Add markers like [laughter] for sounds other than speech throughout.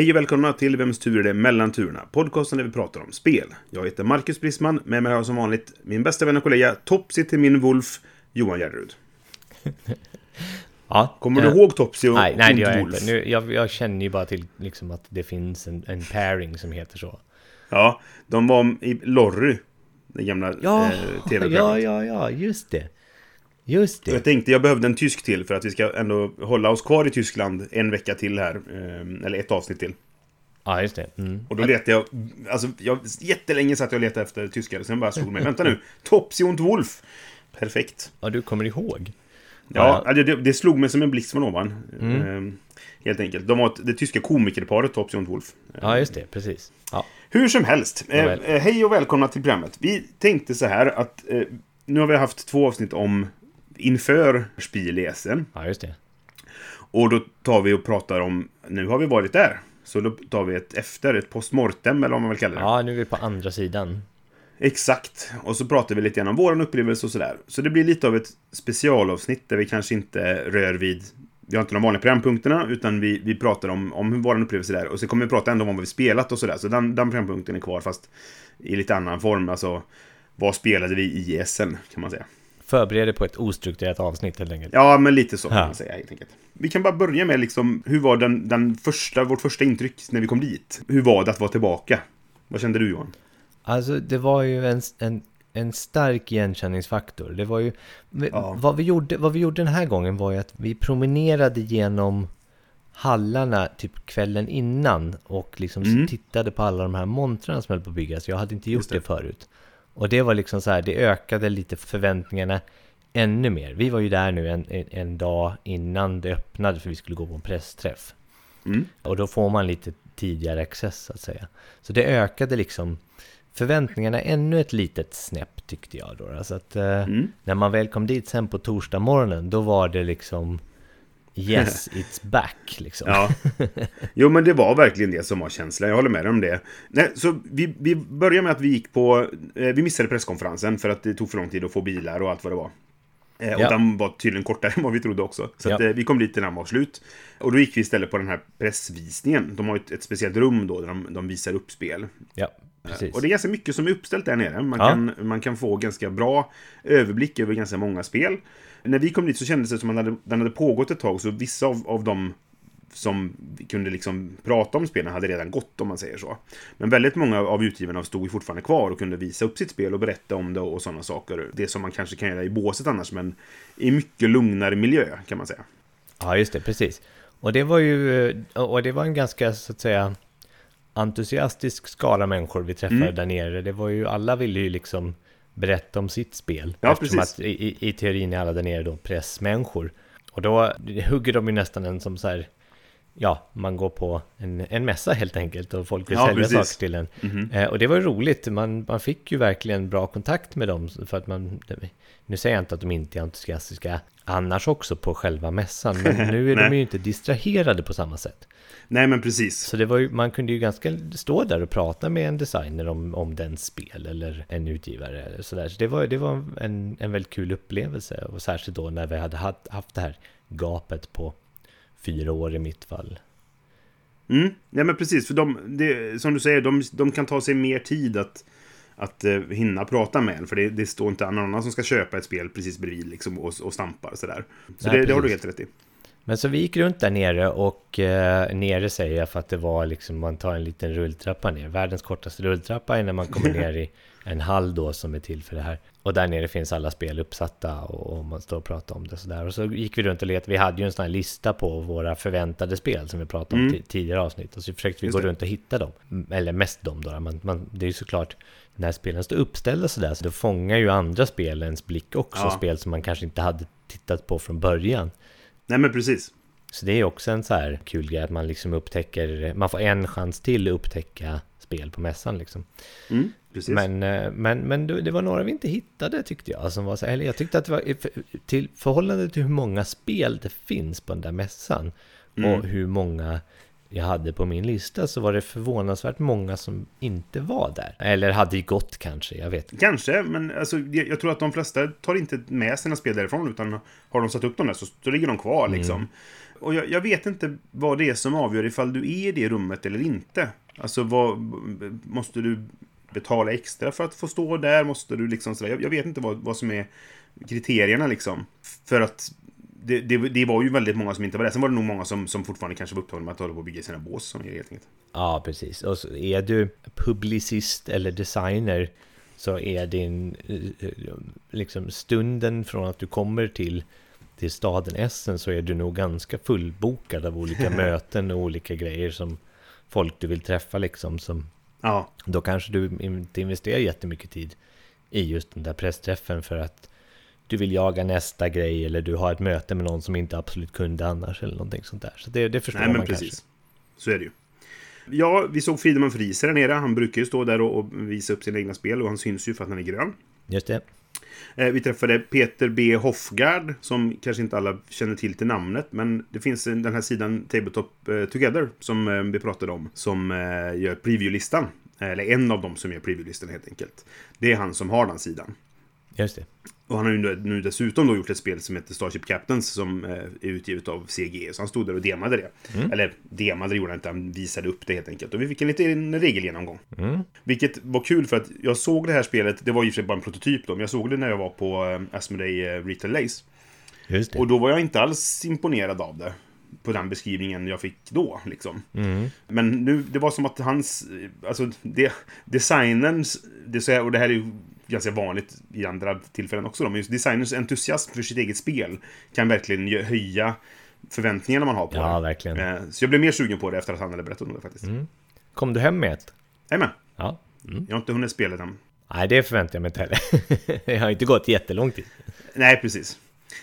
Hej och välkomna till Vems tur är det mellan turerna? Podcasten där vi pratar om spel. Jag heter Marcus Brisman, med mig har jag som vanligt min bästa vän och kollega, Topsy till min Wolf, Johan Järrud. [laughs] Ja, Kommer du eh, ihåg Topsy och Nej, nej det gör jag Wolf? inte. Nu, jag, jag känner ju bara till liksom att det finns en, en pairing som heter så. Ja, de var i Lorry, den gamla Ja, eh, [laughs] ja, tv-programmet. ja, ja, just det. Just Jag det. tänkte jag behövde en tysk till för att vi ska ändå hålla oss kvar i Tyskland en vecka till här. eh, Eller ett avsnitt till. Ja, just det. Mm. Och då letade jag, alltså jag, jättelänge satt jag och letade efter tyskar. Sen bara slog mig, vänta nu, [laughs] Topsy und Wolf. Perfekt. Ja, du kommer ihåg. Ja, det, det, det slog mig som en blixt från ovan. Mm. Ehm, helt enkelt. De var det tyska komikerparet Topsy und Wolf. Ja, just det. Precis. Ja, Hur som helst. Eh, eh, hej och välkomna till programmet. Vi tänkte så här att eh, nu har vi haft två avsnitt om inför Spielesen. ja just det. Och då tar vi och pratar om, nu har vi varit där. Så då tar vi ett efter, ett postmortem eller vad man vill kalla det. Ja, nu är vi på andra sidan. Exakt. Och så pratar vi lite grann om våran upplevelse och sådär. Så det blir lite av ett specialavsnitt där vi kanske inte rör vid vi har inte de vanliga programpunkterna, utan vi, vi pratar om, om vår upplevelse där. Och så kommer vi prata ändå om vad vi spelat och sådär. Så den, den programpunkten är kvar, fast i lite annan form. Alltså, vad spelade vi i SN, kan man säga. Förbered dig på ett ostrukturerat avsnitt helt enkelt. Ja, men lite så kan Ja. man säga helt enkelt. Vi kan bara börja med liksom, hur var den, den första, vårt första intryck när vi kom dit? Hur var det att vara tillbaka? Vad kände du Johan? Alltså, det var ju en, en, en stark igenkänningsfaktor. Det var ju... vi- Ja. Vad, vi gjorde, vad vi gjorde den här gången var ju att vi promenerade genom hallarna typ kvällen innan och liksom Mm. tittade på alla de här montrarna som höll på att byggas. Jag hade inte gjort det. det. förut. Och det var liksom så här, det ökade lite förväntningarna ännu mer. Vi var ju där nu en, en, en dag innan det öppnade för vi skulle gå på en pressträff. Mm. Och då får man lite tidigare access så att säga. Så det ökade liksom förväntningarna ännu ett litet snäpp tyckte jag då. Alltså att eh, Mm. när man väl kom dit sen på torsdag morgonen då var det liksom Yes, [laughs] it's back liksom. Ja. Jo, men det var verkligen det som var känslan. Jag håller med dig om det. Nej, så vi, vi började med att vi gick på... Eh, vi missade presskonferensen för att det tog för lång tid att få bilar och allt vad det var. Eh, och Ja. den var tydligen kortare [laughs] än vad vi trodde också. Så att, Ja. eh, vi kom dit innan den var slut. Och då gick vi istället på den här pressvisningen. De har ett, ett speciellt rum då där de, de visar upp spel. Ja, precis. Och det är ganska mycket som är uppställt där nere. Man, Ja. kan, man kan få ganska bra överblick över ganska många spel. När vi kom dit så kändes det som att den hade, pågått ett tag, så vissa av, av dem som kunde liksom prata om spelen hade redan gått, om man säger så. Men väldigt många av utgivarna stod fortfarande kvar och kunde visa upp sitt spel och berätta om det och sådana saker. Det som man kanske kan göra i båset annars, men i mycket lugnare miljö, kan man säga. Ja, just det, precis. Och det var ju, och det var en ganska så att säga entusiastisk skala människor vi träffade Mm. där nere. Det var ju, alla ville ju liksom berätta om sitt spel. Ja, eftersom precis. att i, i, teorin är alla där nere då pressmänniskor. Och då hugger de ju nästan en som så här, ja, man går på en, en mässa helt enkelt och folk vill Ja, sälja precis. saker till en. Mhm. Eh, och det var ju roligt, man, man fick ju verkligen bra kontakt med dem för att man, nu säger jag inte att de inte är entusiastiska annars också på själva mässan, men [laughs] nu är de ju inte distraherade på samma sätt. Nej, men precis. Så det var ju, man kunde ju ganska stå där och prata med en designer om, om den spel eller en utgivare eller sådär. Så det var, det var en, en väldigt kul upplevelse och särskilt då när vi hade haft, haft det här gapet på fyra år i mitt fall. Mm, ja men precis, för de, det, som du säger, de, de kan ta sig mer tid att, att eh, hinna prata med en. För det, det står inte någon annan som ska köpa ett spel precis bredvid liksom, och, och stampar sådär. Så Nej, det, det har du helt rätt i. Men så vi gick runt där nere och eh, nere säger jag för att det var liksom man tar en liten rulltrappa ner. Världens kortaste rulltrappa innan man kommer [laughs] ner i en hall då som är till för det här. Och där nere finns alla spel uppsatta och, och man står och pratar om det sådär. Och så gick vi runt och letade. Vi hade ju en sån här lista på våra förväntade spel som vi pratade om Mm. ti- tidigare avsnitt. Och så försökte vi Just gå det. runt och hitta dem. Eller mest dem då. Man, man, det är ju såklart när spelen står uppställda sådär så då fångar ju andra spel ens blick också. Ja. Spel som man kanske inte hade tittat på från början. Nej men precis. Så det är också en så här kul grej att man liksom upptäcker, man får en chans till att upptäcka spel på mässan liksom. Mm, precis. Men, eh, men, men det det var några vi inte hittade tyckte jag. Som var så, eller jag tyckte att det var till förhållande till hur många spel det finns på den där mässan Mm. och hur många jag hade på min lista så var det förvånansvärt många som inte var där. Eller hade gått kanske, jag vet inte. Kanske, men alltså, jag, jag tror att de flesta tar inte med sina spel därifrån, utan har de satt upp dem där så, så ligger de kvar Mm. liksom. Och jag, jag vet inte vad det är som avgör ifall du är i det rummet eller inte. Alltså, vad, måste du betala extra för att få stå där? Måste du liksom sådär? Jag, jag vet inte vad, vad som är kriterierna liksom. För att det, det, det var ju väldigt många som inte var där. Sen var det nog många som, som fortfarande kanske var upptagna med att hålla på och bygga sina bås som är helt enkelt. Ja, precis. Och så är du publicist eller designer så är din eh, liksom stunden från att du kommer till, till staden Essen så är du nog ganska fullbokad av olika [laughs] möten och olika grejer som folk du vill träffa liksom som Ja, då kanske du inte investerar jättemycket tid i just den där pressträffen för att du vill jaga nästa grej eller du har ett möte med någon som inte absolut kunde annars eller någonting sånt där. Så det, det förstår Nej, men man precis. kanske. Så är det ju. Ja, vi såg Friedemann Friese där nere. Han brukar ju stå där och, och visa upp sina egna spel och han syns ju för att han är grön. Just det. Eh, vi träffade Peter B. Hoffgard, som kanske inte alla känner till till namnet, men det finns den här sidan Tabletop eh, Together, som eh, vi pratade om, som gör preview-listan. Eller en av dem som gör preview-listan helt enkelt. Det är han som har den sidan. Just det. Och han har ju nu, dessutom då gjort ett spel som heter Starship Captains som eh, är utgivet av CG. Så han stod där och demade det. Eller demade det gjorde han inte, han visade upp det helt enkelt. Och vi fick en liten regelgenomgång. Vilket var kul för att jag såg det här spelet, det var ju i och för sig bara en prototyp då, men jag såg det när jag var på eh, Asmodee eh, Retail Lace. Och då var jag inte alls imponerad av det. På den beskrivningen jag fick då, liksom. Men nu, det var som att hans, alltså, det, designens, det, och det här är ju ganska vanligt i andra tillfällen också då, men just designers entusiasm för sitt eget spel kan verkligen höja förväntningarna man har på Ja, det. verkligen. Eh, Så jag blev mer sugen på det efter att han hade berättat om det faktiskt. Kom du hem med ett? Jajamän, Ja. jag har inte hunnit spela den. Nej, det förväntar jag mig inte heller. [laughs] det har inte gått jättelång tid. Nej, precis.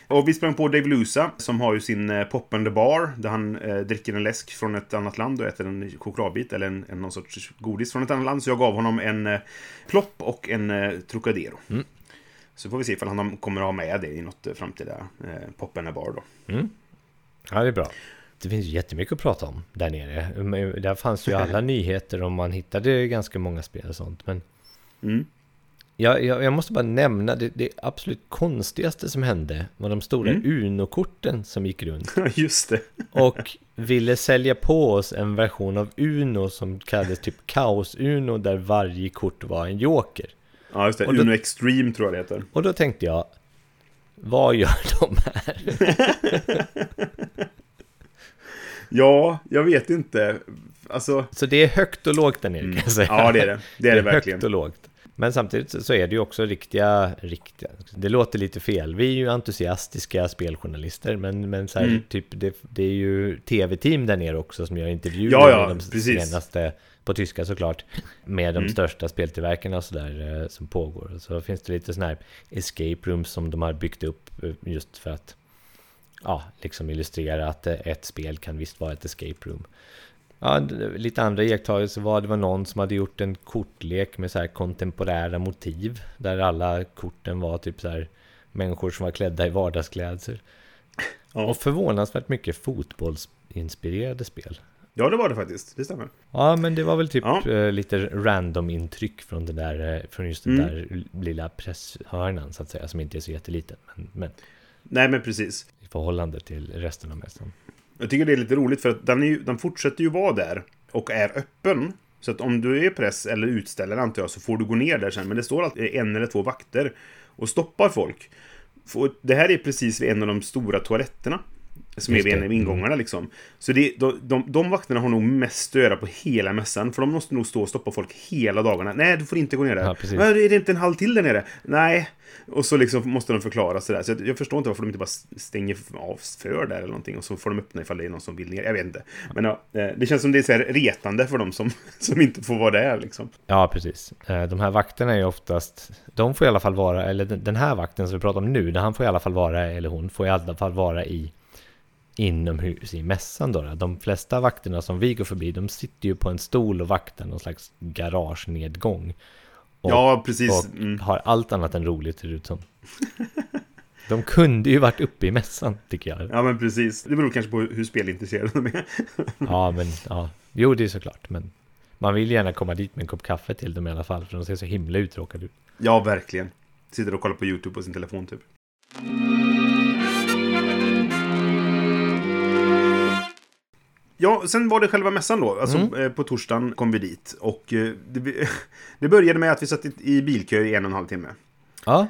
Och vi sprang på Dave Lusa, som har ju sin eh, Pop and the Bar, där han eh, dricker en läsk från ett annat land och äter en chokladbit, eller en, en någon sorts godis från ett annat land. Så jag gav honom en eh, plopp och en eh, Trocadero. Så får vi se ifall han kommer att ha med det i något eh, framtida eh, Pop and the Bar då. Ja, det är bra. Det finns ju jättemycket att prata om där nere. Där fanns ju alla [laughs] nyheter och man hittade ganska många spel och sånt. Men Mm. Jag, jag, jag måste bara nämna det, det absolut konstigaste som hände var de stora Uno-korten som gick runt. [laughs] Just det. Och ville sälja på oss en version av Uno som kallades typ Kaos-Uno där varje kort var en joker. Ja, just det. Och då- Uno Extreme tror jag det heter. Och då tänkte jag, vad gör [laughs] de här? [laughs] Ja, jag vet inte. Alltså... Så det är högt och lågt där nere kan jag säga. Ja, det är det. Det är det högt verkligen. och lågt. Men samtidigt så- är det ju också riktiga, riktiga, det låter lite fel. Vi är ju entusiastiska speljournalister, men, men så här, Mm. typ, det, det är ju tv-team där nere också som gör intervjuer Ja, ja, med de precis. senaste, på tyska såklart, med de Mm. största speltillverkarna och sådär eh, som pågår. Så finns det lite sådana här escape rooms som de har byggt upp eh, just för att ja, liksom illustrera att eh, ett spel kan visst vara ett escape room. Ja, lite andra iakttagelser var det var någon som hade gjort en kortlek med så här kontemporära motiv. Där alla korten var typ så här människor som var klädda i vardagsklädsel. Ja. Och förvånansvärt mycket fotbollsinspirerade spel. ja, det var det faktiskt. Det stämmer. Ja, men det var väl typ Ja. eh, lite random intryck från den där, eh, från just den Mm. där lilla presshörnan så att säga, som inte är så jätteliten. Men, men Nej, men precis. i förhållande till resten av mässan. Jag tycker det är lite roligt för att den, är den fortsätter ju vara där och är öppen. Så att om du är press eller utställare antar jag så får du gå ner där sen. Men det står alltid en eller två vakter och stoppar folk. Det här är precis vid en av de stora toaletterna. Som Just är vid en av ingångarna liksom. Så det, de, de, de vakterna har nog mest att göra på hela mässan. För de måste nog stå och stoppa folk hela dagarna. Nej, du får inte gå ner där. Ja, precis. "Men är det inte en halv till där nere? Nej. Och så liksom måste de förklara sådär. Så jag, jag förstår inte varför de inte bara stänger av för där eller någonting. Och så får de öppna ifall det är någon som vill ner. Jag vet inte. Men ja, eh, det känns som det är så här retande för dem som, [laughs] som inte får vara där liksom. Ja, precis. Eh, De här vakterna är ju oftast, de får i alla fall vara, eller den den här vakten som vi pratar om nu, han får i alla fall vara, eller hon får i alla fall vara i inomhus i mässan då. De flesta vakterna som vi går förbi, de sitter ju på en stol och vaktar någon slags garagenedgång. Och, ja, precis. Och Mm. har allt annat än roligt ser det ut som. [laughs] De kunde ju varit uppe i mässan, tycker jag. Ja, men precis. Det beror kanske på hur spelintresserade de är. [laughs] Ja, men ja. Jo, det är såklart. Men man vill gärna komma dit med en kopp kaffe till dem i alla fall. För de ser så himla uttråkade ut. Ja, verkligen. Sitter och kollar på YouTube på sin telefon typ. Ja, sen var det själva mässan då. Alltså Mm. eh, på torsdagen kom vi dit. Och eh, det, [laughs] det började med att vi satt i, bilkö i en och en halv timme. Ja,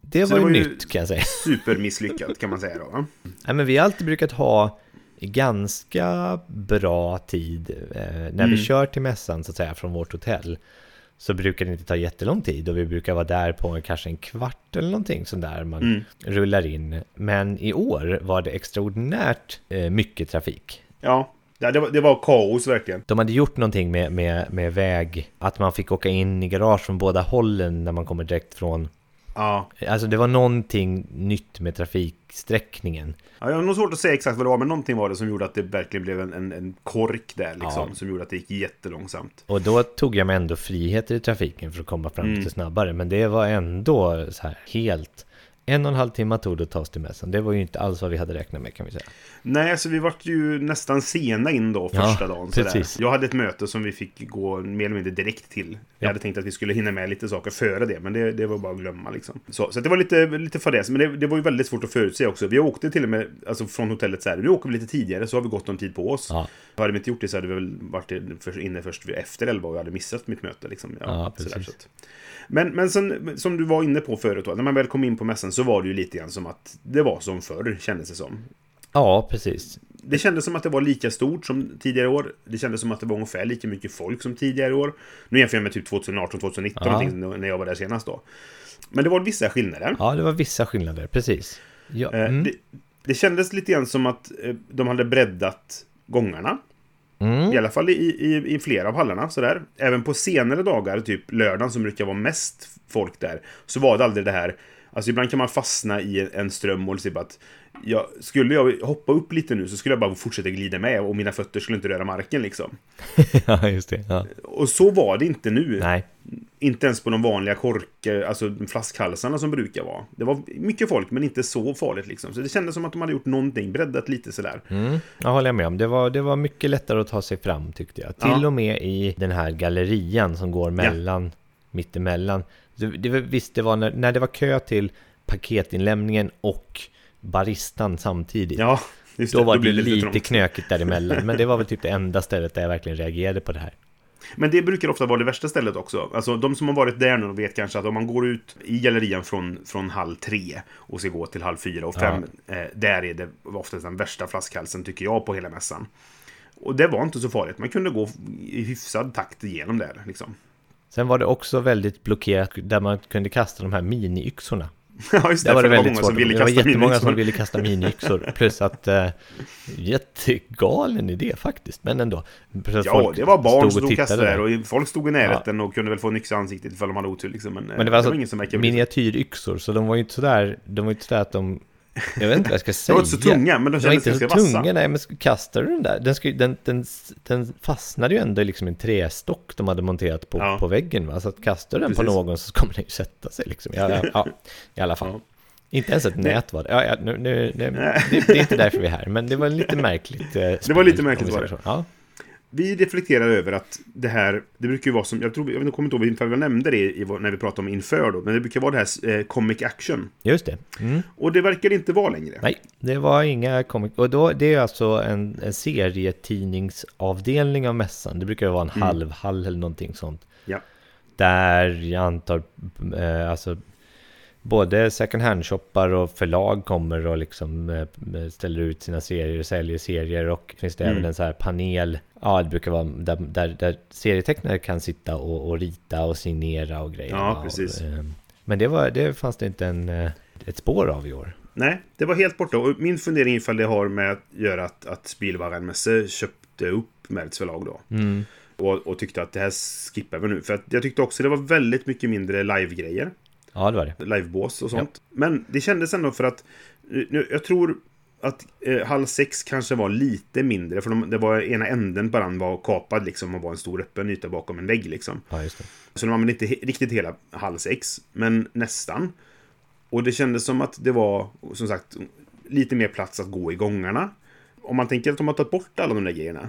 det Så var, det var ju- nytt kan jag säga. [laughs] Supermisslyckat kan man säga då. Nej, men vi har alltid brukat ha ganska bra tid eh, när Mm. vi kör till mässan så att säga från vårt hotell. Så brukar det inte ta jättelång tid och vi brukar vara där på kanske en kvart eller någonting sånt där man Mm. rullar in. Men i år var det extraordinärt eh, mycket trafik. Ja, ja det, var, det var kaos verkligen. De hade gjort någonting med, med, med väg, att man fick åka in i garage från båda hållen när man kommer direkt från... Ja. Alltså det var någonting nytt med trafiksträckningen. ja, jag har nog svårt att säga exakt vad det var, men någonting var det som gjorde att det verkligen blev en, en, en kork där liksom. Ja. Som gjorde att det gick jättelångsamt. Och då tog jag mig ändå friheter i trafiken för att komma fram Mm. lite snabbare. Men det var ändå så här helt... En och en halv timme tog det att ta oss till mässan. Det var ju inte alls vad vi hade räknat med kan vi säga. Nej, så vi vart ju nästan sena in då Ja, första dagen. Sådär. precis. Jag hade ett möte som vi fick gå mer eller mindre direkt till. Jag Ja. hade tänkt att vi skulle hinna med lite saker före det, men det, det var bara att glömma liksom. Så, så det var lite, lite fadäs, men det, det var ju väldigt svårt att förutse också. Vi åkte till och med alltså från hotellet så här, nu åker vi lite tidigare så har vi gott om tid på oss. Ja. Hade vi inte gjort det så hade vi väl varit inne först efter elva och jag hade missat mitt möte. Liksom. Ja, sådär, precis. så att. Men, men sen, som du var inne på förut, då, när man väl kom in på mässan så var det ju lite grann som att det var som förr, kändes det som. Ja, precis. Det kändes som att det var lika stort som tidigare år. Det kändes som att det var ungefär lika mycket folk som tidigare år. Nu jämför jag med typ 2018, 2019 Ja. när jag var där senast då. Men det var vissa skillnader. Ja, det var vissa skillnader, precis. Ja, Eh, mm. det, det kändes lite grann som att eh, de hade breddat gångarna. Mm. I alla fall i, i, i flera av hallarna. Sådär. Även på senare dagar, typ lördagen som brukar vara mest folk där, så var det aldrig det här. Alltså ibland kan man fastna i en ström och typ att jag, skulle jag hoppa upp lite nu så skulle jag bara fortsätta glida med och mina fötter skulle inte röra marken liksom. [laughs] ja, just det. Ja. Och så var det inte nu. Nej, Inte ens på de vanliga korkar, alltså flaskhalsarna som brukar vara. Det var mycket folk men inte så farligt liksom. Så det kändes som att de hade gjort någonting, breddat lite sådär. mm, jag håller med om. Det var, det var mycket lättare att ta sig fram tyckte jag. Till Ja. och med i den här gallerian som går mellan, mittemellan. Det, det, visst, det var när, när det var kö till paketinlämningen och baristan samtidigt. Ja, just Då var det blir lite trångt. knökigt däremellan, men det var väl typ det enda stället där jag verkligen reagerade på det här. Men det brukar ofta vara det värsta stället också. Alltså de som har varit där nu vet kanske att om man går ut i gallerian från, från halv tre och ska gå till halv fyra och fem, eh, där är det oftast den värsta flaskhalsen tycker jag på hela mässan. Och det var inte så farligt. Man kunde gå i hyfsad takt igenom där liksom. Sen var det också väldigt blockerat där man kunde kasta de här mini-yxorna. [laughs] ja, just det. Var det var väldigt många svårt. som ville Det var jättemånga som ville kasta mini-yxor. [laughs] Plus att eh, jättegalen idé faktiskt, men ändå. Att Ja, det var barn som stod och kastade där och folk stod i närheten och kunde väl få en yxa i ansiktet ifall de hade otur liksom. Men, Men det var alltså ingen som miniatyryxor, så de var ju inte sådär, de var ju inte sådär att de... Jag vet inte vad jag ska [laughs] säga. var inte så tunga, men de kändes ganska vassa. tunga, nej men kastar du den där? Den, ju- den, den, den fastnade ju ändå i liksom en trästock de hade monterat på, Ja. på väggen va? Så att kastar du den på Precis. någon så kommer den ju sätta sig liksom. Ja, ja, i alla fall. Inte ens ett nät var det. Ja, ja, nu, nu, nu, det, det är inte därför vi är här, men det var lite märkligt. eh, spel, var lite märkligt var det. Ja, Vi reflekterar över att det här, det brukar ju vara som, jag tror, jag kommer inte ihåg ifall jag nämnde det i, när vi pratade om inför då, men det brukar vara det här eh, comic action. just det. Mm. Och det verkar inte vara längre. Nej, det var inga comic... Och då, det är alltså en, en serietidningsavdelning av mässan. Det brukar vara en Mm. halvhall eller någonting sånt. Ja. Där jag antar, eh, alltså både second hand-shoppar och förlag kommer och liksom eh, ställer ut sina serier och säljer serier och finns det Mm. även en så här panel, ja det brukar vara där, där, där serietecknare kan sitta och, och rita och signera och grejer. Ja, Och, precis. eh, men det, var, det fanns det inte en, eh, ett spår av i år. Nej, det var helt borta. Och min fundering ifall det har med att göra att, att Spielwarenmesse köpte upp Merts förlag då. Mm. Och, och tyckte att det här skippar vi nu. För att jag tyckte också det var väldigt mycket mindre live-grejer. Ja, det var det. livebås och sånt. Men det kändes ändå för att nu, jag tror att eh, hall 6 kanske var lite mindre. För de, det var ena änden på den var kapad liksom och var en stor öppen yta bakom en vägg liksom. Ja. Så de använde inte he- riktigt hela hall 6, men nästan. Och det kändes som att det var, som sagt, lite mer plats att gå i gångarna. Om man tänker att de har tagit bort alla de där grejerna,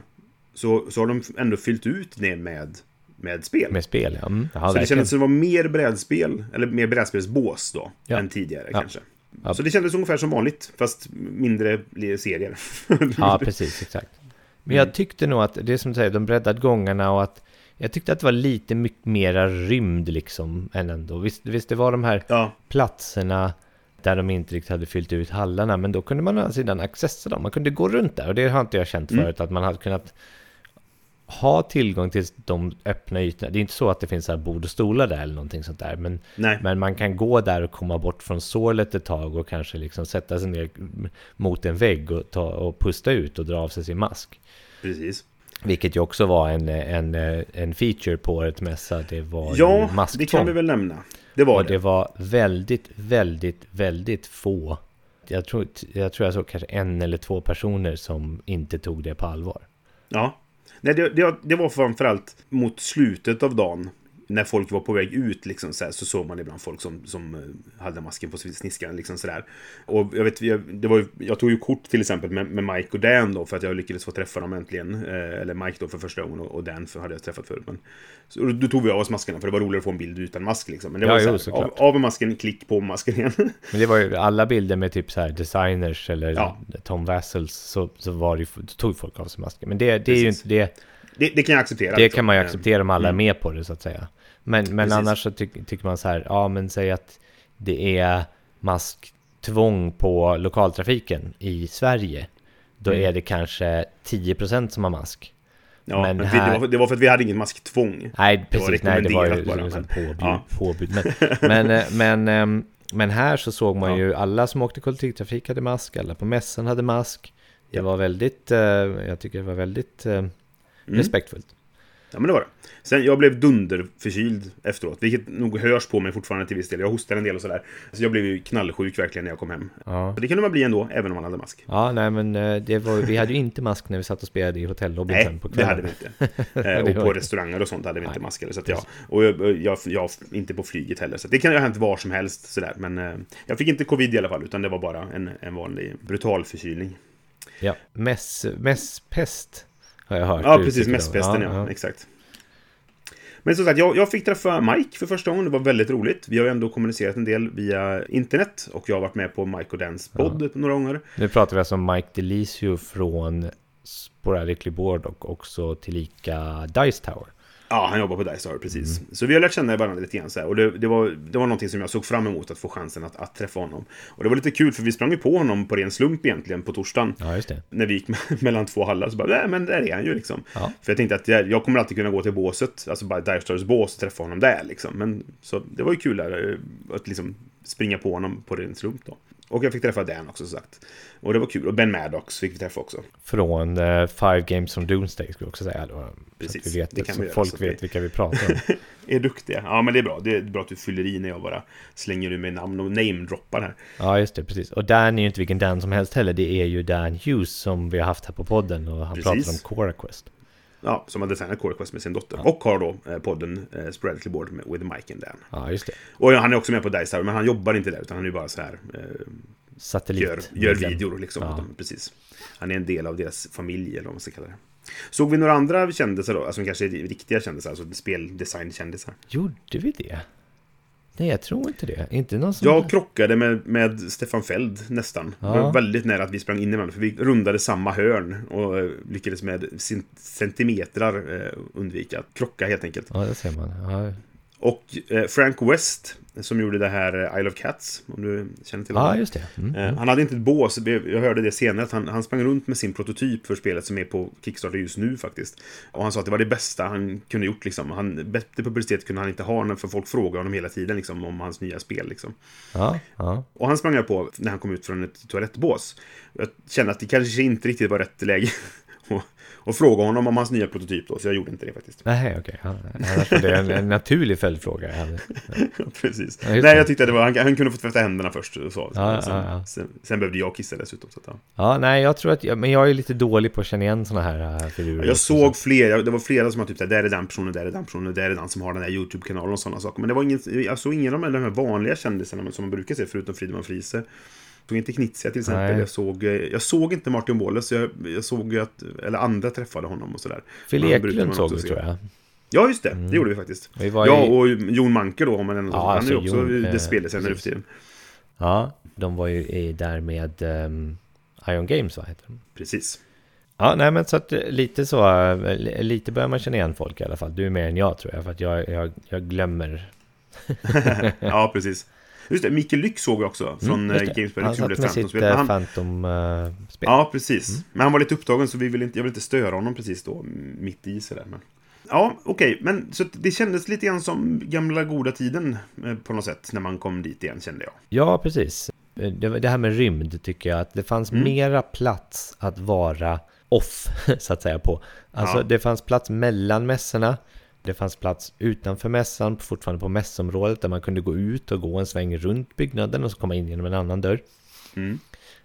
så, så har de ändå fyllt ut det med, med spel. Med spel, ja. Mm. så det kändes som att det var mer brädspel, eller mer brädspelsbås då, Ja. än tidigare Ja. kanske. Ja. Så det kändes ungefär som vanligt, fast mindre serier. [laughs] Ja, precis, exakt. Men Mm. jag tyckte nog att, det som du säger, de breddade gångarna och att jag tyckte att det var lite mycket mera rymd liksom än ändå. Visst, visst det var de här ja, platserna där de inte riktigt hade fyllt ut hallarna, men då kunde man å andra sidan accessa dem. Man kunde gå runt där och det har inte jag känt Mm. förut, att man hade kunnat ha tillgång till de öppna ytorna. Det är inte så att det finns här bord och stolar där eller någonting sånt där, men, nej. men man kan gå där och komma bort från sålet ett tag och kanske liksom sätta sig ner mot en vägg och, ta, och pusta ut och dra av sig sin mask. Precis. Vilket ju också var en, en, en feature på årets mässa. Det var Ja, masktvång. det kan vi väl nämna. Det var Och det. det var väldigt, väldigt, väldigt få. Jag tror, jag tror jag såg kanske en eller två personer som inte tog det på allvar. Ja. Nej, det, det, det var framförallt mot slutet av dagen. När folk var på väg ut liksom, så, här, så såg man ibland folk som, som eh, hade masken på sniskan. Liksom, så där. Och jag, vet, jag, det var, ju- jag tog ju kort till exempel med, med Mike och Dan då, för att jag lyckades få träffa dem äntligen. Eh, eller Mike då för första gången och, och Dan för hade jag träffat förut. Men, så, då tog vi av oss maskerna för det var roligare att få en bild utan mask. Liksom. Men det Ja, var jo, så här, av, av med masken, klick på masken igen. [laughs] Men det var ju alla bilder med typ så här designers eller Ja. Tom Vassels så, så var det ju, tog folk av sig masken. Men det, det är ju Precis. inte det. det, det kan jag acceptera. Det liksom. kan man ju Eh, acceptera om alla mm. är med på det så att säga. Men, men Precis. annars så tyck, tycker man så här, ja men säg att det är masktvång på lokaltrafiken i Sverige. Då Mm. är det kanske 10% som har mask. Ja, men men här- det, var, det var för att vi hade inget masktvång. Nej, Det var precis. Nej, det var ju rekommenderat bara, liksom men- påbud. ja. påbud. Men, [laughs] men, eh, men, ehm, men här så såg man Ja. ju alla som åkte kollektivtrafik hade mask, alla på mässan hade mask. Det Ja. var väldigt, eh, jag tycker det var väldigt eh, Mm. respektfullt. Ja, men det var det. Sen, jag blev dunderförkyld efteråt, vilket nog hörs på mig fortfarande till viss del. Jag hostar en del och sådär. Så jag blev ju knallsjuk verkligen när jag kom hem. Ja. Så det kunde man bli ändå, även om man hade mask. Ja, nej men eh, det var, vi hade ju inte mask när vi satt och spelade i hotellobbyn Nej, sen på det kvällen. hade vi inte. [laughs] Eh, Det och på restauranger och sånt hade vi inte Nej, mask. Eller, så att jag, och jag, jag, jag, inte på flyget heller. Så det kan ju ha hänt var som helst. Sådär. Men eh, jag fick inte covid i alla fall, utan det var bara en, en vanlig brutal förkylning. Ja, mäss, mässpest har jag hört. Ja, precis. Mässpesten, om. ja, Exakt. Men som sagt, jag, jag fick träffa Mike för första gången. Det var väldigt roligt. Vi har ju ändå kommunicerat en del via internet. Och jag har varit med på Mike och Dans podd några gånger. Nu pratar vi alltså om Mike Delisio från Sporadically Board och också tillika Dice Tower. Ja, han jobbar på Tower, precis. Mm. Så vi har lärt känna varandra lite grann så här. Och det, det, var, det var någonting som jag såg fram emot att få chansen att, att träffa honom. Och det var lite kul för vi sprang ju på honom på ren slump egentligen på torsdagen. Ja, just det. När vi gick [laughs] mellan två hallar så bara, nej men där är han ju liksom. Ja. För jag tänkte att jag, jag kommer alltid kunna gå till båset, alltså bara Towers bås och träffa honom där liksom. Men så det var ju kul där, eh, att liksom springa på honom på ren slump då. Och jag fick träffa Dan också som sagt. Och det var kul. Och Ben Maddox fick vi träffa också. Från uh, Five Games from Doomsday skulle jag också säga. Då, Precis, så vi vet det kan så vi folk vet vi- vilka vi pratar om. [laughs] Är duktiga. Ja men det är bra. Det är bra att du fyller i när jag bara slänger ur mig namn och namedroppar här. ja, just det, precis. Och Dan är ju inte vilken Dan som helst heller. Det är ju Dan Hughes som vi har haft här på podden och han Precis. pratar om Cora Quest. Ja, som har designat Core Quest med sin dotter. Och har då eh, podden eh, Sporadically Board med, with Mike and Dan. Ja, just det. Och han är också med på Dice Tower, men han jobbar inte där, utan han är ju bara så här... Eh, Satellit. gör, gör videor liksom. Ja. dem, Precis. Han är en del av deras familj, eller vad man ska kalla det. Såg vi några andra kändisar då? Alltså kanske riktiga kändisar, alltså speldesign-kändisar. Gjorde vi det? Nej, jag tror inte det. Inte någon som... Jag krockade med, med Stefan Feld nästan. Det var Ja. väldigt nära att vi sprang in i varandra, för vi rundade samma hörn och eh, lyckades med cent- centimetrar eh, undvika att krocka helt enkelt. Ja, det ser man. Ja, Och eh, Frank West, som gjorde det här eh, Isle of Cats, om du känner till honom. just det. Mm. Eh, Han hade inte ett bås, jag hörde det senare, att han, han sprang runt med sin prototyp för spelet som är på Kickstarter just nu faktiskt. Och han sa att det var det bästa han kunde gjort liksom. Han, bättre publicitet kunde han inte ha, för folk frågar honom hela tiden liksom, om hans nya spel liksom. Ja, ja. Och han sprang jag på när han kom ut från ett toalettbås. Jag kände att det kanske inte riktigt var rätt läge [laughs] och fråga honom om hans nya prototyp då, så jag gjorde inte det faktiskt. Nej, okej. Ja, annars var det en, en naturlig följdfråga. [laughs] Precis. Ja, Nej, det. jag tyckte att det var, han, han kunde få tvätta händerna först. Och så. Ja, sen, ja. Sen, sen behövde jag kissa dessutom. Så att, ja. Nej, jag tror att... Men jag är lite dålig på att känna igen såna här äh, figurer. Jag såg så- flera, det var flera som har typ såhär, där är den personen, där är den personen, där är den som har den här YouTube-kanalen och sådana saker. Men det var ingen, jag såg ingen av de här vanliga kändisarna som man brukar se, förutom Friedman Friese. Såg inte Knizia till exempel. Nej. Jag såg, eh, jag såg inte Martin Wallace, jag, jag såg att, eller andra träffade honom och sådär. Phil Eklund såg vi, tror jag. Ja, just det. Det gjorde vi faktiskt. Vi Ja, i- och Jon Manke då, om man ändå, Ja, han är ju alltså, också Jon, det eh, speldesigner nu för tiden. Ja, de var ju där med um, Ion Games, vad heter de? Precis. Ja, nej men så att eh, lite så, li- lite börjar man känna igen folk i alla fall. Du är mer än jag tror jag, för att jag, jag, jag glömmer. [laughs] ja, precis. Just det, Mikael Lyck såg vi också från Mm, mm, just det. Gamespel. Han satt med sitt eh, han- Phantom-spel. Ja, precis. Mm. Men han var lite upptagen så vi vill inte, jag vill inte störa honom precis då, mitt i sådär. Men... Ja, okej, men så det kändes lite grann som gamla goda tiden eh, på något sätt när man kom dit igen kände jag. Ja, precis. Eh, det här med rymd tycker jag att det fanns Mm. mera plats att vara off, [laughs] så att säga, på. Alltså Ja. det fanns plats mellan mässorna. Det fanns plats utanför mässan, fortfarande på mässområdet, där man kunde gå ut och gå en sväng runt byggnaden och så komma in genom en annan dörr. Mm.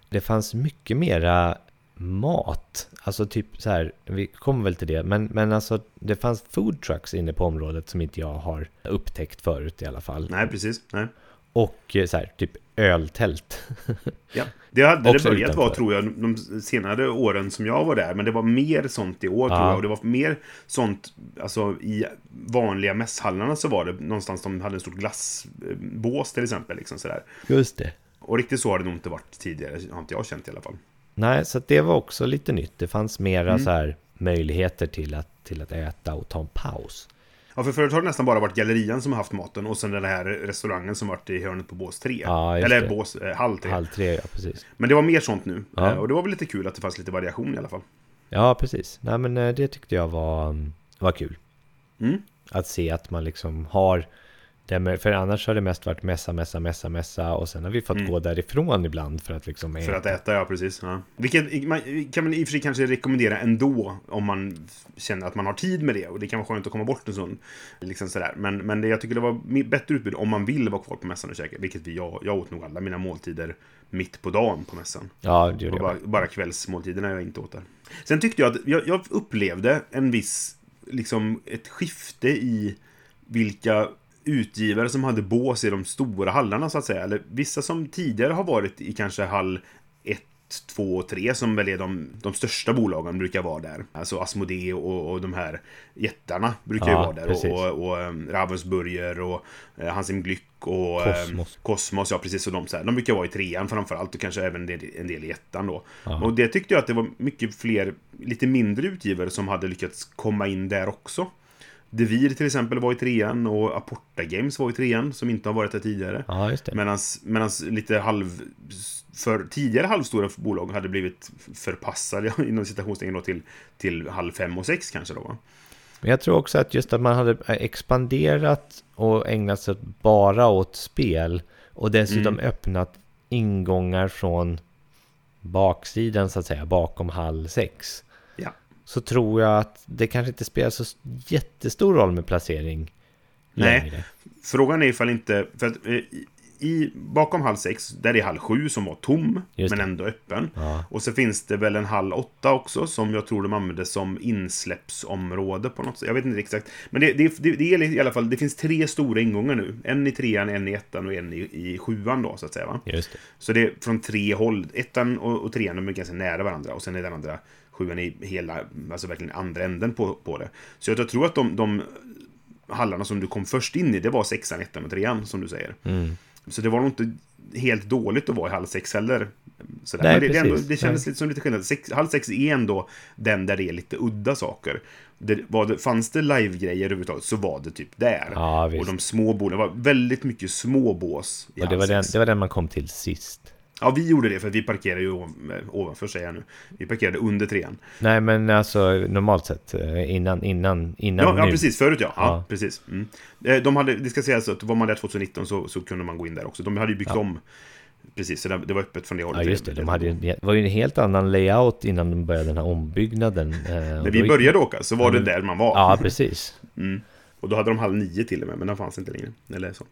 Det fanns mycket mera mat. Alltså typ så här, vi kommer väl till det, men, men alltså det fanns food trucks inne på området som inte jag har upptäckt förut i alla fall. Nej, precis. Nej. Och eh, så här, typ öltält. [laughs] Ja. Det hade det börjat vara, tror jag, de senare åren som jag var där. Men det var mer sånt i år, tror Ja. jag. Och det var mer sånt, alltså i vanliga mässhallarna så var det någonstans de hade en stort glassbås till exempel. Liksom sådär. Just det. Och riktigt så har det nog inte varit tidigare, har inte jag känt i alla fall. Nej, så det var också lite nytt. Det fanns mera Mm. så här möjligheter till att, till att äta och ta en paus. Ja, för förut har det nästan bara varit gallerian som har haft maten och sen den här restaurangen som varit i hörnet på bås 3. Ja, Eller det. bås, eh, hall 3. Halv tre, ja precis. Men det var mer sånt nu. Ja. Eh, Och det var väl lite kul att det fanns lite variation i alla fall. Ja, precis. Nej, men eh, det tyckte jag var, mm, var kul. Mm. Att se att man liksom har det för annars har det mest varit mässa, mässa, mässa, mässa och sen har vi fått gå därifrån ibland för att liksom Mm. För att äta, ja precis. Ja. Vilket man kan man i och för sig kanske rekommendera ändå om man känner att man har tid med det. Och det kan vara skönt att komma bort en stund. Liksom sådär. Men, men det, jag tycker det var bättre utbud om man vill vara kvar på mässan och käka. Vilket vi, jag, jag åt nog alla mina måltider mitt på dagen på mässan. Ja, det gjorde var jag. bara, bara kvällsmåltiderna jag inte åt där. Sen tyckte jag att jag, jag upplevde en viss, liksom ett skifte i vilka utgivare som hade bås i de stora hallarna så att säga. Eller vissa som tidigare har varit i kanske hall 1, 2 och 3 som väl är de, de största bolagen brukar vara där. Alltså Asmodee och, och de här jättarna brukar ju Ja, vara där. precis. Och, och, och um, Ravensburger och uh, Hansim Glück och ehm, Cosmos. Cosmos, ja precis. Och de, så här, de brukar vara i trean framförallt och kanske även en del, en del i ettan då. Ja. Och det tyckte jag att det var mycket fler, lite mindre utgivare som hade lyckats komma in där också. Devir till exempel var i trean och Aporta Games var i trean som inte har varit där tidigare. Ja, just det. Medan lite halv... För tidigare halvstora bolag hade blivit förpassade [laughs] inom citationstecken då till, till halv fem och sex kanske då? Men jag tror också att just att man hade expanderat och ägnat sig bara åt spel och dessutom Mm. öppnat ingångar från baksidan så att säga, bakom hall 6. Så tror jag att det kanske inte spelar så jättestor roll med placering Nej. längre. Frågan är ifall inte... För att, eh, i, bakom hall 6, där är hall 7 som var tom, men ändå öppen. Ja. Och så finns det väl en hall 8 också, som jag tror de använder som insläppsområde på något sätt. Jag vet inte exakt. Men det, det, det, det är i alla fall, det finns tre stora ingångar nu. En i trean, en i ettan och en i, i sjuan då, så att säga. Va? Just det. Så det är från tre håll. Ettan och, och trean de är ganska nära varandra. Och sen är den andra sjuan i hela, alltså verkligen andra änden på, på det. Så jag tror att de, de hallarna som du kom först in i, det var sexan, ettan och trean, som du säger. Mm. Så det var nog inte helt dåligt att vara i halv sex heller. Sådär. Nej, Men det, det, är ändå, precis. det kändes Nej. lite som lite skillnad. Sex, halv sex är ändå den där det är lite udda saker. Det, var det, fanns det live-grejer överhuvudtaget så var det typ där. Ja, och de små båsen, det var väldigt mycket små bås Och det var, den, det var den man kom till sist. Ja, vi gjorde det för vi parkerade ju ov- ovanför, säger jag nu. Vi parkerade under trean. Nej, men alltså normalt sett eh, innan, innan, innan Ja, ja nu. precis. Förut ja. Ja, Ja. precis. Mm. Eh, De hade, det ska sägas att var man där 2019 så, så kunde man gå in där också. De hade ju byggt Ja. om Precis, så det, var öppet från det hållet. Ja just det, de hade ju det var ju en helt annan layout innan de började den här ombyggnaden. eh, När vi började åka så var det där man var. Ja, precis. Mm. Och då hade de halv nio till och med, men den fanns inte längre. Eller så.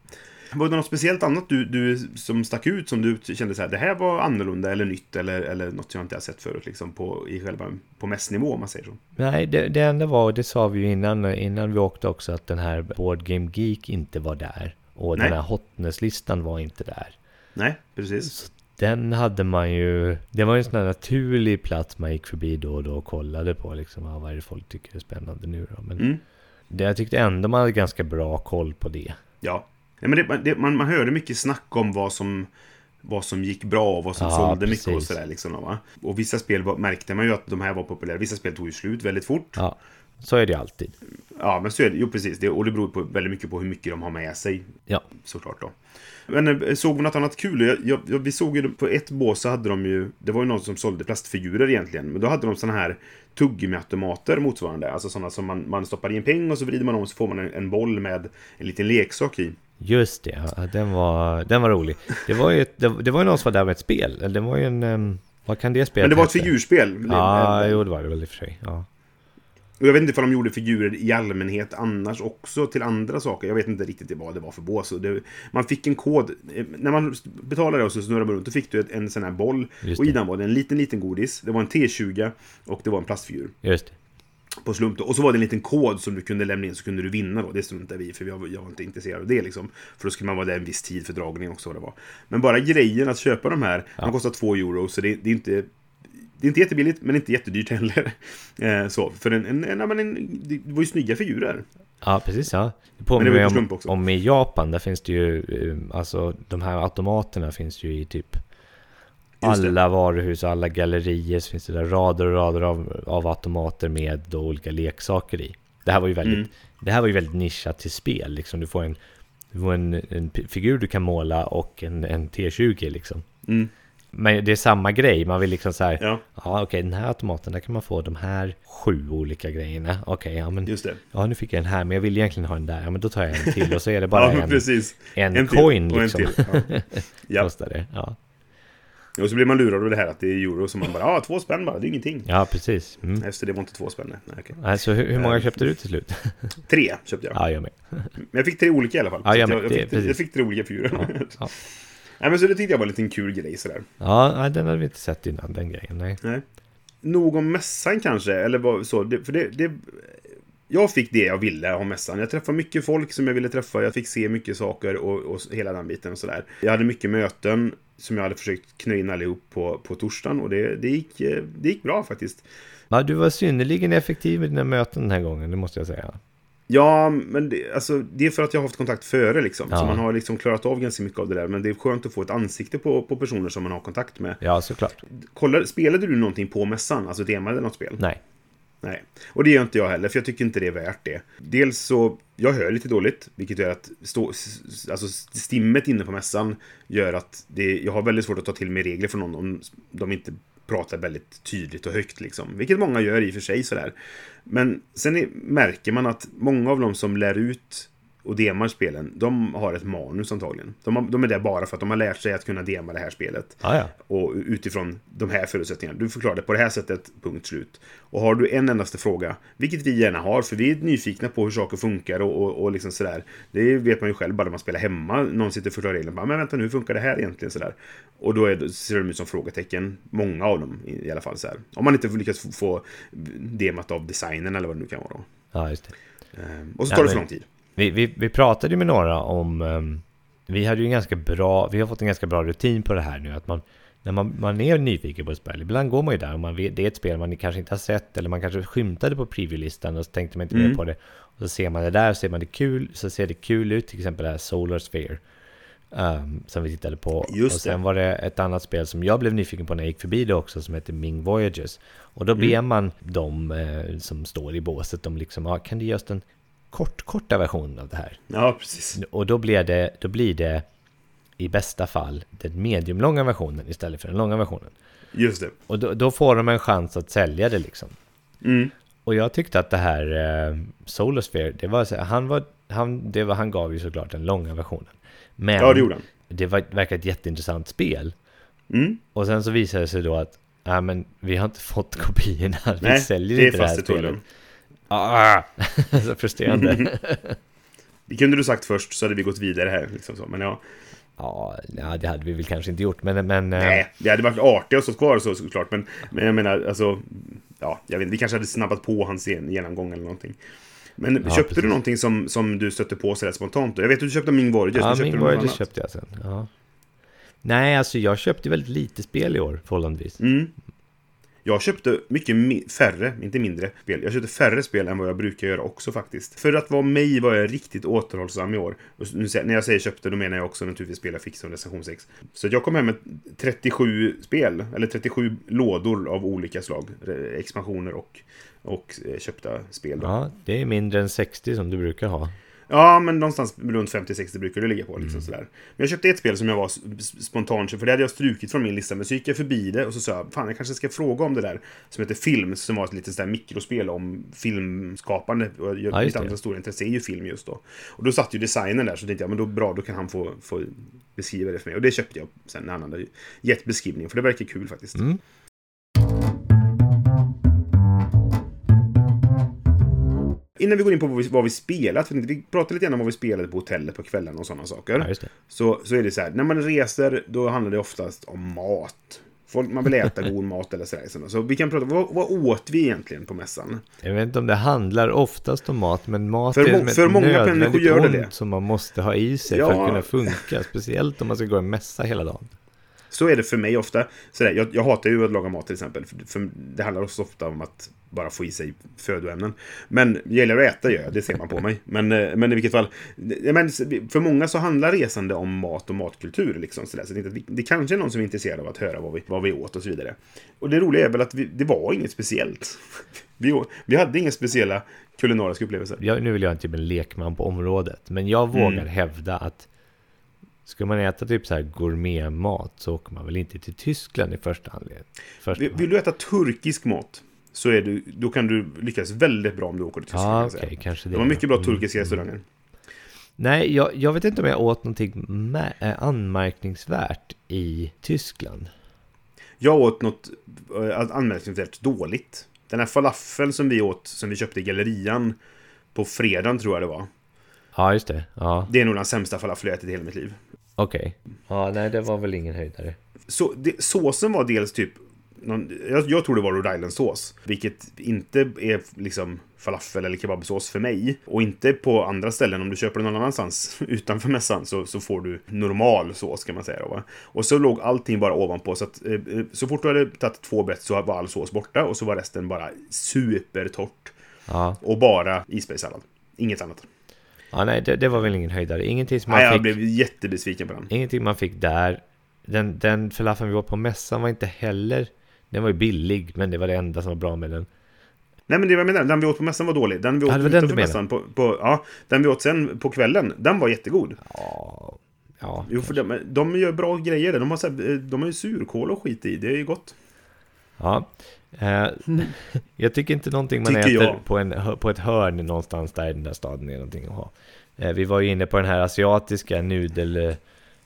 Var det något speciellt annat du, du som stack ut som du kände så här, det här var annorlunda eller nytt eller, eller något jag inte har sett förut liksom på, i själva, på mässnivå om man säger så? Nej, det, det enda var, och det sa vi ju innan, innan vi åkte också, att den här Board Game Geek inte var där. Och Nej. den här Hotness-listan var inte där. Nej, precis. Så den hade man ju, det var ju en sån här naturlig plats man gick förbi då och då och kollade på liksom, ja, vad är det folk tycker är spännande nu då? Men Mm. det, jag tyckte ändå man hade ganska bra koll på det. Ja. Nej, men det, det, man, man hörde mycket snack om vad som, vad som gick bra och vad som Ja, sålde mycket och precis. sådär. Liksom, va? Och vissa spel var, märkte man ju att de här var populära. Vissa spel tog ju slut väldigt fort. Ja, så är det alltid. Ja, men så är det. Jo, precis. Det, och det beror på, väldigt mycket på hur mycket de har med sig. Ja, Såklart då. Men eh, såg vi något annat kul? Jag, jag, jag, vi såg ju på ett bås så hade de ju... Det var ju någon som sålde plastfigurer egentligen. Men då hade de såna här tuggummiautomater motsvarande. Alltså sådana som man, man stoppar i en peng och så vrider man om så får man en, en boll med en liten leksak i. just det. Ja, den, var, den var rolig. Det var ju, ett, det, det var någon som var där med ett spel. Eller Det var ju en... vad kan det spelet Men det var ett figurspel. Ja, jo det var det väl i och för sig. Ja. Och jag vet inte om de gjorde figurer i allmänhet annars också till andra saker. Jag vet inte riktigt vad det var för bås. Det, man fick en kod. eh, När man betalade och så snurrade man runt, då fick du en sån här boll. Och i den var det en liten, liten godis. Det var en T20 och det var en plastfigur. Just det. På slump då. Och så var det en liten kod som du kunde lämna in så kunde du vinna då. Det struntade vi för jag, var inte intresserad av det liksom. För då skulle man vara där en viss tid för dragning också vad det var. Men bara grejen att köpa de här, de kostar 2 euro så det, det är inte det är inte jättebilligt, men inte jättedyrt heller. [laughs] Eh, så, för en, en, en, ja, en, det var ju snygga figurer. Ja, precis ja. Det påminner mig om, om i Japan, där finns det ju, eh, alltså de här automaterna finns ju i typ. Alla varuhus, alla gallerier, så finns det där rader och rader av, av automater med då olika leksaker i. Det här var ju väldigt, Mm. det här var ju väldigt nischat till spel, liksom. Du får en, du får en, en figur du kan måla och en, en T20 liksom. Mm. Men det är samma grej, man vill liksom så här, ja, Ja, okej den här automaten, där kan man få de här sju olika grejerna. Okej, ja men just det. Ja, nu fick jag den här, men jag vill egentligen ha den där. Ja, men då tar jag en till och så är det [laughs] bara ja, en, precis. en, En till coin och en liksom. till. Ja. [laughs] Ja. Kostar det. Ja. Och så blir man lurad av det här att det är euro, så man bara, ja, två spänn bara, det är ingenting. ja, precis. Mm. Just det, det var inte två spänn. Nej, okej. Alltså, hur, hur många Eh. köpte du till slut? [laughs] Tre köpte jag. ja, jag med. Men jag fick tre olika i alla fall. Ja, jag med. jag, jag, Det- fick, precis. jag fick tre olika figurer. Ja, [laughs] ja. Nej, men så det tyckte jag var en liten kul grej sådär. ja, nej, den hade vi inte sett innan, den grejen. Nej. Nej. Nog om mässan kanske, eller vad, så. Det, för det, det, jag fick det jag ville av mässan. Jag träffade mycket folk som jag ville träffa. Jag fick se mycket saker och, och hela den biten och sådär. Jag hade mycket möten som jag hade försökt knö in allihop på, på torsdagen och det, det, gick, eh, det gick bra faktiskt. Ja, du var synnerligen effektiv med dina möten den här gången, det måste jag säga. Ja, men det, alltså, det är för att jag har haft kontakt före liksom. Så Ja. man har liksom klarat av ganska mycket av det där. Men det är skönt att få ett ansikte på, på personer som man har kontakt med. Ja, såklart. Kolla, spelade du någonting på mässan? Alltså demade något spel? Nej. Nej, och det gör inte jag heller, för jag tycker inte det är värt det. Dels så, jag hör lite dåligt, vilket gör att stå, alltså stimmet inne på mässan gör att det, jag har väldigt svårt att ta till mig regler från någon om de inte pratar väldigt tydligt och högt liksom. Vilket många gör i och för sig sådär. Men sen är, märker man att många av de som lär ut och demar spelen, de har ett manus antagligen. De, har, de är där bara för att de har lärt sig att kunna dema det här spelet. Ja, ja. Och utifrån de här förutsättningarna. Du förklarar det på det här sättet, punkt slut. Och har du en endaste fråga, vilket vi gärna har, för vi är nyfikna på hur saker funkar och, och, och liksom sådär. Det vet man ju själv bara när man spelar hemma. Någon sitter och förklarar reglerna. Bara, Men vänta nu, hur funkar det här egentligen? Sådär. Och då är det, ser de ut som frågetecken. Många av dem i, i alla fall. Sådär. Om man inte lyckas få, demat av designen eller vad det nu kan vara. Då. Ja, just det. Ehm, och så Ja, tar det men- för lång tid. Vi, vi, vi pratade ju med några om... ehm, vi hade ju en ganska bra... Vi har fått en ganska bra rutin på det här nu. Att man, när man, man är nyfiken på ett spel, ibland går man ju där och man vet, det är ett spel man kanske inte har sett eller man kanske skymtade på preview-listan och så tänkte man inte mer Mm. på det. Och så ser man det där, ser man det kul, så ser det kul ut, till exempel det här Solar Sphere. ehm, som vi tittade på. Just och sen det. var det ett annat spel som jag blev nyfiken på när jag gick förbi det också, som heter Ming Voyages. Och då ber man de eh, som står i båset, de liksom, ah, kan du ge oss en kort, korta version av det här? Ja, precis. Och då blir det, då blir det i bästa fall den mediumlånga versionen istället för den långa versionen. Just det. Och då, då får de en chans att sälja det liksom. Mm. Och jag tyckte att det här eh, Solar Sphere, det var, han var, han, det var, han gav ju såklart den långa versionen. Men Ja, det gjorde han. det var, verkar ett jätteintressant spel. Mm. Och sen så visade det sig då att Nej men vi har inte fått [laughs] kopiorna, vi Nej, säljer det är inte det här spelet. Ah, [laughs] så frustrerande. [laughs] Det kunde du sagt först så hade vi gått vidare här. Liksom så. Men ja, ja, det hade vi väl kanske inte gjort, men... men eh, nej, det hade varit artigt att stå kvar så såklart. Men, men jag menar, alltså, ja, jag vet inte, vi kanske hade snabbat på hans gen- genomgång eller någonting. Men Ja, köpte precis. du någonting som, som du stötte på sådär spontant? då? Jag vet att du köpte Ming Voyages, Ja, men köpte min du något Voyager köpte jag sen. Ja. Nej, alltså jag köpte väldigt lite spel i år, förhållandevis. Mm. Jag köpte mycket mi- färre, inte mindre, spel. Jag köpte färre spel än vad jag brukar göra också faktiskt. För att vara mig var jag riktigt återhållsam i år. Och nu, när jag säger köpte, då menar jag också naturligtvis spel jag fick som recension 6. Så jag kom hem med 37 spel, eller 37 lådor av olika slag. Expansioner och, och eh, köpta spel. Då. Ja, det är mindre än 60 som du brukar ha. Ja, men någonstans runt 50-60 brukar det ligga på. Mm. Liksom, sådär. Men jag köpte ett spel som jag var s- s- spontan för det hade jag strukit från min lista. Men så gick jag förbi det och så sa jag, fan jag kanske ska fråga om det där som heter Film, som var ett litet sådär mikrospel om filmskapande. Och jag, Ja, mitt andra stora intresse är ju film just då. Och då satt ju designen där, så tänkte jag, men då bra, då kan han få, få beskriva det för mig. Och det köpte jag sen när han hade gett beskrivningen, för det verkar kul faktiskt. Mm. Innan vi går in på vad vi, vad vi spelat, för vi pratade lite grann om vad vi spelade på hotellet på kvällen och sådana saker. Ja. Så, så är det så här, när man reser då handlar det oftast om mat. Folk, man vill äta god mat eller sådär. Så så vi kan prata, vad, vad åt vi egentligen på mässan? Jag vet inte om det handlar oftast om mat, men mat För är för många människor gör det som man måste ha i sig för Ja. att kunna funka. Speciellt om man ska gå en mässa hela dagen. Så är det för mig ofta. Sådär, jag, jag hatar ju att laga mat till exempel. För, för det handlar också ofta om att bara få i sig födoämnen. Men gäller att äta gör jag, det ser man på mig. Men, eh, men i vilket fall, det- men för många så handlar resande om mat och matkultur. Liksom, sådär. Så det, det kanske är någon som är intresserad av att höra vad vi, vad vi åt och så vidare. Och det roliga är väl att vi, det var inget speciellt. [laughs] Vi, vi hade inga speciella kulinariska upplevelser. Jag, nu vill jag inte bli en lekman på området, men jag vågar Mm. hävda att ska man äta typ så här gourmetmat så åker man väl inte till Tyskland i första hand. Första Vill, vill du äta turkisk mat så är du, då kan du lyckas väldigt bra om du åker till Tyskland. Säga. okej, kanske det. De har mycket bra Mm. turkiska restauranger. Nej, jag, jag vet inte om jag åt någonting eh, anmärkningsvärt i Tyskland. Jag åt något eh, anmärkningsvärt dåligt. Den här falafeln som vi åt, som vi köpte i gallerian på fredagen tror jag det var. Ja, just det. Ja, Det är nog den sämsta falafel jag ätit i hela mitt liv. Okej. Ja, nej, det var väl ingen höjdare. Så, det, såsen var dels typ... Någon, jag, jag tror det var Rhode Island-sås. Vilket inte är liksom falafel eller kebabsås för mig. Och inte på andra ställen. Om du köper den någon annanstans [laughs] utanför mässan så, så får du normal sås kan man säga. Då, va? Och så låg allting bara ovanpå. Så, att, eh, eh, så fort du hade tagit två brett så var all sås borta. Och så var resten bara supertorrt. Ja, Och bara isbergssallad. Inget annat. Ja nej, det, det var väl ingen höjdare. Ingenting som man Nej, jag fick... blev jättebesviken på den. Ingenting man fick där. Den, den falafeln vi åt på mässan var inte heller... Den var ju billig, men det var det enda som var bra med den. Nej men det var jag menar, den vi åt på mässan var dålig. Den vi åt Ja, den mässan på, på, ja, den vi åt sen på kvällen, den var jättegod. Ja, ja. Jo, för de, de gör bra grejer. De har, så här, de har ju surkål och skit i. Det är ju gott. ja. Eh, [laughs] jag tycker inte någonting man Tycker äter jag. på, en, på ett hörn någonstans där i den där staden är någonting att ha. Eh, vi var ju inne på den här asiatiska nudel,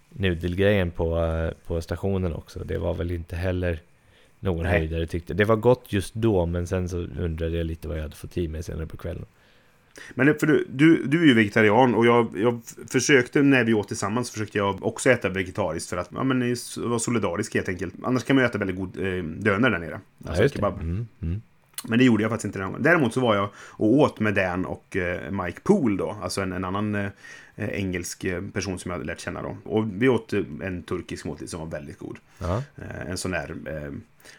nudelgrejen på, på stationen också. Det var väl inte heller någon Nej. höjdare tyckte. Det var gott just då, men sen så undrade jag lite vad jag hade fått i mig senare på kvällen. Men för du, du, du är ju vegetarian och jag, jag försökte, när vi åt tillsammans, försökte jag också äta vegetariskt för att ja, men, vara solidarisk helt enkelt. Annars kan man ju äta väldigt god eh, döner där nere. Ja, Alltså det. kebab. Mm, mm. Men det gjorde jag faktiskt inte den gången. Däremot så var jag och åt med Dan och eh, Mike Poole då. Alltså en, en annan eh, engelsk eh, person som jag hade lärt känna då. Och vi åt eh, en turkisk måltid som var väldigt god. Eh, en sån där eh,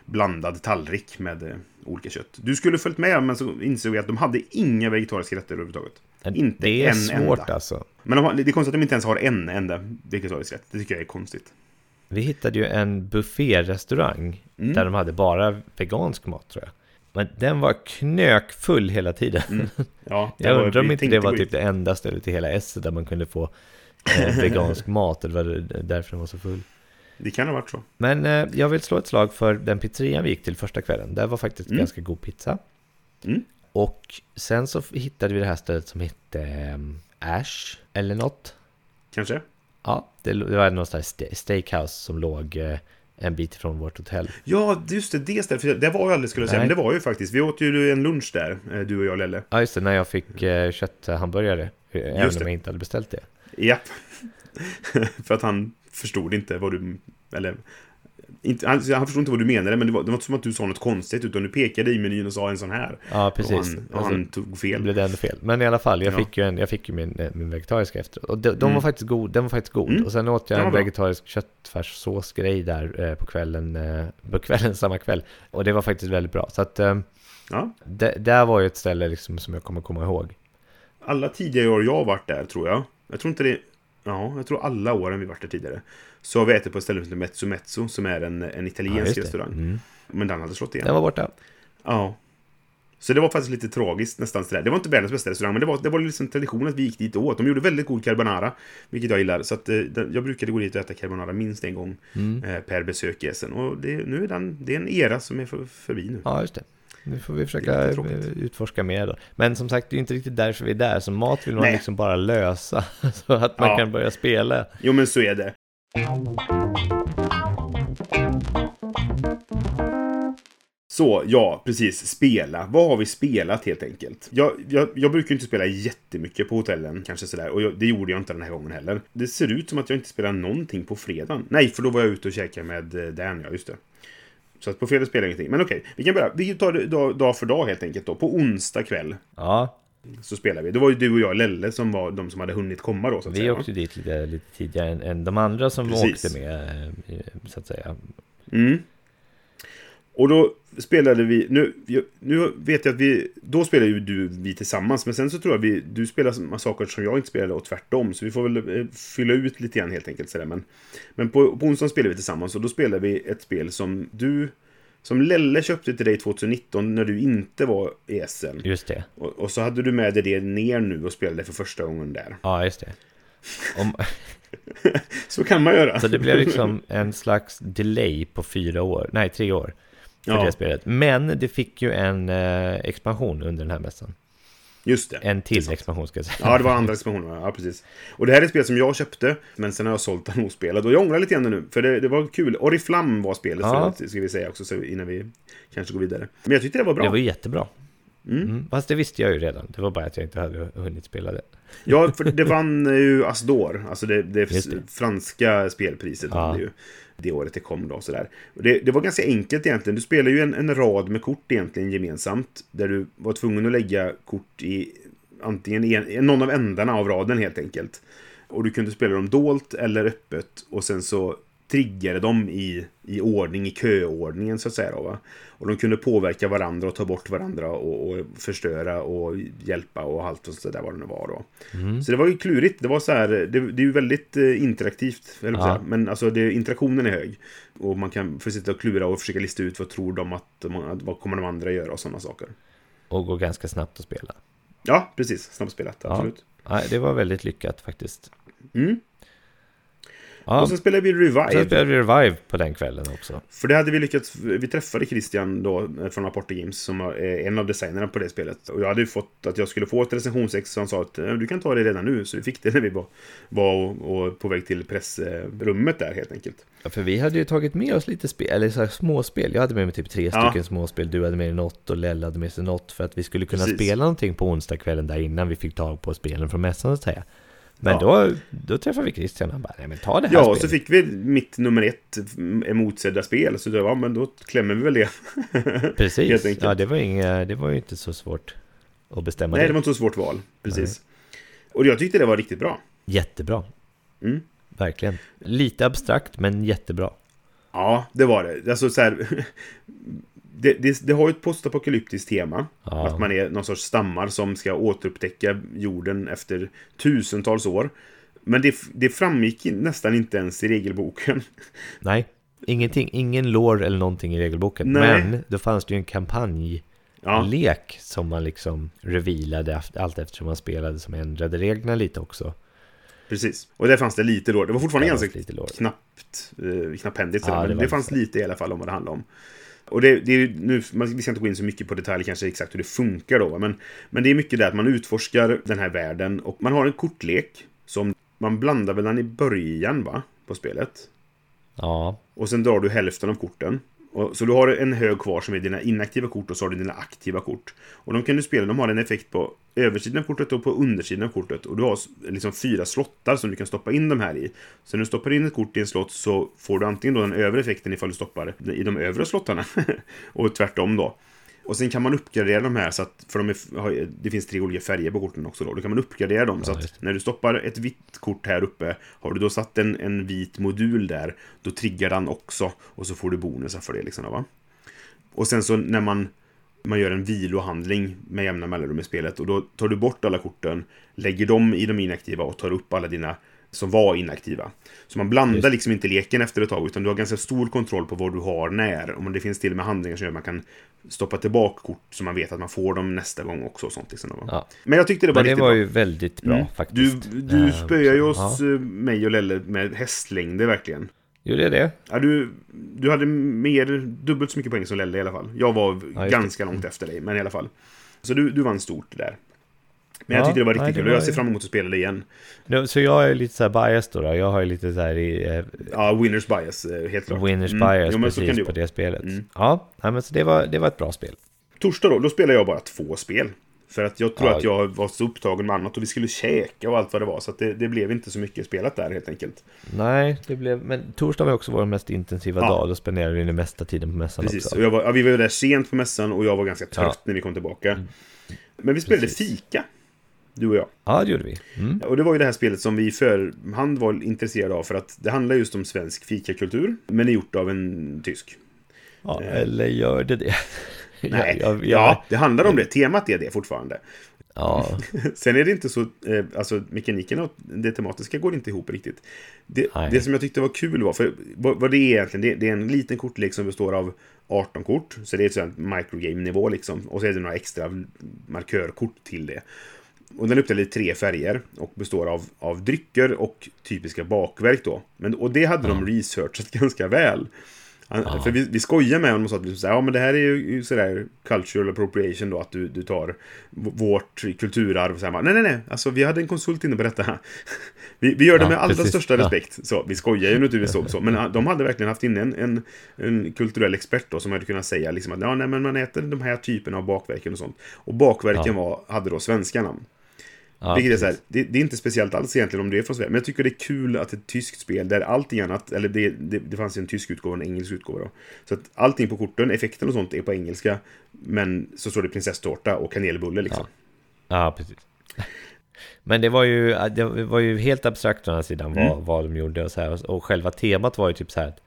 blandad tallrik med eh, olika kött. Du skulle följt med men så insåg jag att de hade inga vegetariska rätter överhuvudtaget. Inte det är en svårt enda. alltså. Men de det är konstigt att de inte ens har en enda vegetarisk rätt. Det tycker jag är konstigt. Vi hittade ju en bufférestaurang Mm. där de hade bara vegansk mat tror jag. Men den var knökfull hela tiden. [laughs] Ja, det Jag undrar om inte det var typ det enda stället i hela S där man kunde få eh, [laughs] vegansk mat. Det var därför den var så full. Det kan ha varit så. Men eh, jag vill slå ett slag för den pizzerian vi gick till första kvällen. Där var faktiskt Mm. ganska god pizza. Mm. Och sen så hittade vi det här stället som hette eh, Ash eller något. Kanske. Ja, det, det var någon sån här steakhouse som låg eh, en bit ifrån vårt hotell. Ja, just det, det stället. För det var ju aldrig skulle jag säga, Nej. men det var ju faktiskt. Vi åt ju en lunch där, eh, du och jag Lelle. Ja, just det, när jag fick eh, kötthamburgare. eh, Även Just om det. jag inte hade beställt det. Japp. [laughs] för att han förstod inte vad du... Eller... Inte, han, han förstod inte vad du menade, men det var, det var inte som att du sa något konstigt, utan du pekade i menyn och sa en sån här. Ja, Och precis. han, och Alltså, han tog fel. blev det ändå fel. Men i alla fall, jag Ja. fick ju, en, jag fick ju min, eh, min vegetariska efteråt. Och de, de var Mm. faktiskt god, den var faktiskt god. Mm. Och sen åt jag en var vegetarisk köttfärssåsgrej där eh, på kvällen, eh, på kvällen [laughs] samma kväll. Och det var faktiskt väldigt bra. Så att eh, Ja. det, där var ju ett ställe liksom som jag kommer komma ihåg. Alla tidigare år jag har varit där, tror jag. Jag tror inte det... Ja, jag tror alla åren vi varit där tidigare. Så har vi ätit på ett ställe som heter Mezzo Mezzo, som är en, en Ja, italiensk det. restaurang. Mm. Men den hade slått igen. Den var borta. Ja. Så det var faktiskt lite tragiskt nästan sådär. Det var inte världens bästa restaurang, men det var, det var liksom tradition att vi gick dit och åt. De gjorde väldigt god carbonara, vilket jag gillar. Så att, eh, jag brukade gå dit och äta carbonara minst en gång Mm. eh, per besök i Essen. Och det, nu är den, det är en era som är för, förbi nu. Ja, just det. Nu får vi försöka eh, utforska mer då. Men som sagt, det är inte riktigt därför vi är där. Så mat vill man Nej. liksom bara lösa. [laughs] Så att man Ja. kan börja spela. Jo, men så är det. Så, ja, precis. Spela. Vad har vi spelat helt enkelt? Jag, jag, jag brukar inte spela jättemycket på hotellen, kanske sådär. Och jag, det gjorde jag inte den här gången heller. Det ser ut som att jag inte spelar någonting på fredagen. Nej, för då var jag ute och käkade med eh, Dan, ja, just det. Så att på fredag spelar jag ingenting. Men okej, vi kan börja. Vi tar det dag, dag för dag helt enkelt då. På onsdag kväll Ja, så spelar vi. Det var ju du och jag, Lelle, som var de som hade hunnit komma då, så att vi säga. åkte dit lite, lite tidigare än, än de andra som Precis. åkte med, eh, så att säga. Mm. Och då spelade vi, nu, nu vet jag att vi, då spelade ju du vi tillsammans, men sen så tror jag vi, du spelar saker som jag inte spelade och tvärtom, så vi får väl eh, fylla ut lite grann helt enkelt. Sådär. Men, men på, på onsdagen spelade vi tillsammans och då spelade vi ett spel som du, som Lelle köpte till dig 2019 när du inte var i Essen. Just det. Och, och så hade du med dig det ner nu och spelade för första gången där. Ja, just det. Om, [laughs] Så kan man göra. så det blev liksom en slags delay på fyra år, nej tre år. För Ja. det spelet. Men det fick ju en eh, expansion under den här mässan. Just det. En till expansion ska jag säga. Ja, det var andra expansioner. Ja, precis. Och det här är ett spel som jag köpte, men sen har jag sålt den ospelad. Och jag ångrar lite grann nu, för det, det var kul. Oriflam var spelet, Ja. för, ska vi säga också, så innan vi kanske går vidare. Men jag tyckte det var bra. Det var jättebra. Mm. Mm. Fast det visste jag ju redan. Det var bara att jag inte hade hunnit spela det. Ja, för det vann ju Asdor, alltså det, det, det. franska spelpriset Ja. vann det ju. Det året det kom då, sådär. Det, det var ganska enkelt egentligen. Du spelar ju en, en rad med kort egentligen gemensamt. Där du var tvungen att lägga kort i antingen en, någon av ändarna av raden helt enkelt. Och du kunde spela dem dolt eller öppet. Och sen så triggade de i, i ordning, i köordningen så att säga. Då, va? Och de kunde påverka varandra och ta bort varandra och, och förstöra och hjälpa och allt och sådär vad det nu var då. Så det var ju klurigt. Det var så här, det, det är ju väldigt eh, interaktivt. Eller Ja. ja. Men alltså det, interaktionen är hög. Och man kan få sitta och klura och försöka lista ut vad tror de att, vad kommer de andra göra och sådana saker. Och går ganska snabbt att spela. Ja, precis. Snabbspelat, Ja. absolut. Nej, det var väldigt lyckat faktiskt. Mm. Ja, Och sen spelade vi Revive. sen spelade vi Revive på den kvällen också. För det hade vi lyckats, vi träffade Christian då eh, från Aporta Games som är en av designerna på det spelet. Och jag hade ju fått att jag skulle få ett recensionsex så han sa att eh, du kan ta det redan nu. Så vi fick det när vi var, var och, och på väg till pressrummet där helt enkelt. Ja, för vi hade ju tagit med oss lite spel, eller så här småspel. Jag hade med mig typ tre Ja. stycken småspel, du hade med dig något och Lelle hade med sig något. För att vi skulle kunna Precis. spela någonting på onsdagskvällen där innan vi fick tag på spelen från mässan så att säga. Men Ja. då, då träffade vi Christian och han bara, nej men ta det här Ja, spelet. så fick vi mitt nummer ett emotsedda spel. Så då, ja, men då klämmer vi väl det. [laughs] Precis, ja det var, inga, det var ju inte så svårt att bestämma Nej, det. det var inte så svårt val. Precis. Och jag tyckte det var riktigt bra. Jättebra, Mm. verkligen. Lite abstrakt men jättebra. Ja, det var det. Alltså så här... [laughs] Det, det, det har ju ett postapokalyptiskt tema. Ja. Att man är någon sorts stammar som ska återupptäcka jorden efter tusentals år. Men det, det framgick nästan inte ens i regelboken. [laughs] Nej, ingenting, ingen lore eller någonting i regelboken. Nej. Men då fanns det ju en kampanj Ja, lek som man liksom revealade eft- allt eftersom man spelade som ändrade reglerna lite också. precis. Och där fanns det lite då. Det var fortfarande ganska lite knappt, eh, knapphändigt. Ja, det men det fanns lite. lite i alla fall om vad det handlade om. Och det, det är nu, man, vi ska inte gå in så mycket på detalj kanske exakt hur det funkar då. Men, men det är mycket det att man utforskar den här världen och man har en kortlek som man blandar väl den i början va? På spelet. Ja, Och sen drar du hälften av korten. Och, så du har en hög kvar som är dina inaktiva kort och så har du dina aktiva kort. Och de kan du spela, de har en effekt på översidan av kortet och på undersidan av kortet. Och du har liksom fyra slottar som du kan stoppa in de här i. Så när du stoppar in ett kort i en slott så får du antingen då den övre effekten ifall du stoppar i de övre slottarna. [laughs] och tvärtom då. Och sen kan man uppgradera de här så att, för de är, det finns tre olika färger på korten också då. Då kan man uppgradera dem så just att när du stoppar ett vitt kort här uppe, har du då satt en, en vit modul där, då triggar den också. Och så får du bonusar för det liksom då, va. Och sen så när man, man gör en vilohandling med jämna mellanrum i spelet och då tar du bort alla korten, lägger dem i de inaktiva och tar upp alla dina som var inaktiva. Så man blandar Just. liksom inte leken efter ett tag, utan du har ganska stor kontroll på vad du har när. Och det finns till och med handlingar som gör att man kan stoppa tillbaka kort så man vet att man får dem nästa gång också. Och sånt, liksom. ja. Men jag tyckte det var Men det var bra. ju väldigt bra Mm. faktiskt. Du, du Eh, spöar ju oss, ja. eh, mig och Lelle, med hästlängder verkligen. Gjorde jag det? Ja, du, du hade mer, dubbelt så mycket poäng som Lelle i alla fall. Jag var Ja, ganska långt efter dig, men i alla fall. Så du, du vann stort där. Men jag Ja, tyckte det var nej, riktigt det kul och jag ser fram emot att spela det igen. Så jag är lite så här biased då, då. Jag har ju lite så här i, eh, Ja, winners bias, eh, helt klart. winners Mm. bias kan precis det på vara. det spelet. Mm. Ja, nej, men så det var, det var ett bra spel. Torsdag då, då spelar jag bara två spel. För att jag tror Ja. att jag var så upptagen med annat och vi skulle käka och allt vad det var. Så det, det blev inte så mycket spelat där helt enkelt. Nej, det blev, men torsdag var också vår mest intensiva Ja. dag. Då spenderade vi den mesta tiden på mässan Precis, också. jag var, ja, vi var där sent på mässan och jag var ganska trött Ja. Mm. när vi kom tillbaka. Men vi spelade Precis. fika, du och jag. Ja, det gjorde vi. Mm. Och det var ju det här spelet som vi i förhand var intresserade av för att det handlar just om svensk fikakultur, men är gjort av en tysk. Ja, Eh. eller gör det det? [laughs] Nej, jag, jag, ja, det handlar om det. Temat är det fortfarande. ja, [laughs] Sen är det inte så, eh, alltså mekaniken och det tematiska går inte ihop riktigt. Det, det som jag tyckte var kul var, för vad, vad det är egentligen, det, det är en liten kortlek som består av 18 kort, så det är ett sånt microgame-nivå liksom, och så är det några extra markörkort till det. Och den är uppdelad i tre färger och består av, av drycker och typiska bakverk då. Men, och det hade de researchat [laughs] ganska väl. Han, Ja. För vi, vi skojar med honom och sa att liksom ja, men det här är ju sådär cultural appropriation då, att du, du tar vårt kulturarv. Och så här, bara, nej, nej, nej, alltså vi hade en konsult inne på detta. [laughs] Vi, vi gör det Ja, med allra precis. största Ja. respekt. Så, vi skojar ju naturligtvis så, så, men [laughs] de hade verkligen haft in en, en, en kulturell expert då, som hade kunnat säga liksom att ja, nej, men man äter de här typerna av bakverken och sånt. Och bakverken var, hade då svenska namn. Ja, Vilket är så här, det, det är inte speciellt alls egentligen om det är från Sverige. Men jag tycker det är kul att ett tyskt spel där allting annat, eller det, det, det fanns ju en tysk utgåva och en engelsk utgåva då. Så att allting på korten, effekten och sånt är på engelska. Men så står det prinsesstårta och kanelbulle liksom. Ja, precis. [laughs] Men det var ju, det var ju helt abstrakt å andra sidan vad, Mm. vad de gjorde och så här. Och själva temat var ju typ så här att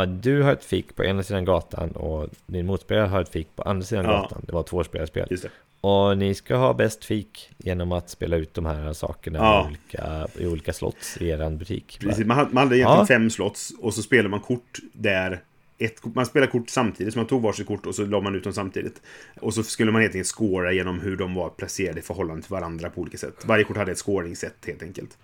ja, du har ett fik på ena sidan gatan och din motspelare har ett fik på andra sidan Ja. gatan. Det var två spelarspel. Just det. Och ni ska ha bäst fik genom att spela ut de här sakerna Ja. i, olika, i olika slots i er butik. Precis, man hade, man hade egentligen Ja. fem slots och så spelar man kort där ett, man spelar kort samtidigt, så man tog varsitt kort och så la man ut dem samtidigt. Och så skulle man helt enkelt scora genom hur de var placerade i förhållande till varandra på olika sätt. Varje kort hade ett scoringsätt helt enkelt.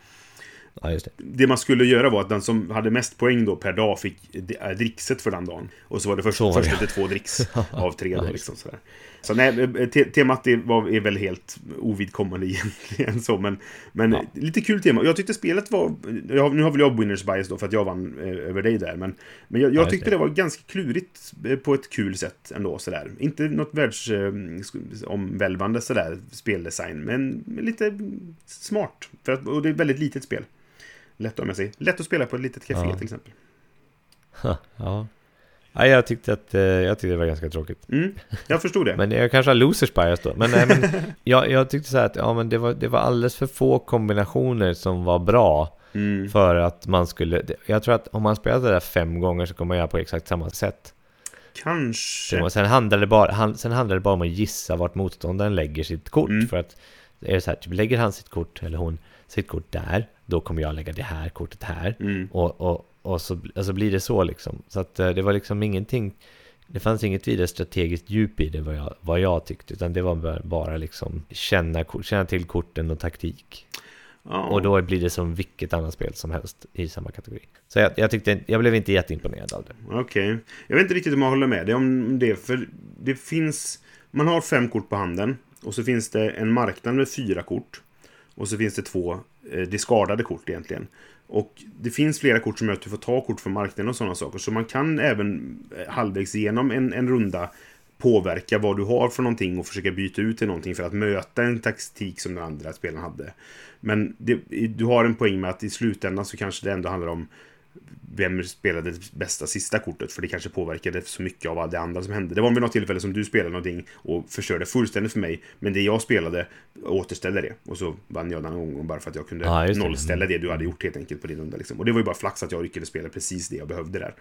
Ja, det. Det man skulle göra var att den som hade mest poäng då per dag fick äh, drickset för den dagen. Och så var det först, Så första till två dricks [laughs] av tre då. Ja, Liksom, sådär. Så nej, eh, te temat är, var, är väl helt ovidkommande [laughs] egentligen. Så, men men Ja. lite kul tema. Jag tyckte spelet var... Jag, nu har väl jag winners bias då för att jag vann eh, över dig där. Men, men jag, jag just tyckte det. det var ganska klurigt eh, på ett kul sätt ändå. Sådär. Inte något världsomvälvande sådär speldesign. Men lite smart. För att, och det är ett väldigt litet spel. Lätt om jag säger. Lätt att spela på ett litet café Ja. till exempel. Ja. ja, jag tyckte att eh, jag tyckte det var ganska tråkigt. Mm, jag förstod det. [laughs] Men jag kanske har losers bias då. Men, nej, men jag, jag tyckte så här att ja, men det, var, det var alldeles för få kombinationer som var bra. Mm. För att man skulle... Jag tror att om man spelar det där fem gånger så kommer man göra på exakt samma sätt. Kanske. Sen handlar, det bara, han, sen handlar det bara om att gissa vart motståndaren lägger sitt kort. Mm. För att är det så här, typ, lägger han sitt kort eller hon sitt kort där, då kommer jag lägga det här kortet här. Mm. Och, och, och så alltså blir det så liksom. Så att eh, det var liksom ingenting, det fanns inget vidare strategiskt djup i det vad jag, vad jag tyckte. Utan det var bara- bara liksom känna, känna till korten och taktik. Ja. Och då blir det som vilket annat spel som helst i samma kategori. Så jag, jag tyckte, jag blev inte jätteimponerad av det. Okej. Jag vet inte riktigt om jag håller med dig om det. För det finns... Man har fem kort på handen. Och så finns det en marknad med fyra kort. Och så finns det två eh, diskardade kort egentligen. Och det finns flera kort som gör att du får ta kort från marknaden och sådana saker. Så man kan även eh, halvvägs igenom en, en runda påverka vad du har för någonting och försöka byta ut till någonting för att möta en taktik som den andra spelaren hade. Men det, du har en poäng med att i slutändan så kanske det ändå handlar om vem spelade det bästa sista kortet? För det kanske påverkade så mycket av det andra som hände. Det var vid något tillfälle som du spelade någonting och förstörde fullständigt för mig. Men det jag spelade återställde det. Och så vann jag den gången bara för att jag kunde det. nollställa det du hade gjort helt enkelt på din runda. Liksom. Och det var ju bara flax att jag lyckades spela precis det jag behövde där.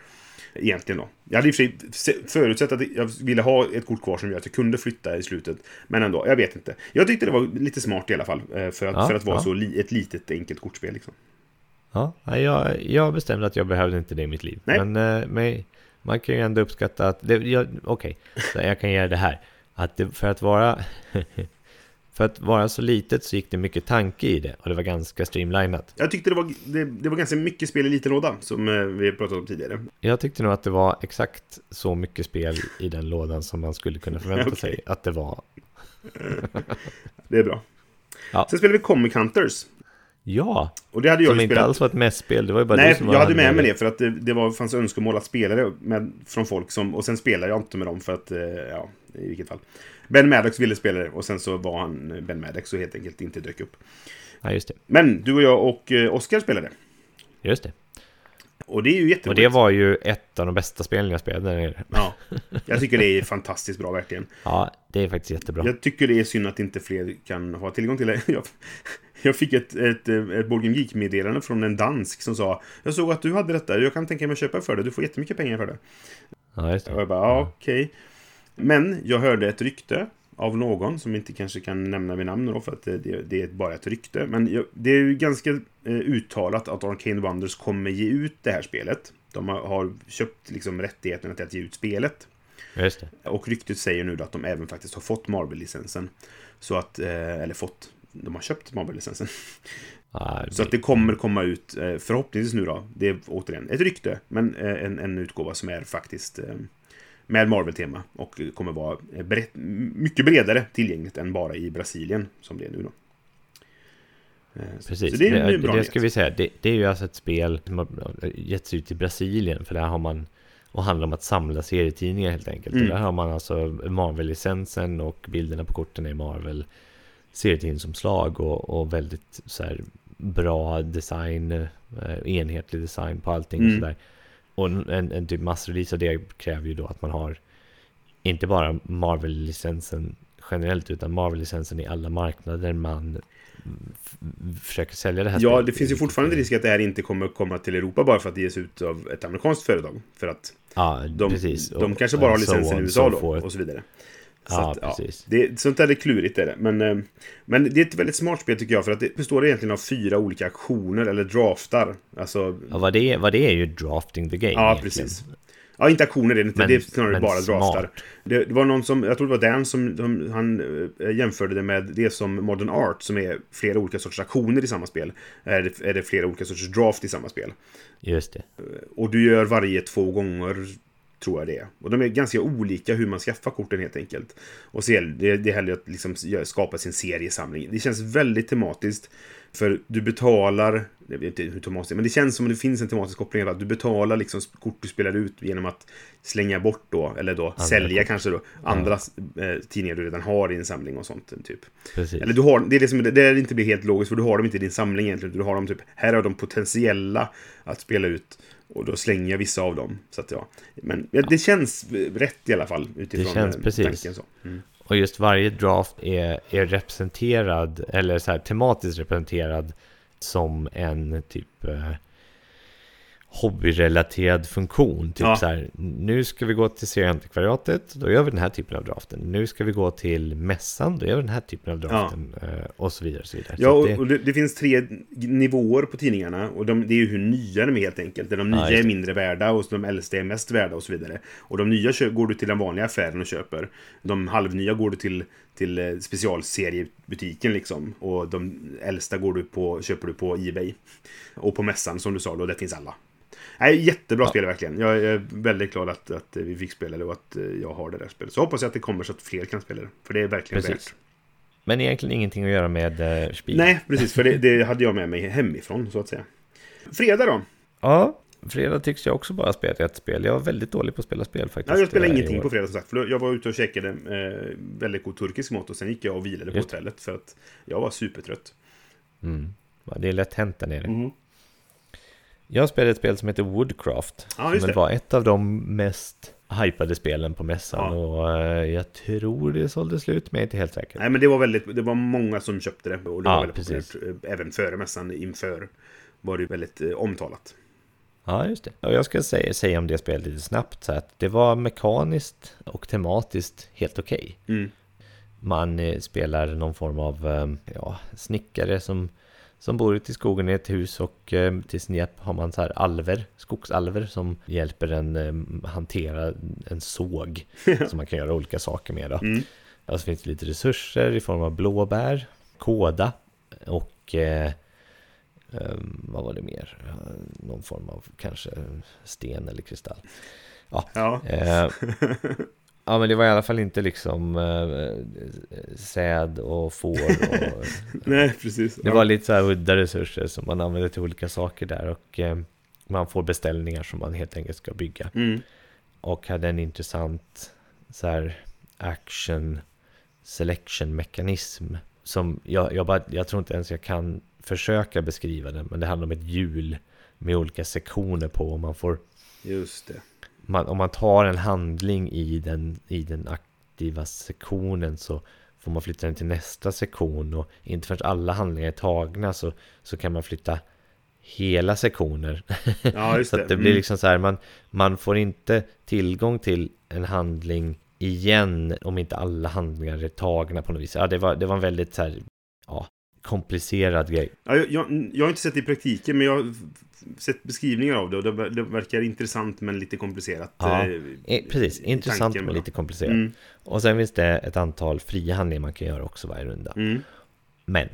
Egentligen då. Jag hade i och för sig se- förutsett att jag ville ha ett kort kvar som gör att jag kunde flytta i slutet. Men ändå, jag vet inte. Jag tyckte det var lite smart i alla fall. eh, För att, Ja, för att vara ja. så li, ett litet enkelt kortspel liksom. Ja, jag, jag bestämde att jag behövde inte det i mitt liv. Nej. Men, eh, men man kan ju ändå uppskatta att, okej, så jag kan göra det här. Att det, för att vara [laughs] för att vara så litet så gick det mycket tanke i det och det var ganska streamlinat. Jag tyckte det var, det, det var ganska mycket spel i liten låda, som eh, vi pratade om tidigare. Jag tyckte nog att det var exakt så mycket spel i den lådan som man skulle kunna förvänta [laughs] Okej. sig att det var. [laughs] Det är bra. Ja. Sen spelade vi Comic Hunters. Ja, Och det hade jag som inte spelat... alls var ett mässpel, det var ju bara Nej, jag hade med mig det för att det, det var, fanns önskemål att spela det med, från folk som... Och sen spelade jag inte med dem för att, eh, ja, i vilket fall. Ben Maddox ville spela det och sen så var han eh, Ben Maddox och helt enkelt inte dök upp. Ja, just det. Men du och jag och eh, Oskar spelade. Just det. Och det är ju Och jätteroligt. det var ju ett av de bästa spelen jag spelade där nere. Ja, jag tycker det är fantastiskt bra verkligen. Ja, det är faktiskt jättebra. Jag tycker det är synd att inte fler kan ha tillgång till det. [laughs] Jag, jag fick ett, ett, ett Board Game Geek-meddelande från en dansk som sa Jag såg att du hade detta, jag kan tänka mig att köpa för det, du får jättemycket pengar för det. Ja, just det. Och jag bara, ja, okej. Men jag hörde ett rykte av någon som inte kanske kan nämna vid namn då, för att det, det, är bara ett rykte. Men jag, det är ju ganska eh, uttalat att Arcane Wonders kommer ge ut det här spelet. De har, har köpt liksom rättigheterna till att ge ut spelet. Just det. Och ryktet säger nu då att de även faktiskt har fått Marvel-licensen. Så att, eh, eller fått, de har köpt Marvel-licensen. Så att det kommer komma ut, eh, förhoppningsvis nu då, det är återigen ett rykte, men eh, en, en utgåva som är faktiskt eh, med Marvel-tema och kommer vara brett, mycket bredare tillgängligt än bara i Brasilien som det är nu då. Precis, Så det är det, det ska vi säga. Det, det är ju alltså ett spel som har getts ut i Brasilien. För där har man, och handlar om att samla serietidningar helt enkelt. Mm. Och där har man alltså Marvel-licensen och bilderna på korten är Marvel serietidningsomslag och, och väldigt så här bra design, eh, enhetlig design på allting och Mm. sådär. Och en, en, typ massrelease av det kräver ju då att man har inte bara Marvel-licensen generellt utan Marvel-licensen i alla marknader man försöker sälja det här Ja, spelet det finns ju fortfarande risk att det här inte kommer komma till Europa bara för att det ges ut av ett amerikanskt företag. För att Ja, de, precis. de Och- kanske bara har and so licensen i USA so då, forth. och så vidare. Så Ja, att, precis. Det, sånt där är klurigt är det. Men, eh, men det är ett väldigt smart spel tycker jag. För att det består egentligen av fyra olika aktioner eller draftar. Alltså, Ja, vad det, är, vad det är ju drafting the game ja egentligen. precis. Ja, inte aktioner är det inte. Men- det är snarare bara draftar. Det, det var någon som, jag tror det var Dan som, de, han eh, jämförde det med det som Modern Art, som är flera olika sorters aktioner i samma spel. Är det, är det flera olika sorters draft i samma spel. Just det. Och du gör varje två gånger, tror jag det är. Och de är ganska olika hur man skaffar korten helt enkelt. Och så gäller det, det gäller att liksom skapa sin seriesamling. Det känns väldigt tematiskt. För du betalar, jag vet inte hur tematiskt men det känns som att det finns en tematisk koppling. Att du betalar liksom kort du spelar ut genom att slänga bort då, eller då sälja kort. kanske då, andra eh, tidningar du redan har i din samling och sånt. Typ. Precis. Eller du har, det är det som det där inte blir helt logiskt, för du har dem inte i din samling egentligen. Du har dem typ, här är de potentiella att spela ut. Och då slänger jag vissa av dem. Så att ja. Men ja, det känns rätt i alla fall. Utifrån Det känns eh, precis. tanken så. Mm. Och just varje draft är, är representerad, eller så här tematiskt representerad som en typ eh, hobbyrelaterad funktion. Typ Ja. så här, nu ska vi gå till serieantikvariatet, då gör vi den här typen av draften. Nu ska vi gå till mässan, då gör vi den här typen av draften. Eh, och så vidare. Och så vidare. Ja, och, det, och det, det finns tre nivåer på tidningarna. Och de, det är ju hur nya de är helt enkelt. De Ja, nya just är mindre värda och de äldsta är mest värda och så vidare. Och de nya går du till den vanliga affären och köper. De halvnya går du till, till eh, specialseriebutiken liksom. Och de äldsta går du på, köper du på Ebay. Och på mässan som du sa då, där finns alla. Nej, jättebra spel verkligen. Jag är väldigt glad att, att vi fick spela det och att eh, jag har det där spelet. Så hoppas jag att det kommer så att fler kan spela det. För det är verkligen Precis. värt. Men egentligen ingenting att göra med uh, Spiel. Nej, precis. För det, [laughs] det hade jag med mig hemifrån, så att säga. Fredag då? Ja, fredag tycks jag också bara spela ett spel. Jag var väldigt dålig på att spela spel faktiskt. Ja, jag spelade ingenting på fredag som sagt. För jag var ute och käkade eh, väldigt god turkisk mat och sen gick jag och vilade på Just. hotellet för att jag var supertrött. Mm. Ja, det är lätt hänt där nere. Mhm. Jag spelade ett spel som heter Woodcraft. Ja, som det. var ett av de mest hypade spelen på mässan. Ja. Och eh, jag tror det sålde slut, men jag är inte helt säker. Nej, men det var väldigt, det var många som köpte det. Och det Ja, var väldigt precis. populärt. eh, Även före mässan, inför, var det väldigt eh, omtalat. Ja, just det. Och jag ska säga, säga om det spelet lite snabbt. Så att det var mekaniskt och tematiskt helt okej. Mm. Man spelar någon form av ja, snickare som, som bor ute i skogen i ett hus och eh, till sin hjälp har man så här alver, skogsalver som hjälper en eh, hantera en såg [laughs] som man kan göra olika saker med. Då. Mm. Och så finns det lite resurser i form av blåbär, kåda och eh, eh, vad var det mer? Eh, Någon form av kanske sten eller kristall. Ja. Eh, [laughs] ja men det var i alla fall inte liksom eh, säd och får och [laughs] Nej, precis. det var lite så här udda resurser som man använde till olika saker där och eh, man får beställningar som man helt enkelt ska bygga Mm. och hade en intressant så här action selection mekanism som jag, jag, bara, jag tror inte ens jag kan försöka beskriva den men det handlar om ett hjul med olika sektioner på och man får Just det. Man, om man tar en handling i den, i den aktiva sektionen så får man flytta den till nästa sektion och inte förrän alla handlingar är tagna så, så kan man flytta hela sektioner. [laughs] Ja, så det. det blir Mm. liksom så här, man, man får inte tillgång till en handling igen om inte alla handlingar är tagna på något vis. Ja, det var, det var en väldigt så här, ja, komplicerad grej. Ja, jag, jag, jag har inte sett det i praktiken, men jag sett beskrivningar av det och det, det verkar intressant men lite komplicerat. Ja, eh, Precis, intressant men lite komplicerat. Mm. Och sen finns det ett antal fria handlingar man kan göra också varje runda. Mm. Men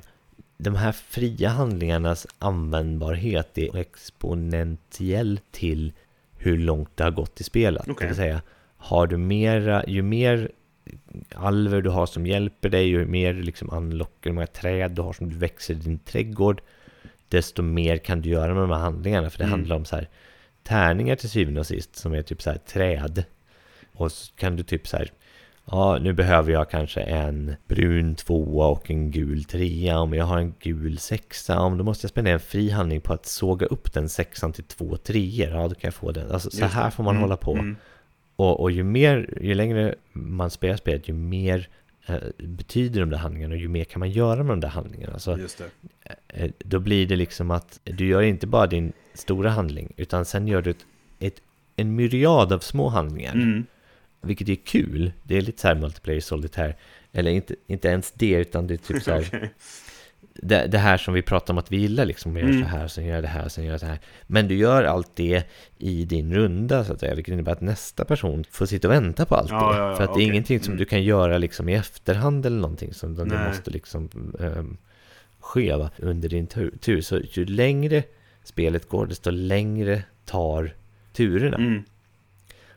de här fria handlingarnas användbarhet är exponentiell till hur långt det har gått i spelet. Okej. Det vill säga, har du mera, ju mer alver du har som hjälper dig, ju mer du liksom unlockar, hur många träd du har som du växer i din trädgård, desto mer kan du göra med de här handlingarna. För det Mm. handlar om så här tärningar till syvende och sist som är typ så här träd. Och så kan du typ så här Ja, nu behöver jag kanske en brun tvåa och en gul trea. Om jag har en gul sexa, men då måste jag spendera en fri handling på att såga upp den sexan till två treor. Ja, då kan jag få den. Alltså, så här får man Mm. hålla på. Mm. Och, och ju mer, ju längre man spelar spelet, ju mer betyder de där handlingarna och ju mer kan man göra med de där handlingarna. Så Just det. eh, då blir det liksom att du gör inte bara din stora handling, utan sen gör du ett, ett, en myriad av små handlingar. Mm. Vilket är kul. Det är lite så här multiplayer solitaire. Eller inte, inte ens det, utan det är typ så här. [laughs] Det, det här som vi pratar om att vi gillar, liksom. Jag gör Mm. så här, sen gör det här, sen gör så här. Men du gör allt det i din runda, så att säga. Vilket innebär att nästa person får sitta och vänta på allt Ja, det. ja, ja, För att det okej. är ingenting som Mm. du kan göra liksom i efterhand eller någonting. Som det måste liksom um, ske va? under din tur, tur. Så ju längre spelet går, desto längre tar turerna. Mm.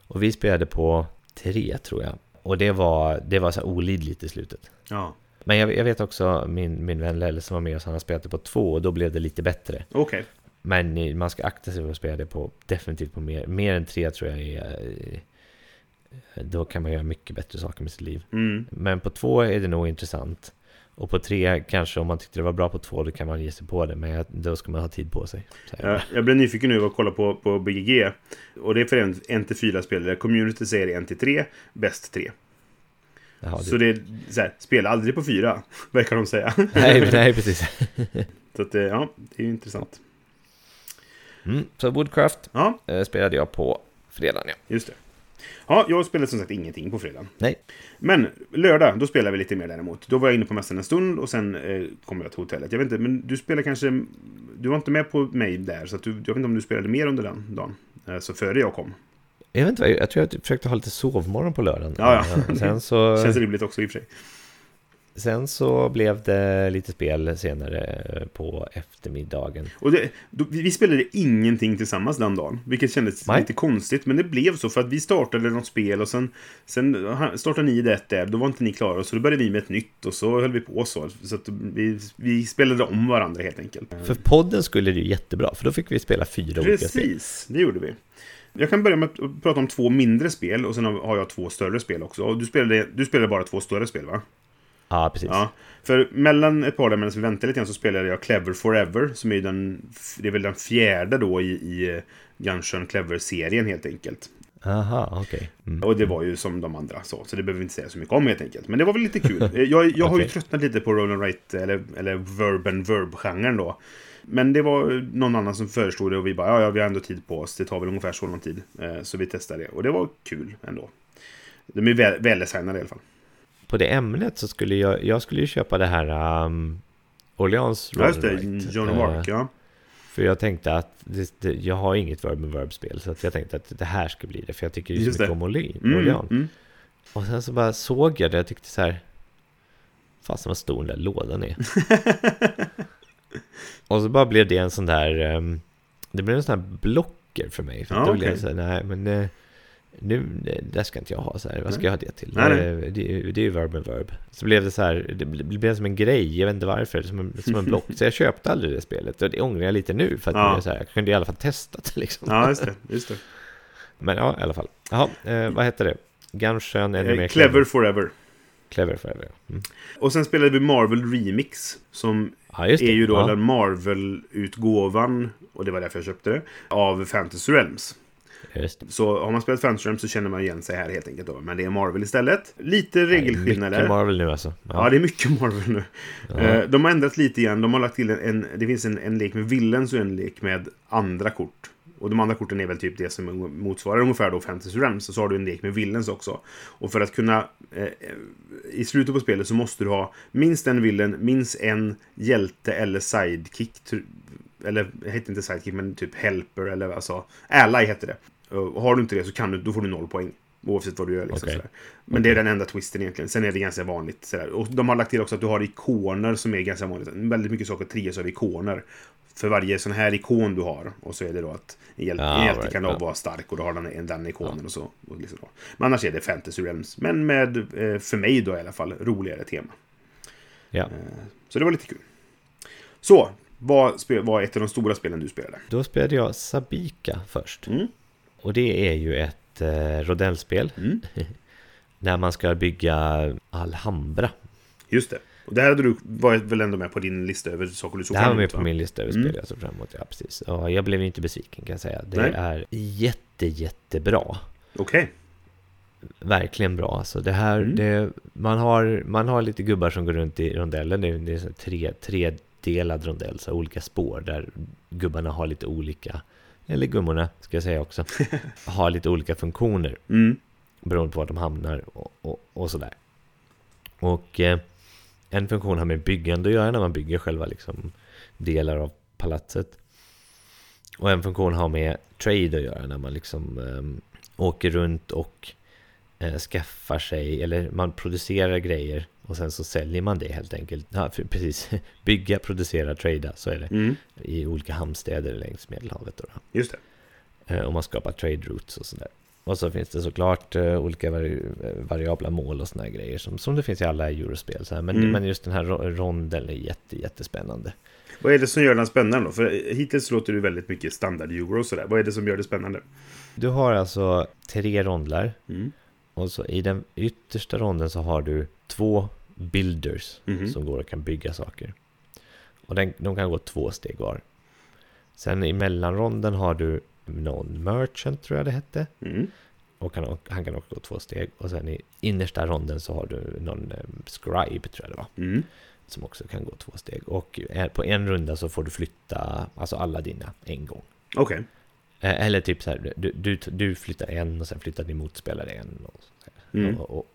Och vi spelade på tre tror jag. Och det var, det var så olidligt i slutet. Ja. Men jag, jag vet också min, min vän Lelle som var med oss, han har spelat det på två och då blev det lite bättre. Okej. Men eh, man ska akta sig för att spela det på definitivt på mer, mer än tre tror jag är... eh, Då kan man göra mycket bättre saker med sitt liv. Mm. Men på två är det nog intressant. Och på tre kanske om man tyckte det var bra på två då kan man ge sig på det. Men då ska man ha tid på sig. Jag, jag blev nyfiken nu och kolla på, på BGG. Och det är för en, en till fyra spelare. Community säger en till tre, bäst tre. Jaha, Så det... är så här, spela aldrig på fyra, [laughs] verkar de säga. nej, [laughs] nej, precis. [laughs] Så att, eh, ja, det är ju intressant. Mm, så Woodcraft Ja, eh, spelade jag på fredagen ja. just det. Ja, jag spelade som sagt ingenting på fredagen. Nej, Men lördag, då spelar vi lite mer däremot. Då var jag inne på mässan en stund och sen eh, kom jag till hotellet. Jag vet inte, men du spelar kanske... Du var inte med på mig där, så du, jag vet inte om du spelade mer under den dagen. Eh, så före jag kom. Jag vet inte jag, tror jag försökte ha lite sovmorgon på lördagen. Ja, ja. Eh, Sen så... [laughs] Känns rimligt också i och för sig. Sen så blev det lite spel senare på eftermiddagen. Och det, då, vi spelade ingenting tillsammans den dagen, vilket kändes Nej. lite konstigt. Men det blev så för att vi startade något spel och sen, sen startade ni det där, då var inte ni klara. Så då började vi med ett nytt och så höll vi på så. Så att vi, vi spelade om varandra helt enkelt. För podden skulle det ju jättebra, för då fick vi spela fyra olika spel. Precis, det gjorde vi. Jag kan börja med att prata om två mindre spel och sen har jag två större spel också. Du spelade, du spelade bara två större spel va? Ja, precis. Ja. För mellan ett par där medan vi väntade lite grann så spelade jag Clever Forever. Som är den, det är väl den fjärde då i, i eh, Gunshun Clever-serien helt enkelt. Aha, okej. Mm. Och det var ju som de andra så, så det behöver vi inte säga så mycket om helt enkelt. Men det var väl lite kul. Eh, [laughs] Jag, jag har ju tröttnat lite på roll and write, eller, eller verb and verb-genren då. Men det var någon annan som föreslog det och vi bara, ja, ja, vi har ändå tid på oss. Det tar väl ungefär så lång tid. Eh, Så vi testade det och det var kul ändå. De är väl, väldesignade i alla fall. På det ämnet så skulle jag, jag skulle ju köpa det här um, Orleans Ja, just det. John Eh, Mark, ja. För jag tänkte att det, det, jag har inget verb and verb-spel, så att jag tänkte att det här ska bli det, för jag tycker ju så mycket det. om Orlean. Mm, mm. Och sen så bara såg jag det, jag tyckte så här, fasen vad stor den där lådan är. [laughs] [laughs] och så bara blev det en sån där, ehm, det blev en sån här blocker för mig. För Ja, då blev okej. jag så här, nej men eh, nu, det ska inte jag ha så här, vad ska jag ha det till? Nej, nej. Det, det, är ju- det är ju verb and verb. Så blev det så här, det ble- det blev som en grej, jag vet inte varför, som en, som en block. Så jag köpte aldrig det spelet, och det ångrar jag lite nu, för att Ja. så här, jag kunde i alla fall testa det liksom. Ja, just det. Just det. [laughs] Men ja, i alla fall. Jaha, eh, vad heter det? Gunshun, ännu Eh, mer Clever Forever. Clever Forever. Mm. Och sen spelade vi Marvel Remix. Som Ja, det. är ju då ja. den Marvel-utgåvan, och det var därför jag köpte det, av Fantasy Realms. Det. Så har man spelat Fantasy Realms så känner man igen sig här helt enkelt då. Men det är Marvel istället. Lite Det regelskillnader. Mycket Marvel nu alltså. Ja, det är mycket Marvel nu. Ja. Eh, De har ändrat lite igen. De har lagt till en, en det finns en, en lek med villains och en lek med andra kort. Och de andra korten är väl typ det som motsvarar ungefär då Fantasy Realms. Och så har du en lek med villains också. Och för att kunna... Eh, I slutet på spelet så måste du ha minst en villain, minst en hjälte eller sidekick. Eller, det heter inte sidekick, men typ helper eller alltså... Ally heter det. Och har du inte det så kan du, då får du noll poäng. Oavsett vad du gör. Liksom, sådär. Men det är den enda twisten egentligen. Sen är det ganska vanligt. Sådär. Och de har lagt till också att du har ikoner som är ganska vanligt. Väldigt mycket saker trias av ikoner. För varje sån här ikon du har. Och så är det då att en hjälte, Ah, en hjälte right, kan då ja. vara stark och då har den, en- den ikonen och så. Och liksom då. Men annars är det Fantasy Realms. Men med, eh, för mig då i alla fall, roligare tema. Eh, Så det var lite kul. Så, vad var ett av de stora spelen du spelade? Då spelade jag Sabika först. Mm. Och det är ju ett eh, rodellspel. Mm. [laughs] Där man ska bygga Alhambra. Just det. Och det här hade du varit väl ändå med på din lista över saker du såg Det här var med på va? min lista över Mm. spel jag såg fram emot. Ja, precis. Ja, jag blev inte besviken kan jag säga. Det Nej. är jätte, jättebra. Okej. Verkligen bra. Alltså det här, Mm. det, man, har, man har lite gubbar som går runt i rondellen. Det är, det är så tre, tredelad rondell, så olika spår där gubbarna har lite olika, eller gummorna ska jag säga också, [laughs] har lite olika funktioner Mm. beroende på var de hamnar och, och, och sådär. Och eh, en funktion har med byggande att göra när man bygger själva liksom, delar av palatset. Och en funktion har med trade att göra när man liksom eh, åker runt och eh, skaffar sig, eller man producerar grejer och sen så säljer man det helt enkelt. Ja, för, precis, [laughs] bygga, producera, trada, så är det. Mm. I olika hamnstäder längs Medelhavet. Då. Just det. Eh, och man skapar trade routes och sådär. Och så finns det såklart eh, olika vari variabla mål och sådana här grejer som, som det finns i alla eurospel. Så här. Men, Mm. men just den här ro- ronden är jätte, jättespännande. Vad är det som gör den spännande då? För hittills låter det väldigt mycket standard euro och sådär. Vad är det som gör det spännande? Du har alltså tre rondlar Mm. och så i den yttersta ronden så har du två builders Mhm. som går och kan bygga saker. Och den, de kan gå två steg var. Sen i mellanronden har du någon merchant tror jag det hette. Mm. Och han, han kan också gå två steg. Och sen i innersta ronden så har du någon eh, scribe tror jag det var. Mm. Som också kan gå två steg. Och på en runda så får du flytta alltså alla dina en gång. Okej. Eh, Eller typ så här, du, du, du flyttar en och sen flyttar din motspelare en. Och. Mm. och, och,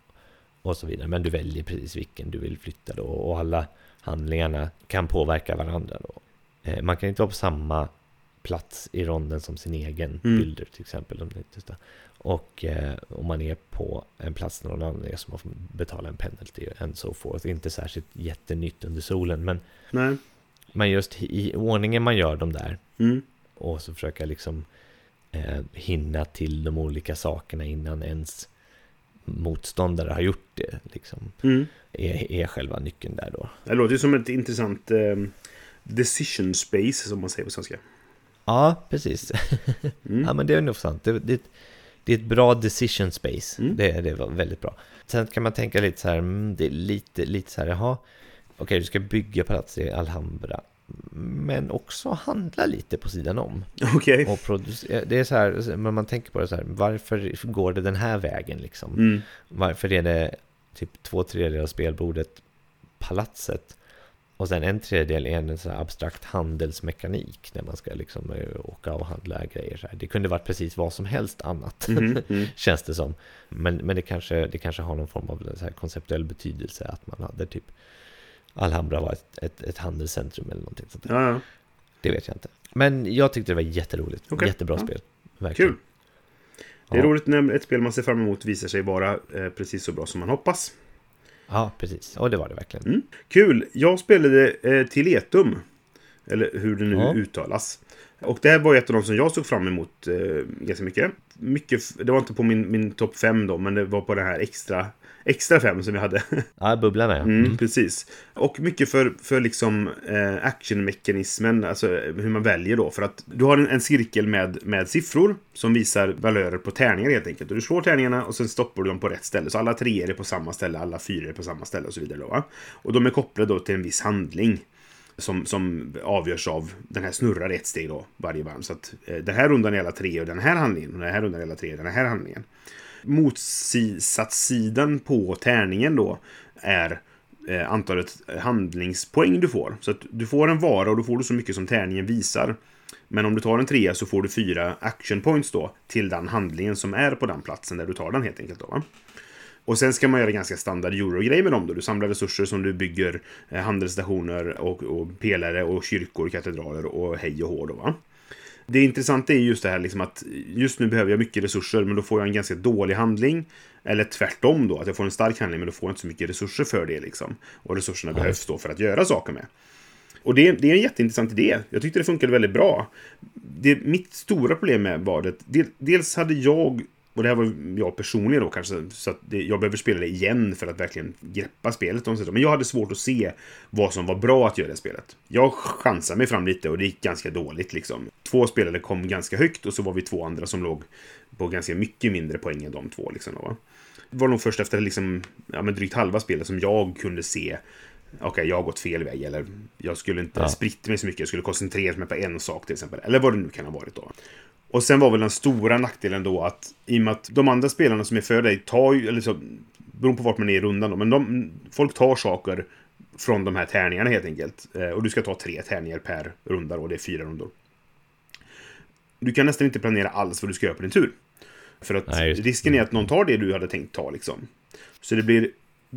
och så vidare. Men du väljer precis vilken du vill flytta då. Och alla handlingarna kan påverka varandra då. Eh, Man kan inte vara på samma plats i ronden som sin egen Mm. bilder till exempel. De. Och eh, om man är på en plats när någon annan är så man får betala en penalty and so forth. Inte särskilt jättenytt under solen men, Nej. men just i ordningen man gör dem där Mm. och så försöka liksom eh, hinna till de olika sakerna innan ens motståndare har gjort det. Liksom, Mm. är, är själva nyckeln där då. Det låter ju som ett intressant eh, decision space, som man säger på svenska. Ja, precis. [laughs] Mm. ja, men det är nog sant. Det, det, det är ett bra decision space. Mm. Det, det var väldigt bra. Sen kan man tänka lite så här, mm, det är lite, lite så här, jaha, okej, du ska bygga palats i Alhambra. Men också handla lite på sidan om. Okej. Producera, det är så här, men man tänker på det så här, varför går det den här vägen liksom? Mm. Varför är det typ två tredjedelar av spelbordet palatset och sen en tredjedel är en här abstrakt handelsmekanik när man ska liksom eh, åka och handla grejer. Så här. Det kunde varit precis vad som helst annat, Mhm, mm. [laughs] känns det som. Men, men det, kanske, det kanske har någon form av så konceptuell betydelse att man hade typ Alhambra var ett, ett, ett handelscentrum eller någonting sånt där. Ja, ja. Det vet jag inte. Men jag tyckte det var jätteroligt. Okej. Jättebra Ja. spel. Verkligen. Kul. Det är roligt när ett spel man ser fram emot visar sig vara eh, precis så bra som man hoppas. Ja, precis. Och det var det verkligen. Mm. Kul! Jag spelade eh, Tiletum. Eller hur det nu Ja. uttalas. Och det här var ett av de som jag såg fram emot eh, ganska mycket. mycket. Det var inte på min, min topp 5 då, men det var på den här extra, extra 5 som vi hade. [laughs] Ja, bubblan ja. Mm, Precis. Och mycket för, för liksom eh, actionmekanismen, alltså eh, hur man väljer då. För att du har en, en cirkel med, med siffror som visar valörer på tärningar helt enkelt. Och du slår tärningarna och sen stoppar du dem på rätt ställe. Så alla tre är på samma ställe, alla fyra är på samma ställe och så vidare. Då, va? Och de är kopplade då till en viss handling. Som, som avgörs av, den här snurrar ett steg då varje varv. Så att eh, den här rundan är alla tre och den här handlingen. Och den här rundan är alla tre och den här handlingen motsatssidan på tärningen då är eh, antalet handlingspoäng du får. Så att du får en vara och då får du så mycket som tärningen visar. Men om du tar en trea så får du fyra action points då till den handlingen som är på den platsen där du tar den helt enkelt. Då, va? Och sen ska man göra ganska standard eurogrej med dem då. Du samlar resurser som du bygger eh, handelsstationer och, och pelare och kyrkor, katedraler och hej och hå då va. Det intressanta är just det här liksom att just nu behöver jag mycket resurser men då får jag en ganska dålig handling. Eller tvärtom då, att jag får en stark handling men då får jag inte så mycket resurser för det liksom. Och resurserna behövs då för att göra saker med. Och det, det är en jätteintressant idé. Jag tyckte det funkade väldigt bra. Det, mitt stora problem med var det, del, dels hade jag, och det här var jag personligen då kanske, så att det, jag behöver spela det igen för att verkligen greppa spelet. Men jag hade svårt att se vad som var bra att göra i spelet. Jag chansade mig fram lite och det gick ganska dåligt liksom. Två spelare kom ganska högt och så var vi två andra som låg på ganska mycket mindre poäng än de två. Liksom, då, va? Det var nog först efter liksom, ja, men drygt halva spelet som jag kunde se Okej, jag har gått fel väg. Eller jag skulle inte Ja. spritta mig så mycket. Jag skulle koncentrera mig på en sak till exempel. Eller vad det nu kan ha varit då. Och sen var väl den stora nackdelen då att i och med att de andra spelarna som är för dig tar ju, eller så, beroende på vart man är i rundan då, men de, folk tar saker från de här tärningarna helt enkelt. Eh, och du ska ta tre tärningar per runda och det är fyra rundor. Du kan nästan inte planera alls vad du ska göra på din tur. För att Nej, risken är att någon tar det du hade tänkt ta liksom. Så det blir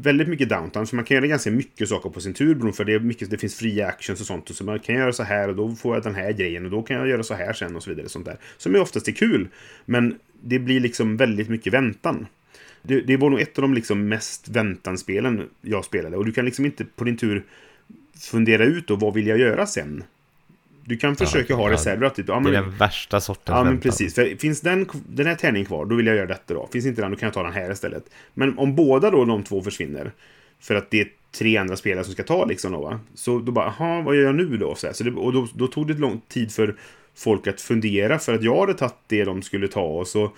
väldigt mycket downtime, så man kan göra ganska mycket saker på sin tur beroende på det, är mycket, det finns fria actions och sånt. Och så man kan göra så här och då får jag den här grejen och då kan jag göra så här sen och så vidare. Sånt där. Som är oftast är kul, men det blir liksom väldigt mycket väntan. Det, det var nog ett av de liksom mest väntanspelen jag spelade och du kan liksom inte på din tur fundera ut då vad vill jag göra sen. Du kan försöka ha ja. reserver. att Typ, ja, Det men, är den värsta sortens Ja, men precis. För finns den, den här tärningen kvar, då vill jag göra detta då. Finns inte den, då kan jag ta den här istället. Men om båda då, de två försvinner, för att det är tre andra spelare som ska ta liksom då, va? Så då bara, jaha, vad gör jag nu då? Så, här, så det, och då, då tog det lång tid för folk att fundera, för att jag hade tagit det de skulle ta, och så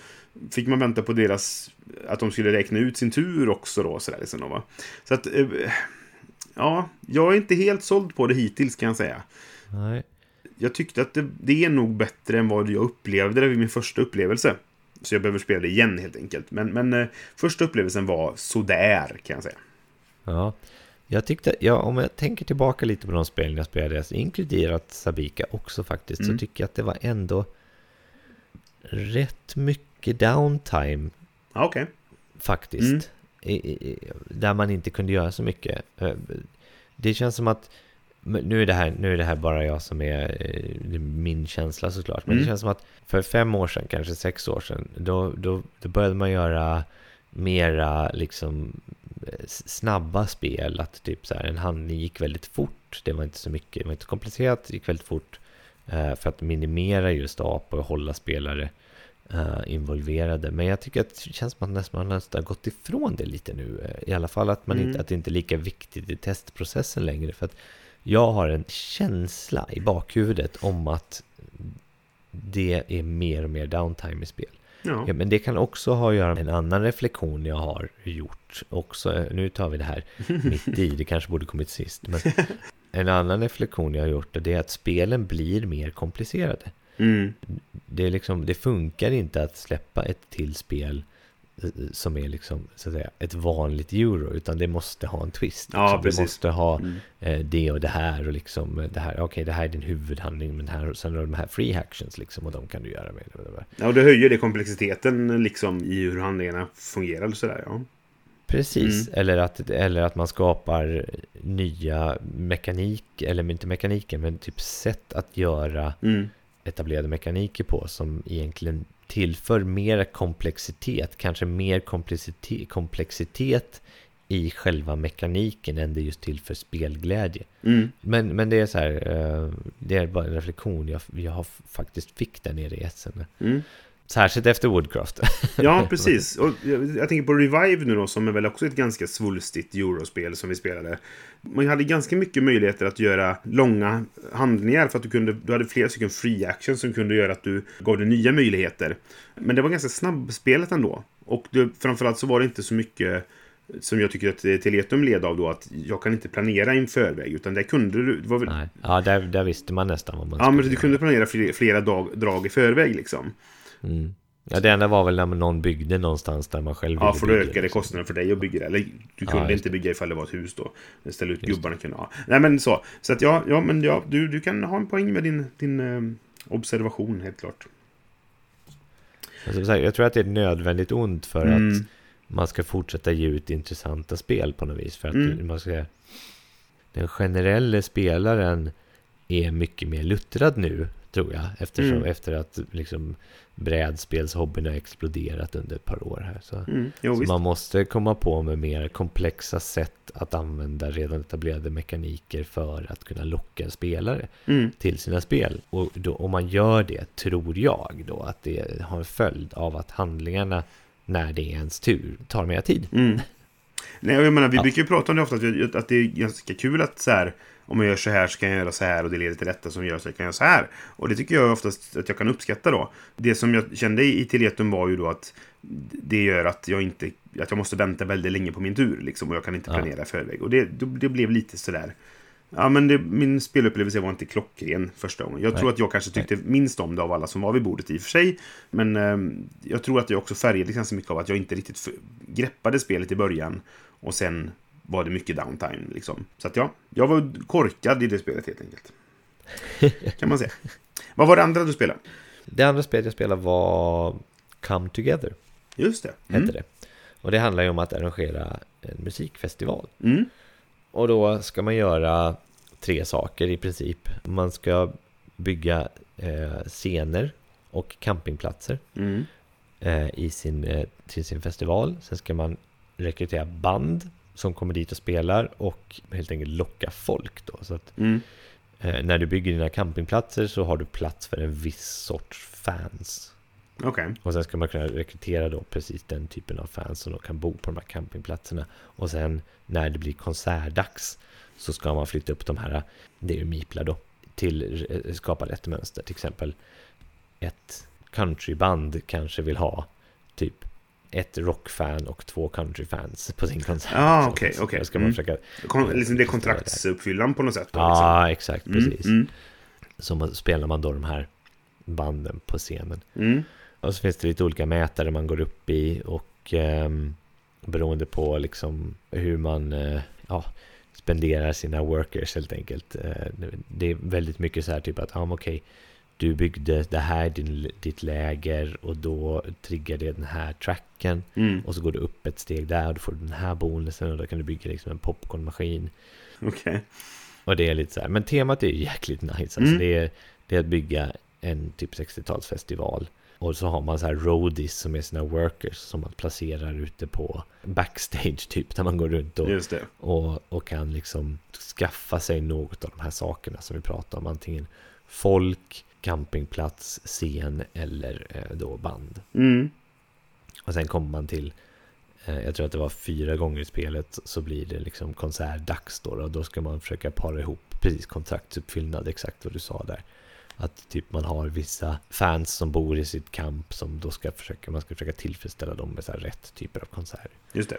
fick man vänta på deras, att de skulle räkna ut sin tur också då, så där liksom då, va? Så att, eh, ja, jag är inte helt såld på det hittills kan jag säga Nej. Jag tyckte att det, det är nog bättre än vad jag upplevde det vid min första upplevelse. Så jag behöver spela det igen helt enkelt. Men, men eh, första upplevelsen var sådär kan jag säga. Ja. Jag tyckte, ja, om jag tänker tillbaka lite på de spelen jag spelade, inkluderat Sabika också faktiskt, Mm. så tycker jag att det var ändå rätt mycket downtime Ja, okej. faktiskt. Mm. I, i, där man inte kunde göra så mycket. Eh, Det känns som att nu, är det här, nu är det här bara jag som är eh, min känsla såklart. Men Mm. det känns som att för fem år sedan, kanske sex år sedan, då, då, då började man göra mera liksom eh, snabba spel. Att typ så här, en handling gick väldigt fort. Det var inte så mycket, det var inte komplicerat, det gick väldigt fort. eh, för att minimera just AP och hålla spelare involverade. Men jag tycker att det känns som att nästan, man nästan har gått ifrån det lite nu. I alla fall att, man Mm. inte, att det inte är lika viktigt i testprocessen längre. För att jag har en känsla i bakhuvudet om att det är mer och mer downtime i spel. Ja. Ja, men det kan också ha att göra med en annan reflektion jag har gjort. Också, nu tar vi det här [laughs] mitt i, det kanske borde kommit sist. Men [laughs] en annan reflektion jag har gjort det är att spelen blir mer komplicerade. Mm. Det, liksom, det funkar inte att släppa ett till spel som är liksom, så att säga, ett vanligt euro, utan det måste ha en twist. Ja, liksom. Det måste ha Mm. eh, det och det här och liksom eh, det här, okej det här är din huvudhandling men här, sen har du de här free actions liksom och de kan du göra med. Ja, och det höjer det komplexiteten liksom i hur handlingarna fungerar och sådär. Ja. Precis, Mm. eller, att, eller att man skapar nya mekanik, eller inte mekaniker, men typ sätt att göra Mm. etablerade mekaniker på som egentligen tillför mer komplexitet, kanske mer komplexitet, komplexitet i själva mekaniken än det just tillför spelglädje. Mm. Men, men det är så här, eh, det är bara en reflektion, jag, jag har faktiskt fick där nere i Essen. Mm. Särskilt efter Woodcraft. [laughs] Ja, precis. Och jag, tänker på Revive nu då, som är väl också ett ganska svulstigt eurospel som vi spelade. Man hade ganska mycket möjligheter att göra långa handlingar för att du, kunde, du hade flera stycken free action som kunde göra att du gav dig nya möjligheter. Men det var ganska snabbspelat ändå. Och det, framförallt så var det inte så mycket som jag tycker att Teletum led av då, att jag kan inte planera i förväg, utan det kunde du. Väl, Nej. Ja, där, där visste man nästan vad man ja, men skulle du kunde planera flera, flera dag, drag i förväg liksom. Mm. Ja, det enda var väl när någon byggde någonstans där man själv Ja, för då ökade liksom. kostnaden för dig att bygga det. Eller du kunde Ja, inte bygga ifall det var ett hus då. Ställa ut gubbarna kunde ha. Nej, men så. Så att ja, ja men ja, du, du kan ha en poäng med din, din eh, observation, helt klart. Sagt, Jag tror att det är nödvändigt ont för Mm. att man ska fortsätta ge ut intressanta spel på något vis. För att Mm. man ska, den generella spelaren är mycket mer luttrad nu, tror jag. Eftersom, Mm. Efter att liksom, brädspelshobbyn har exploderat under ett par år här. Så, Mm, jo, så man måste komma på med mer komplexa sätt att använda redan etablerade mekaniker för att kunna locka spelare Mm, till sina spel. Och då, om man gör det, tror jag då, att det har en följd av att handlingarna, när det är ens tur, tar mer tid. mm. Nej, jag menar, vi Ja. brukar ju prata om det ofta, att det är ganska kul att så här, om jag gör så här så kan jag göra så här och det leder till detta som gör så jag kan göra så här. Och det tycker jag oftast att jag kan uppskatta då. Det som jag kände i Teletum var ju då att det gör att jag inte att jag måste vänta väldigt länge på min tur liksom, och jag kan inte Ja. planera i förväg. Och det, det blev lite sådär. Ja, men det, min spelupplevelse var inte klockren första gången. Jag Nej. tror att jag kanske tyckte minst om det av alla som var vid bordet i och för sig. Men ehm, jag tror att jag också färgades ganska mycket av att jag inte riktigt greppade spelet i början. Och sen var det mycket downtime. Liksom. Så att ja, jag var korkad i det spelet helt enkelt. [laughs] Kan man säga. Vad var det andra du spelade? Det andra spelet jag spelade var Come Together, Just det. hette Mm. det. Och det handlar ju om att arrangera en musikfestival. Mm. Och då ska man göra tre saker i princip. Man ska bygga eh, scener och campingplatser Mm. eh, i sin, eh, till sin festival. Sen ska man rekrytera band som kommer dit och spelar och helt enkelt locka folk då. Så att Mm. eh, när du bygger dina campingplatser så har du plats för en viss sorts fans. Okej. Och sen ska man kunna rekrytera då precis den typen av fans som då kan bo på de här campingplatserna. Och sen när det blir konsertdags så ska man flytta upp de här, det är ju miplar då, till eh, skapa rätt mönster. Till exempel ett countryband kanske vill ha typ ett rockfan och två countryfans på sin konsert. Ah, Så- okej, okej. Då ska man Mm. liksom det är kontraktsuppfyllan på något sätt. Ja, liksom. exakt, Mm, precis. Mm. Så man- spelar man då de här banden på scenen. Mm. Och så finns det lite olika mätare man går upp i och ehm, beroende på liksom hur man eh, ja, spenderar sina workers helt enkelt. Eh, det är väldigt mycket så här typ att, ja men okej, du byggde det här din, ditt läger och då triggar det den här tracken Mm. och så går du upp ett steg där och då får du den här bonusen och då kan du bygga liksom en popcornmaskin. Okej. Och det är lite så här, men temat är ju jäkligt nice. Alltså Mm. det, är, det är att bygga en typ 60-talsfestival. Och så har man så här roadies som är sina workers som man placerar ute på backstage typ. Där man går runt och, och, och kan liksom skaffa sig något av de här sakerna som vi pratar om. Antingen folk, campingplats, scen eller eh, då band. Mm. Och sen kommer man till, eh, jag tror att det var fyra gånger i spelet, så blir det liksom konsertdags då. Och då ska man försöka para ihop precis kontraktsuppfyllnad, exakt vad du sa där. Att typ man har vissa fans som bor i sitt camp som då ska försöka, man ska försöka tillfredsställa dem med så här rätt typer av konserter. Just det.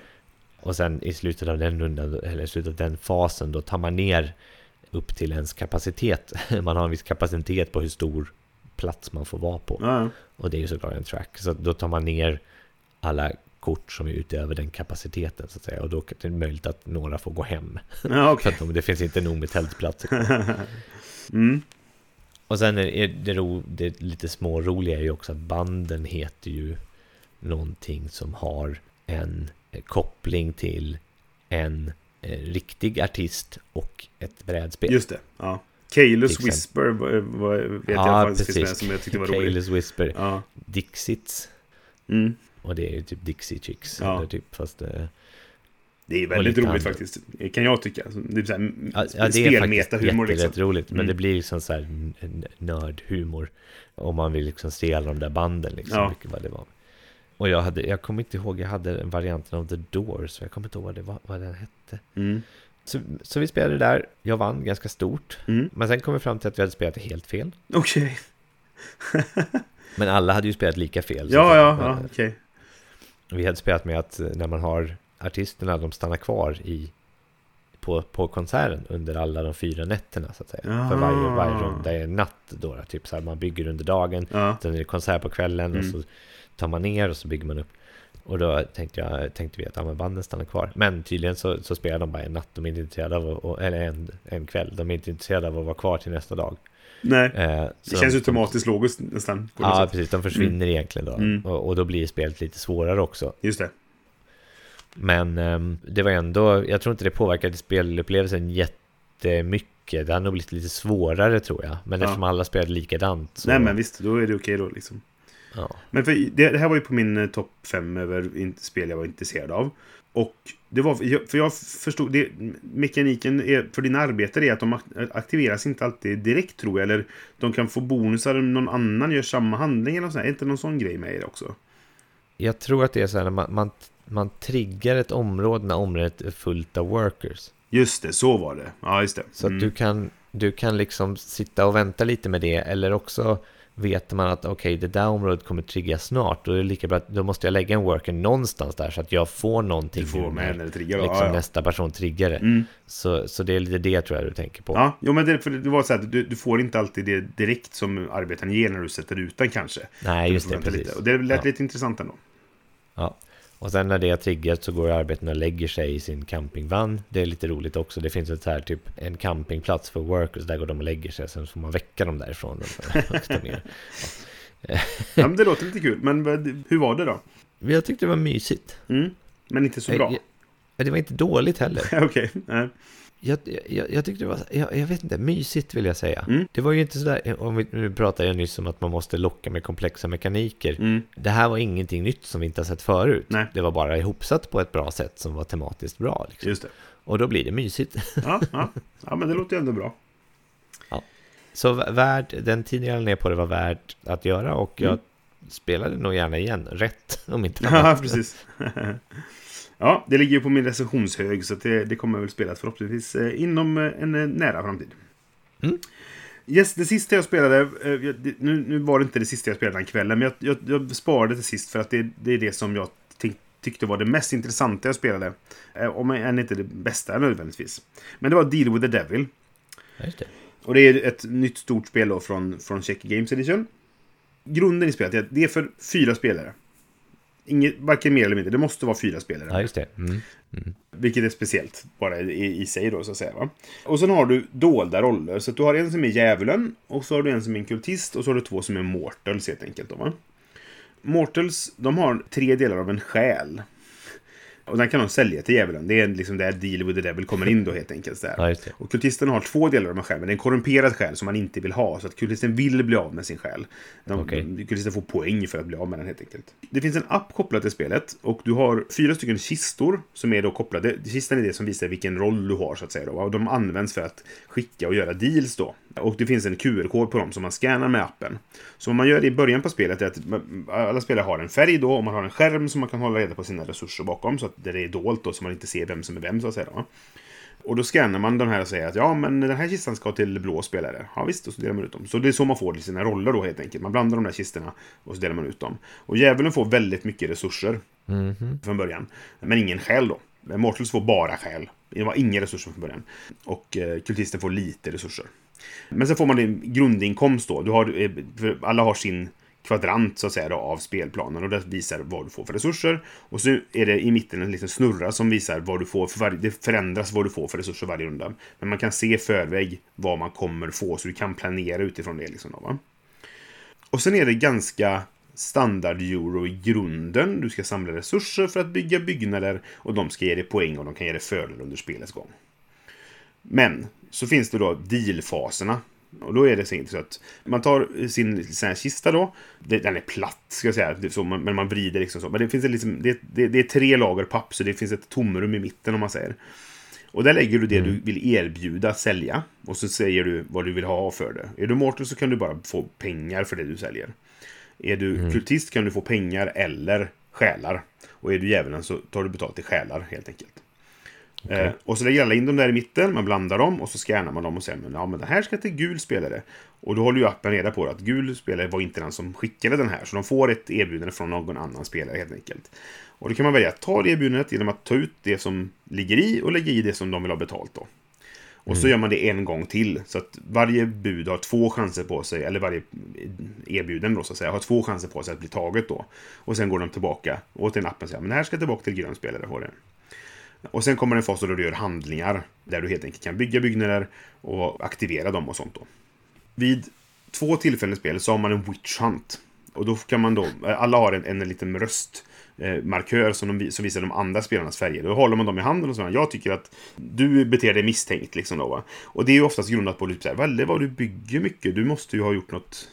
Och sen i slutet av den rundan, eller i slutet av den fasen, då tar man ner upp till ens kapacitet. [laughs] Man har en viss kapacitet på hur stor plats man får vara på. Ja, Och det är ju såklart en track. Så då tar man ner alla kort som är utöver den kapaciteten så att säga. Och då är det möjligt att några får gå hem. ja För okej. [laughs] att de, det finns inte nog med tältplatser. [laughs] Mm. Och sen är det, ro, det lite småroliga är ju också att banden heter ju någonting som har en koppling till en riktig artist och ett brädspel. Just det. Ja. Exempel. Whisper var, var, vet jag Ja, faktiskt finns med precis. som jag tyckte var roligt. Careless Whisper, Ja. Dixits. Mm. Och det är ju typ Dixie Chicks. Ja. Eller typ, fast, eh, Det är väldigt roligt annat. faktiskt. Kan jag tycka. Det är så här, Ja, ja, det är faktiskt liksom. jätteroligt. Men Mm. det blir liksom så här nördhumor. Om man vill liksom se alla de där banden liksom. Ja. Mycket vad det var. Och jag, hade, jag kommer inte ihåg, jag hade en varianten av The Doors. Jag kommer inte ihåg vad, det var, vad den hette. Mm. Så, så vi spelade där. Jag vann ganska stort. Mm. Men sen kom vi fram till att vi hade spelat helt fel. Okej. [laughs] Men alla hade ju spelat lika fel. Ja, ja, ja, okej. Vi hade spelat med att eh, när man har artisterna, de stannar kvar i på, på konserten under alla de fyra nätterna så att säga. För varje, varje Ah. runda är natt då. Typ så här, man bygger under dagen, Ja. sen är det konsert på kvällen och Mm. så tar man ner och så bygger man upp. Och då tänkte, jag, tänkte vi att ja, men banden stannar kvar. Men tydligen så, så spelar de bara en natt. De är inte intresserade av att, och- eller en, en kväll. De är inte intresserade av att vara kvar till nästa dag. Nej. Eh, Det känns de- automatiskt logiskt nästan. Ja, precis. De försvinner egentligen då. Mm. Och, och då blir spelet lite svårare också. Just det. Men ehm, det var ändå, jag tror inte det påverkade spelupplevelsen jättemycket. Det hade nog blivit lite svårare tror jag. Men Ja. eftersom alla spelade likadant så... Nej, men visst. Då är det okej då liksom. Ja. Men för det, det här var ju på min eh, topp fem över in, spel jag var intresserad av. Och det var, för jag förstod, det, mekaniken är, för dina arbetare är att de ak- aktiveras inte alltid direkt tror jag. Eller de kan få bonusar om någon annan gör samma handling eller något sånt. Är inte någon sån grej med i det också? Jag tror att det är så här när man, man, man triggar ett område när området är fullt av workers. Just det, så var det. Ja, just det. Så att du kan, du kan liksom sitta och vänta lite med det. Eller också vet man att okej, det där området kommer trigga snart. Då är det lika bra att då måste jag lägga en worker någonstans där så att jag får någonting. Du får med när det triggar liksom ja, ja. nästa person triggar det. Mm. Så, så det är lite det tror jag du tänker på. Ja, jo, men det, för det var så här, du, du får inte alltid det direkt som arbetaren ger när du sätter ut den kanske. Nej, just det, precis. Lite. Och det lät Ja. lite intressant ändå. Ja. Och sen när det är triggat så går arbetarna och lägger sig i sin campingvan. Det är lite roligt också. Det finns ett så här typ en campingplats för workers. Där går de och lägger sig. Sen får man väcka dem därifrån. Ja, men det låter lite kul. Men hur var det då? Jag tyckte det var mysigt. Mm. Men inte så bra. Jag, det var inte dåligt heller. [laughs] Okej. nej. Jag, jag, jag tyckte det var, jag, jag vet inte, mysigt vill jag säga. Mm. Det var ju inte sådär, om vi, nu pratade jag nyss om att man måste locka med komplexa mekaniker. Mm. Det här var ingenting nytt som vi inte har sett förut. Nej. Det var bara ihopsatt på ett bra sätt som var tematiskt bra. Liksom. Just det. Och då blir det mysigt. [laughs] Ja, ja. ja, men det låter ju ändå bra. Så v- värd, den tiden jag ner på det var värt att göra och jag Mm. spelade nog gärna igen, rätt om inte [laughs] Ja, annat. precis. [laughs] ja, det ligger ju på min recensionshög så det, det kommer väl spela förhoppningsvis eh, inom eh, en eh, nära framtid. Mm. Yes, det sista jag spelade, nu, nu var det inte det sista jag spelade den kvällen, men jag, jag, jag sparade till sist för att det, det är det som jag tyck, tyckte var det mest intressanta jag spelade. Om än inte det bästa nödvändigtvis. Men det var Deal with the Devil. Det. Och det är ett nytt stort spel då från, från Check Games Edition. Grunden i spelet är att det är för fyra spelare. Inget, varken mer eller mindre. Det måste vara fyra spelare. Ja, just det. Mm. Vilket är speciellt bara i, i sig då så att säga. Va? Och sen har du dolda roller. Så du har en som är djävulen. Och så har du en som är en kultist. Och så har du två som är mortals helt enkelt. Då, va? Mortals, de har tre delar av en själ. Och den kan de sälja till djävulen. Det är liksom där Deal with the Devil kommer in då helt enkelt. Där. Ja. Och kultisten har två delar av de här själen. Det är en korrumperad själ som man inte vill ha. Så att kultisten vill bli av med sin själ. De, Okej. Kultisten får poäng för att bli av med den helt enkelt. Det finns en app kopplad till spelet. Och du har fyra stycken kistor som är då kopplade. Kistan är det som visar vilken roll du har så att säga. Då. Och de används för att skicka och göra deals då. Och det finns en QR-kod på dem som man scannar med appen. Så vad man gör i början på spelet är att alla spelare har en färg då och man har en skärm som man kan hålla reda på sina resurser bakom. Så att det är dolt då så man inte ser vem som är vem så att säga. Då. Och då scannar man de här och säger att ja, men den här kistan ska till blå spelare. Ja visst, och så delar man ut dem. Så det är så man får sina roller då helt enkelt. Man blandar de där kistorna och så delar man ut dem. Och djävulen får väldigt mycket resurser från början. Men ingen själ då. Mortals får bara själ. Det var inga resurser från början. Och eh, kultisten får lite resurser. Men sen får man din grundinkomst då. Du har, eh, alla har sin kvadrant så att säga då, av spelplanen och det visar vad du får för resurser. Och så är det i mitten en liten snurra som visar vad du får för varje, det förändras vad du får för resurser varje runda. Men man kan se i förväg vad man kommer få så du kan planera utifrån det liksom då, va. Och sen är det ganska standard euro i grunden. Du ska samla resurser för att bygga byggnader och de ska ge dig poäng och de kan ge dig fördel under spelets gång. Men så finns det då dealfaserna. Och då är det så att man tar sin sån kista då. Den är platt ska jag säga, så, men man vrider liksom så. Men det finns liksom, det, det, det är tre lager papp så det finns ett tomrum i mitten om man säger. Och där lägger du det du vill erbjuda sälja. Och så säger du vad du vill ha för det. Är du mortal så kan du bara få pengar för det du säljer. Är du kultist kan du få pengar eller själar. Och är du djävulen så tar du betalt i själar helt enkelt. Eh, och så lägger alla in dem där i mitten, man blandar dem och så scannar man dem och säger men, ja, men det här ska till gul spelare. Och då håller ju appen reda på att gul spelare var inte den som skickade den här. Så de får ett erbjudande från någon annan spelare helt enkelt. Och då kan man välja att ta det erbjudandet genom att ta ut det som ligger i och lägga i det som de vill ha betalt då. Och så gör man det en gång till. Så att varje bud har två chanser på sig, eller varje erbjudande då så att säga, har två chanser på sig att bli taget då. Och sen går de tillbaka och till appen säger men det här ska tillbaka till grön spelare. Och sen kommer en fas då du gör handlingar. Där du helt enkelt kan bygga byggnader och aktivera dem och sånt då. Vid två tillfällen i spelet så har man en witch hunt. Och då kan man då, alla har en, en liten röst markör som, de, som visar de andra spelarnas färger. Då håller man dem i handen och säger jag tycker att du beter dig misstänkt. Liksom då, va? Och det är ju oftast grundat på typ så här, väldigt vad du bygger mycket. Du måste ju ha gjort något.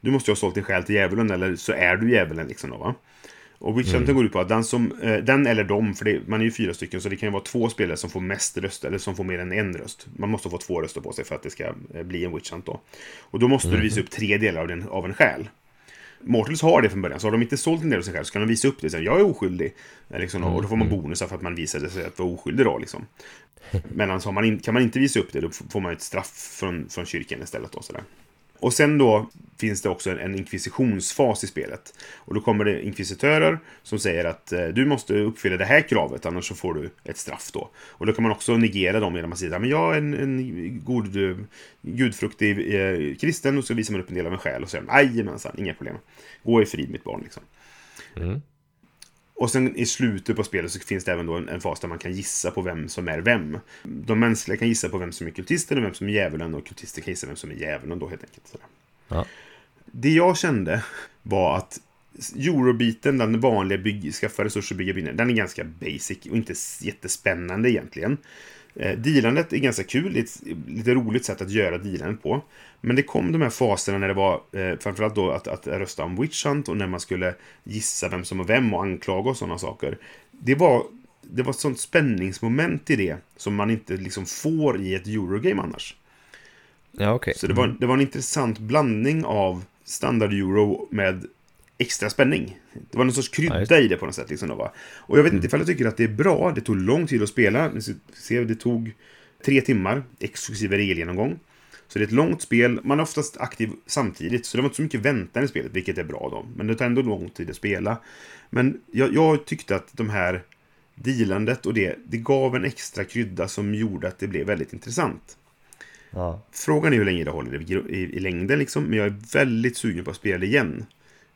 Du måste ju ha sålt din själ till djävulen eller så är du djävulen. Liksom då, va? Och Witch Hunter går ut på att den, som, eh, den eller de, för det, man är ju fyra stycken, så det kan ju vara två spelare som får mest röster, eller som får mer än en röst. Man måste få två röster på sig för att det ska eh, bli en Witch Hunt då. Och då måste du visa upp tre delar av, den, av en själ. Mortals har det från början, så har de inte sålt en del av sin själ så kan de visa upp det sen. Jag är oskyldig. Eh, Liksom, Och då får man bonusar för att man visade sig att vara oskyldig då liksom. [laughs] Alltså, har man in, kan man inte visa upp det, då får man ett straff från, från kyrkan istället då sådär. Och sen då finns det också en, en inkvisitionsfas i spelet. Och då kommer det inkvisitörer som säger att eh, du måste uppfylla det här kravet, annars så får du ett straff då. Och då kan man också negera dem genom att säga men jag är en, en god, eh, gudfruktig eh, kristen och så visar man upp en del av en själ och säger jajamensan, inga problem. Gå i frid mitt barn liksom. Mm. Och sen i slutet på spelet så finns det även då en, en fas där man kan gissa på vem som är vem. De mänskliga kan gissa på vem som är kultisten och vem som är djävulen och kultisten kan gissa vem som är djävulen då helt enkelt. Ja. Det jag kände var att eurobiten, den vanliga bygg, skaffa resurser, bygga byggnader, den är ganska basic och inte jättespännande egentligen. Eh, dealandet är ganska kul, ett lite roligt sätt att göra dealandet på. Men det kom de här faserna när det var eh, framförallt då att, att rösta om Witch Hunt och när man skulle gissa vem som var vem och anklaga och sådana saker. Det var, det var ett sånt spänningsmoment i det som man inte liksom får i ett Eurogame annars. Ja, okej. Så det var, det var en intressant blandning av standard euro med extra spänning. Det var någon sorts krydda i det på något sätt. Liksom då? Och jag vet inte ifall jag tycker att det är bra. Det tog lång tid att spela. Det tog tre timmar, exklusive regelgenomgång. Så det är ett långt spel. Man är oftast aktiv samtidigt, så det var inte så mycket väntan i spelet, vilket är bra då. Men det tar ändå lång tid att spela. Men jag, jag tyckte att de här dealandet och det, det gav en extra krydda som gjorde att det blev väldigt intressant. Ja. Frågan är hur länge det håller i, i, i längden liksom, men jag är väldigt sugen på att spela det igen.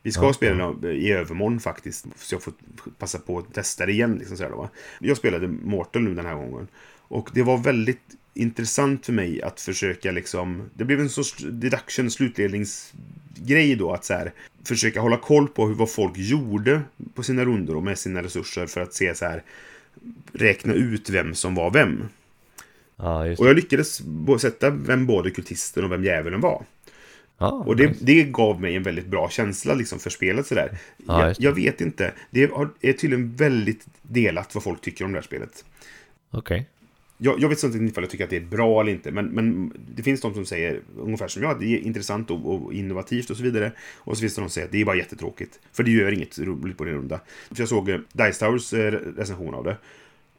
Vi ska Ja, spela det i övermorgon faktiskt, så jag får passa på att testa det igen. Liksom, så här? Jag spelade Mortal nu den här gången. Och det var väldigt intressant för mig att försöka liksom... Det blev en sorts deduction, grej då att så här, försöka hålla koll på hur, vad folk gjorde på sina rundor och med sina resurser för att se så här, räkna ut vem som var vem. Ja, Och jag lyckades sätta vem både kultisten och vem djävulen var. Ja, Och det, nice. det gav mig en väldigt bra känsla liksom för spelet sådär. Ja, jag, det. jag vet inte. Det är tydligen väldigt delat vad folk tycker om det här spelet. Okej. Jag, jag vet inte ifall jag tycker att det är bra eller inte, men, men det finns de som säger ungefär som jag, det är intressant och, och innovativt och så vidare. Och så finns det de som säger att det är bara jättetråkigt, för det gör inget roligt på din runda. För jag såg eh, Dice Towers eh, recension av det,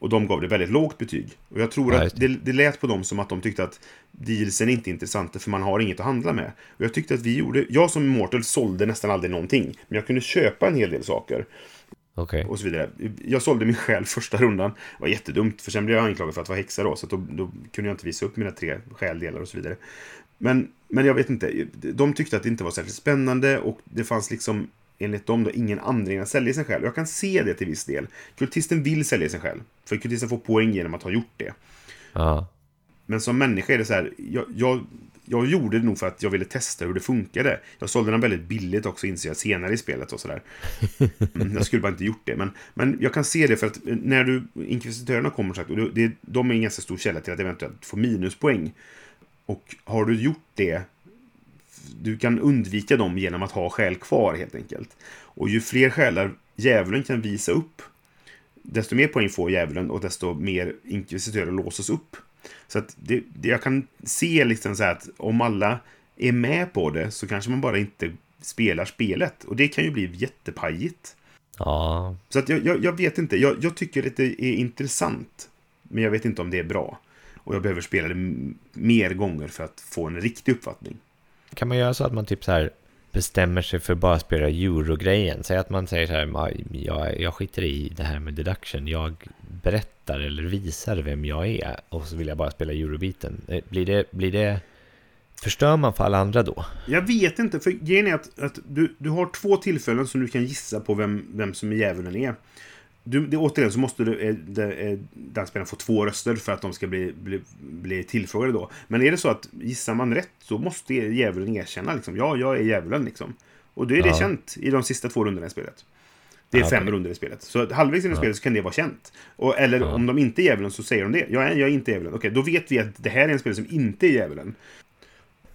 och de gav det väldigt lågt betyg. Och jag tror Ja, att det, det lät på dem som att de tyckte att dealsen inte är intressanta för man har inget att handla med. Och jag tyckte att vi gjorde, jag som Immortal sålde nästan aldrig någonting, men jag kunde köpa en hel del saker Okej. och så vidare. Jag sålde min själ första rundan. Det var jättedumt, för sen blev jag anklagad för att vara häxa då, så då, då kunde jag inte visa upp mina tre själdelar och så vidare. Men, men jag vet inte, de tyckte att det inte var särskilt spännande och det fanns liksom enligt dem då ingen anledning att sälja sin själ. Och jag kan se det till viss del. Kultisten vill sälja sin själ, för kultisten får poäng genom att ha gjort det. Ja. Men som människa är det så här, jag, jag, jag gjorde det nog för att jag ville testa hur det funkade. Jag sålde den väldigt billigt också inser jag senare i spelet och sådär. Mm, jag skulle bara inte gjort det. Men, men jag kan se det för att när du, inkvisitörerna kommer sagt, och det, de är en ganska stor källa till att eventuellt få minuspoäng. Och har du gjort det, du kan undvika dem genom att ha själ kvar helt enkelt. Och ju fler själar djävulen kan visa upp, desto mer poäng får djävulen och desto mer inkvisitörer låses upp. Så att det, det, jag kan se liksom så att om alla är med på det så kanske man bara inte spelar spelet. Och det kan ju bli jättepajigt. Ja. Så att jag, jag, jag vet inte, jag, jag tycker att det är intressant. Men jag vet inte om det är bra. Och jag behöver spela det mer gånger för att få en riktig uppfattning. Kan man göra så att man typ så här bestämmer sig för att bara spela eurogrejen? Säg att man säger så här, ah, jag, jag skiter i det här med deduction. Jag berättar eller visar vem jag är och så vill jag bara spela eurobiten. Eh, blir det, blir det... Förstör man för alla andra då? Jag vet inte, för grejen är att, att du, du har två tillfällen som du kan gissa på vem, vem som är djävulen är. Du, det, återigen så måste du, eh, det, eh, den spelaren få två röster för att de ska bli, bli, bli tillfrågade då. Men är det så att gissar man rätt så måste djävulen erkänna liksom, ja, jag är djävulen liksom. Och då är det Ja. känt i de sista två rundorna i spelet. Det är Ja, fem okej. runder i spelet. Så halvvägs in i spelet så kan det vara känt. Och, eller Ja. om de inte är djävulen så säger de det. Jag är, jag är inte djävulen. Okej, då vet vi att det här är en spelare som inte är djävulen.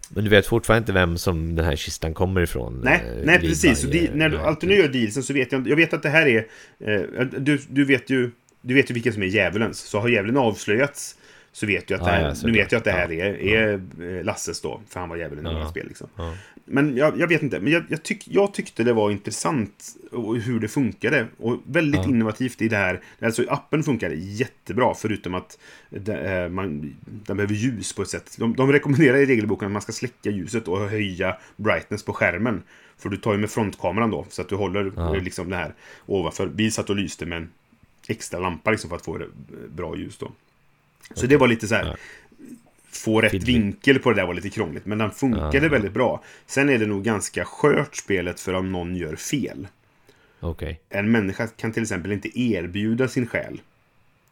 Men du vet fortfarande inte vem som den här kistan kommer ifrån? Nej, eh, nej precis. Varje- di, när du, alltid när du gör dealsen så vet jag Jag vet att det här är... Eh, du, du vet ju... Du vet ju vilken som är djävulens. Så har djävulen avslöjats så vet du att det Ja, här, ja, nu vet jag att det här Ja, är, är eh, Lasses då. För han var djävulen i Ja. många spel liksom. Men jag, jag vet inte. Men jag, jag, tyck, jag tyckte det var intressant och hur det funkade. Och väldigt Ja. innovativt i det här. Alltså appen funkar jättebra. Förutom att det, eh, man, den behöver ljus på ett sätt. De, de rekommenderar i regelboken att man ska släcka ljuset och höja brightness på skärmen. För du tar ju med frontkameran då. Så att du håller Ja. eh, liksom det här ovanför. Vi satt och lyste med en extra lampa liksom för att få det bra ljus då. Så det var lite så här. Ja. Få rätt Fiddly. vinkel på det där var lite krångligt. Men den funkade Ja. väldigt bra. Sen är det nog ganska skört spelet för om någon gör fel. Okej. En människa kan till exempel inte erbjuda sin själ.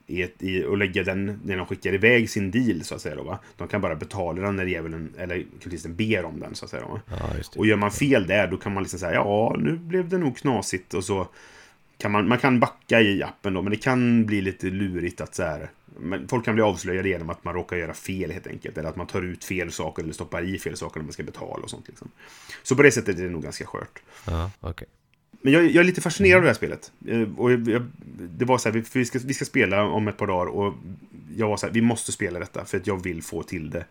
I ett, i, och lägga den när de skickar iväg sin deal så att säga. Då, va? De kan bara betala den när djävulen eller kultisten ber om den så att säga. Då, det. Och gör man fel där då kan man liksom säga ja nu blev det nog knasigt och så kan man, man kan backa i appen då men det kan bli lite lurigt att så här men folk kan bli avslöjade genom att man råkar göra fel helt enkelt. Eller att man tar ut fel saker eller stoppar i fel saker när man ska betala och sånt. Liksom. Så på det sättet är det nog ganska skört. Ja, okej. Men jag, jag är lite fascinerad av det här spelet. Eh, Och jag, jag, det var så här, vi, ska, vi ska spela om ett par dagar och jag var så här, vi måste spela detta för att jag vill få till det.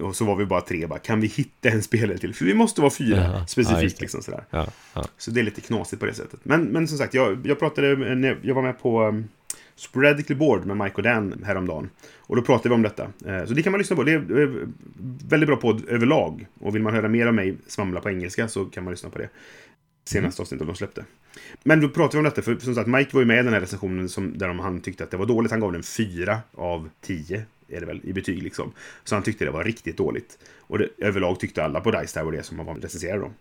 Och så var vi bara tre, bara, kan vi hitta en spelare till? För vi måste vara fyra, Ja, ja, specifikt. det. liksom, sådär. Ja, ja. Så det är lite knasigt på det sättet. Men, men som sagt, jag, jag pratade, jag var med på um, Sporadically Board med Mike och Dan häromdagen. Och då pratade vi om detta. Eh, Så det kan man lyssna på. Det är väldigt bra podd överlag. Och vill man höra mer av mig svamla på engelska så kan man lyssna på det. Senaste avsnittet de släppte. Men då pratade vi om detta, för som sagt, Mike var ju med i den här recensionen som, där han tyckte att det var dåligt. Han gav den 4 av 10, är det väl, i betyg liksom. Så han tyckte det var riktigt dåligt. Och det, överlag tyckte alla på Dice Tower det som var recenserade dem.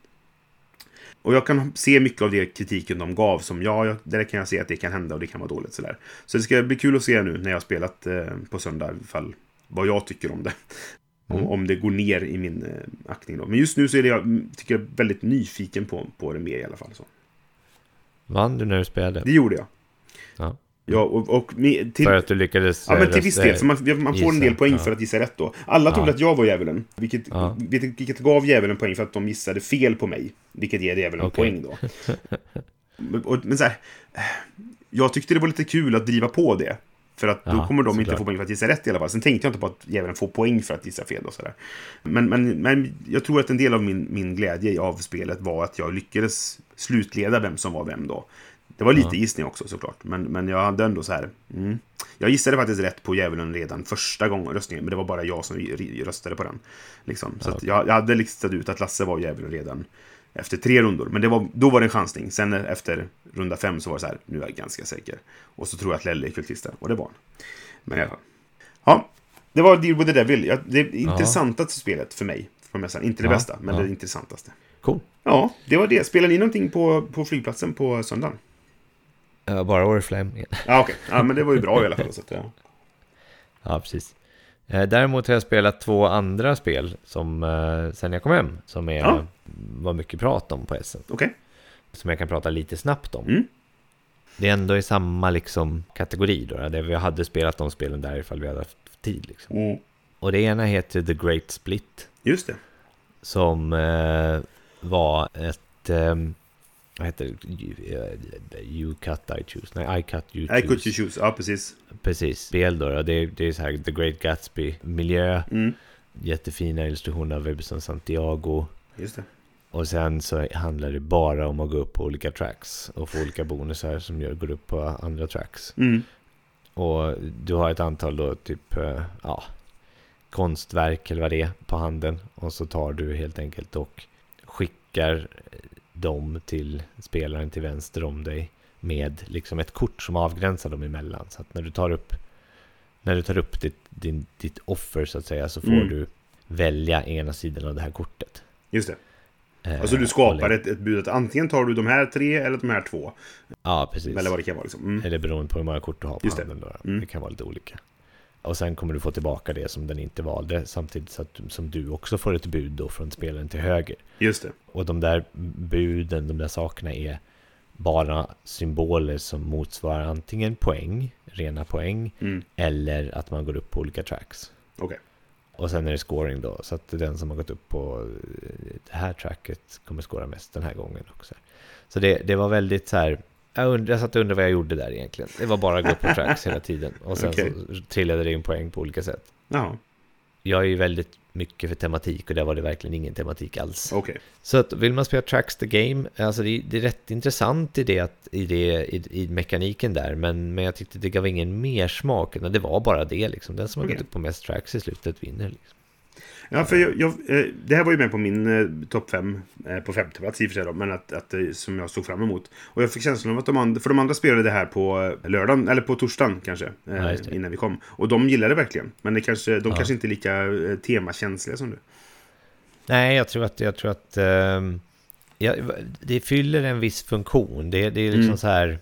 Och jag kan se mycket av det kritiken de gav som ja, jag, där kan jag se att det kan hända och det kan vara dåligt sådär. Så det ska bli kul att se nu när jag har spelat eh, på söndag ifall vad jag tycker om det. Om, om det går ner i min eh, aktning då. Men just nu så är det jag, mm, tycker jag, väldigt nyfiken på, på det mer i alla fall. Så. Vann du när du spelade? Det gjorde jag. Ja. Ja, och, och till, För att du lyckades... Ja, men till viss del. För man, man får en del poäng ja. för att gissa rätt då. Alla trodde Ja. att jag var djävulen. Vilket, Ja. vilket, vilket gav djävulen poäng för att de gissade fel på mig. Vilket ger djävulen Okej. poäng då. [laughs] Och, men så här, jag tyckte det var lite kul att driva på det. För att då kommer de inte såklart. få poäng för att gissa rätt i alla fall. Sen tänkte jag inte på att djävulen får poäng för att gissa fel och sådär. Men, men, men jag tror att en del av min, min glädje av spelet var att jag lyckades slutleda vem som var vem då. Det var lite Ja. gissning också såklart. Men, men jag hade ändå så här. Mm. Jag gissade faktiskt rätt på djävulen redan första gången röstningen. Men det var bara jag som röstade på den. Liksom. Så Ja, att jag, jag hade listat ut att Lasse var djävulen redan efter tre rundor. Men det var, då var det en chansning. Sen efter runda fem så var det så här. Nu är jag ganska säker. Och så tror jag att Lelle är kultisten. Och det var han. Men i alla fall. Ja, det var Deal with the Devil. Ja, det intressantaste spelet för mig. Man säga. Inte det bästa, men det intressantaste. Cool. Ja, det var det. Spelar ni någonting på, på flygplatsen på söndagen? Ja, bara Oriflame. Ja, okej. [laughs] Ja, men det var ju bra i alla fall. Så att, ja. Ja, precis. Eh, Däremot har jag spelat två andra spel som eh, sen jag kom hem, som är, Ja. var mycket prat om på SM. Okej. Som jag kan prata lite snabbt om. Mm. Det är ändå i samma liksom, kategori då, där vi hade spelat de spelen där ifall vi hade haft tid. Liksom. Mm. Och det ena heter The Great Split, Just det. som eh, var ett... Eh, vad heter det? You, eh, you cut, I choose. Nej, I cut, you choose. I could you choose. Ja, precis. Precis, spel då. då. Det, är, det är så här The Great Gatsby-miljö. Mm. Jättefina illustrationer av Webson Santiago. Just det. Och sen så handlar det bara om att gå upp på olika tracks. Och få olika bonusar som gör går upp på andra tracks. Mm. Och du har ett antal då typ, eh, ja, konstverk eller vad det är på handen. Och så tar du helt enkelt och skickar dem till spelaren till vänster om dig. Med liksom ett kort som avgränsar dem emellan. Så att när du tar upp, när du tar upp ditt, din, ditt offer så att säga så får Mm. du välja ena sidan av det här kortet. Just det. Eh, Alltså du skapar ett, ett bud att antingen tar du de här tre eller de här två. Ja, precis. Eller vad det kan vara liksom. Mm. Eller beroende på hur många kort du har på Just det. handen. Då. Mm. Det kan vara lite olika. Och sen kommer du få tillbaka det som den inte valde. Samtidigt så att, som du också får ett bud då från spelaren till höger. Just det. Och de där buden, de där sakerna är bara symboler som motsvarar antingen poäng, rena poäng, Mm. eller att man går upp på olika tracks. Okej. Och sen är det scoring då, så att den som har gått upp på eh, det här tracket kommer scora mest den här gången också. Så det, det var väldigt så här, jag, und- jag satt och undrade vad jag gjorde där egentligen. Det var bara att gå upp på [laughs] tracks hela tiden. Och sen Okej. så trillade det in poäng på olika sätt. Jaha. Jag är ju väldigt mycket för tematik och där var det verkligen ingen tematik alls. Okej. Så att vill man spela Tracks the Game, alltså det, det är rätt intressant i det, att, i, det i, i mekaniken där, men, men jag tyckte det gav ingen mer smak, utan det var bara det liksom. Den som har Okej. gått upp på mest tracks i slutet vinner liksom. Ja, för jag, jag, eh, det här var ju med på min eh, topp fem eh, på femte plats i och för sig då, men att, att, som jag såg fram emot. Och jag fick känslan av att de andra, för de andra spelade det här på lördagen, eller på torsdagen kanske, Ja, innan vi kom. Och de gillade det verkligen, men det kanske, de Ja. kanske inte är lika temakänsliga som du. Nej, jag tror att, jag tror att ehm, ja, det fyller en viss funktion. Det, det är liksom Mm. så här,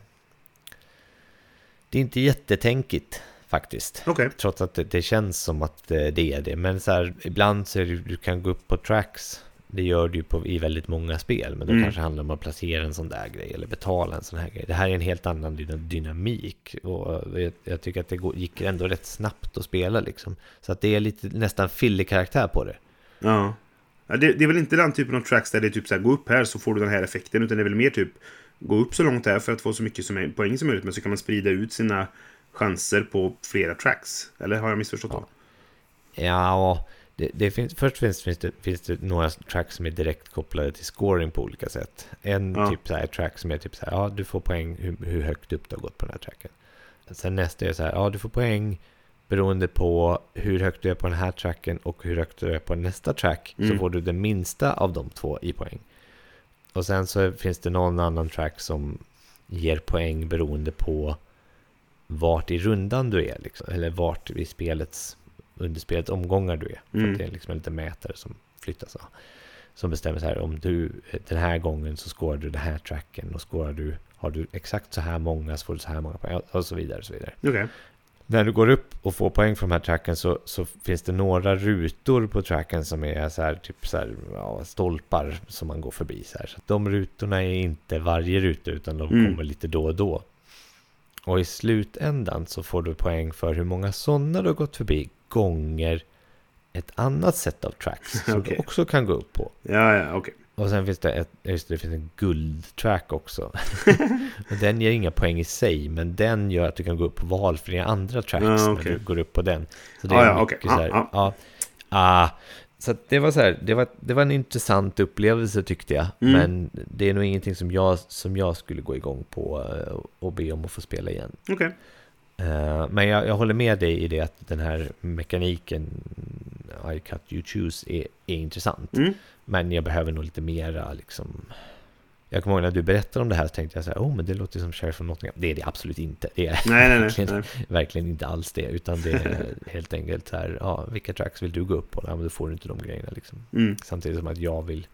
det är inte jättetänkigt faktiskt. Okej. Trots att det, det känns som att det är det. Men så här, ibland så är det, du kan gå upp på tracks. Det gör du ju på, i väldigt många spel. Men då Mm. kanske handlar om att placera en sån där grej. Eller betala en sån här grej. Det här är en helt annan dyna- dynamik. Och jag, jag tycker att det går, gick ändå rätt snabbt att spela liksom. Så att det är lite nästan fillig karaktär på det. Ja. ja det, det är väl inte den typen av tracks där det är typ så här, gå upp här så får du den här effekten, utan det är väl mer typ, gå upp så långt här för att få så mycket som poäng som möjligt, men så kan man sprida ut sina chanser på flera tracks. Eller har jag missförstått då? Ja, det, det finns, först finns, finns, det, finns det några tracks som är direkt kopplade till scoring på olika sätt. En Ja. typ så här track som är typ så här, ja du får poäng hur, hur högt upp du har gått på den här tracken. Sen nästa är så här, ja du får poäng beroende på hur högt du är på den här tracken och hur högt du är på nästa track. Så Mm. får du den minsta av de två i poäng. Och sen så finns det någon annan track som ger poäng beroende på vart i rundan du är. Liksom, eller vart i spelets, under spelets omgångar du är. För Mm. att det är liksom en liten mätare som flyttas. ja. Som bestämmer så här, om du den här gången så skårar du den här tracken och skårar du, har du exakt så här många så får du så här många poäng och så vidare. Och så vidare. Okej. när du går upp och får poäng från de här tracken så, så finns det några rutor på tracken som är så här, typ så här, ja, stolpar som man går förbi. Så, här. så de rutorna är inte varje ruta utan de Mm. kommer lite då och då. Och i slutändan så får du poäng för hur många sådana du har gått förbi gånger ett annat sätt av tracks som [laughs] Okej. du också kan gå upp på. Ja, ja, okej. Och sen finns det, ett, just det, det finns en guldtrack också. [laughs] och den ger inga poäng i sig, men den gör att du kan gå upp på valfria andra tracks Ja, när okej. du går upp på den. Så det Ja, är ja, mycket okej. så här, Ja, ja. Ah, så det var så här, det var, det var en intressant upplevelse tyckte jag. Mm. Men det är nog ingenting som jag, som jag skulle gå igång på eh, och be om att få spela igen. Okej. Eh, Men jag, jag håller med dig i det att den här mekaniken I cut you choose är, är intressant. Mm. Men jag behöver nog lite mera liksom. Jag kommer ihåg när du berättade om det här så tänkte jag så här, oh men det låter som Sheriff of Nottingham. Det är det absolut inte. Det är Nej, nej, verkligen, nej. verkligen inte alls det. Utan det är helt enkelt så här, ja, vilka tracks vill du gå upp på? Ja, men då får du inte de grejerna liksom. Mm. Samtidigt som att jag vill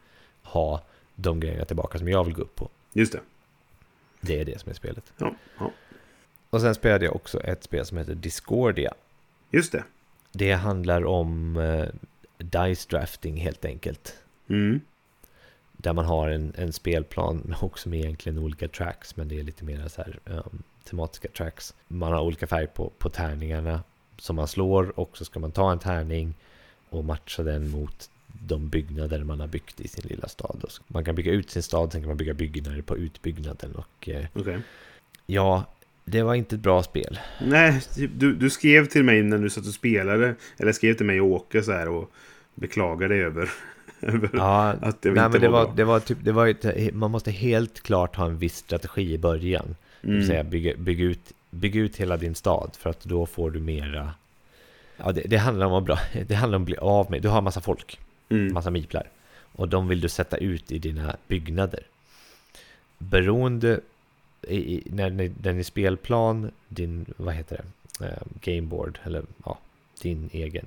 ha de grejerna tillbaka som jag vill gå upp på. Just det. Det är det som är spelet. Ja, ja. Och sen spelade jag också ett spel som heter Discordia. Just det. Det handlar om eh, dice drafting helt enkelt. Mm. Där man har en, en spelplan [laughs] också med egentligen olika tracks. Men det är lite mer så här um, tematiska tracks. Man har olika färg på, på tärningarna som man slår. Och så ska man ta en tärning och matcha den mot de byggnader man har byggt i sin lilla stad. Man kan bygga ut sin stad, sen kan man bygga byggnader på utbyggnaden. Och eh, Okej. ja, det var inte ett bra spel. Nej, du, du skrev till mig när du satt och spelade. Eller skrev till mig och Åke så här och beklagade över, över Ja, att det nej, inte men det var, bra. det var typ, det var ett, man måste helt klart ha en viss strategi i början. Det Mm. säga bygga, bygga, ut, bygga ut hela din stad för att då får du mera... Ja, det, det handlar om att bra, [laughs] det handlar om att bli av med, du har massa folk, Mm. massa miplar. Och de vill du sätta ut i dina byggnader. Beroende, i, när ni- den i spelplan, din, vad heter det, eh, gameboard, eller ja, din egen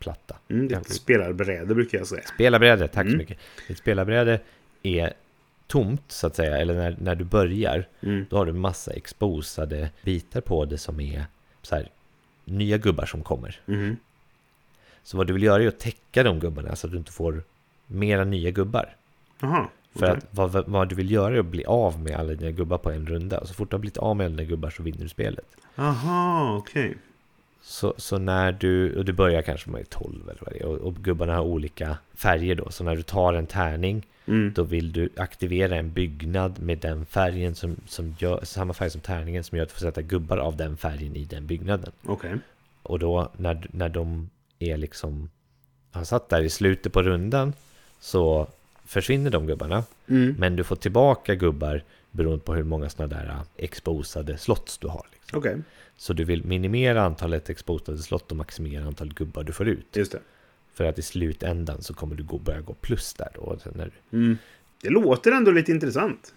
platta. Mm, det Kanske. spelarbräde brukar jag säga. Spelarbräde, tack Mm. så mycket. Ditt spelarbräde är tomt så att säga, eller när, när du börjar, Mm. då har du massa exposade bitar på det som är så här, nya gubbar som kommer. Mhm. Så vad du vill göra är att täcka de gubbarna så att du inte får mera nya gubbar. Jaha. För okej. att vad, vad- du vill göra är att bli av med alla dina gubbar på en runda. Och så fort du har blivit av med alla dina gubbar så vinner du spelet. Aha, okej. Så, så när du, och du börjar kanske med 12 eller vad det är, och, och gubbarna har olika färger då. Så när du tar en tärning Mm. Då vill du aktivera en byggnad med den färgen som, som gör, samma färg som tärningen som gör att du får sätta gubbar av den färgen i den byggnaden. Okej. Och då när, när de är liksom har satt där i slutet på rundan så försvinner de gubbarna. Mm. Men du får tillbaka gubbar beroende på hur många sådana där äh, exposade slots du har. Liksom. Okej, Så du vill minimera antalet exposade slott och maximera antalet gubbar du får ut. just det. För att i slutändan så kommer du gå, börja gå plus där då. När du, Mm. Det låter ändå lite intressant.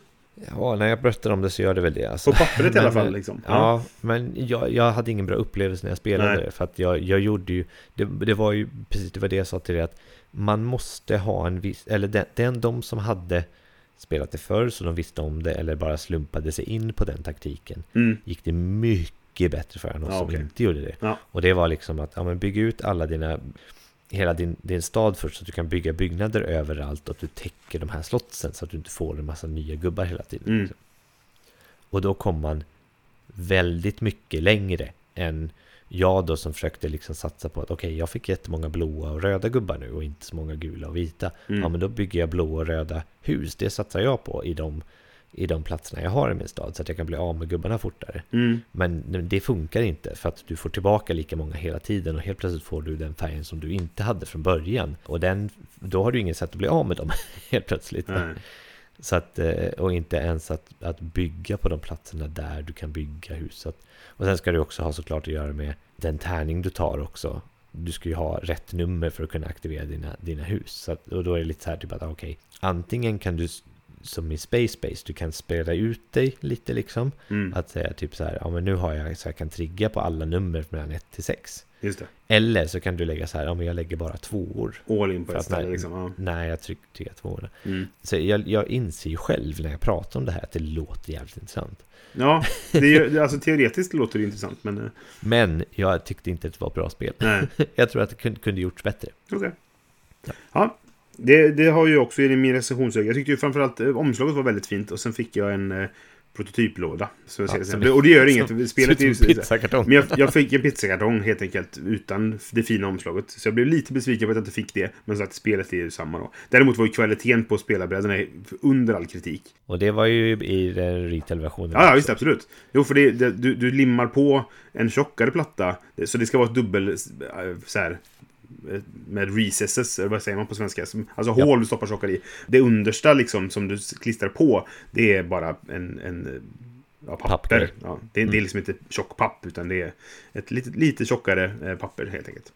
Ja, när jag berättar om det så gör det väl det. Alltså. På pappret i alla [laughs] Men, fall. Liksom. Ja, men jag, jag hade ingen bra upplevelse när jag spelade Nej. det. För att jag, jag gjorde ju, det, det var ju precis det var det jag sa till dig att man måste ha en viss, eller den, den de som hade spelat det förr så de visste om det eller bara slumpade sig in på den taktiken Mm. gick det mycket bättre för än oss Ja, som okej. inte gjorde det. Ja. Och det var liksom att ja, men bygga ut alla dina hela din, din stad först så att du kan bygga byggnader överallt och att du täcker de här slottsen så att du inte får en massa nya gubbar hela tiden. Mm. liksom. Och då kom man väldigt mycket längre än jag då som försökte liksom satsa på att okej, jag fick jättemånga blåa och röda gubbar nu och inte så många gula och vita. Mm. Ja, men då bygger jag blåa och röda hus. Det satsar jag på i de, i de platserna jag har i min stad så att jag kan bli av med gubbarna fortare. Mm. Men det funkar inte för att du får tillbaka lika många hela tiden och helt plötsligt får du den färgen som du inte hade från början. Och den, då har du ingen sätt att bli av med dem [laughs] helt plötsligt. Nej. Så att, eh, och inte ens att, att bygga på de platserna där du kan bygga hus. Så att, och sen ska du också ha såklart att göra med den tärning du tar också. Du ska ju ha rätt nummer för att kunna aktivera dina, dina hus. Så att, och då är det lite så här typ att okej, antingen kan du som i Space Space, du kan spela ut dig lite liksom. Mm. Att säga typ så här, ja men nu har jag så jag kan trigga på alla nummer mellan 1 till 6. Just det. Eller så kan du lägga så här, ja men jag lägger bara tvåor. All in på ett ställe liksom. Ja. Nej, jag trycker tre tvåorna. Mm. Så jag, jag inser ju själv när jag pratar om det här att det låter jävligt intressant. Ja, det är, alltså teoretiskt låter det intressant, men... eh, Men jag tyckte inte att det var ett bra spel. Nej, [laughs] Jag tror att det kunde, kunde gjorts bättre. okej. Ja, det, det har ju också i min recensionsöga. Jag tyckte ju framförallt eh, omslaget var väldigt fint och sen fick jag en eh, prototyplåda. Så Ja, det som- sen. Och det gör inget, spelet är ju... Men jag, jag fick en pizzakartong helt enkelt utan det fina omslaget. Så jag blev lite besviken på att jag inte fick det. Men så att spelet är ju samma då. Däremot var ju kvaliteten på spelarbrädorna under all kritik. Och det var ju i den retail-versionen. Ja, ja visst absolut. Jo, för det, det, du, du limmar på en tjockare platta. Det- Så det ska vara ett dubbel... eh, Så här, med recesses, eller vad säger man på svenska? Som- Alltså Ja. hål du stoppar socker i. Det understa liksom som du klistrar på, det är bara en... en eh, ja, papper. Ja, det, det är liksom inte tjock papp, utan det är ett lite, lite tjockare eh, papper helt enkelt.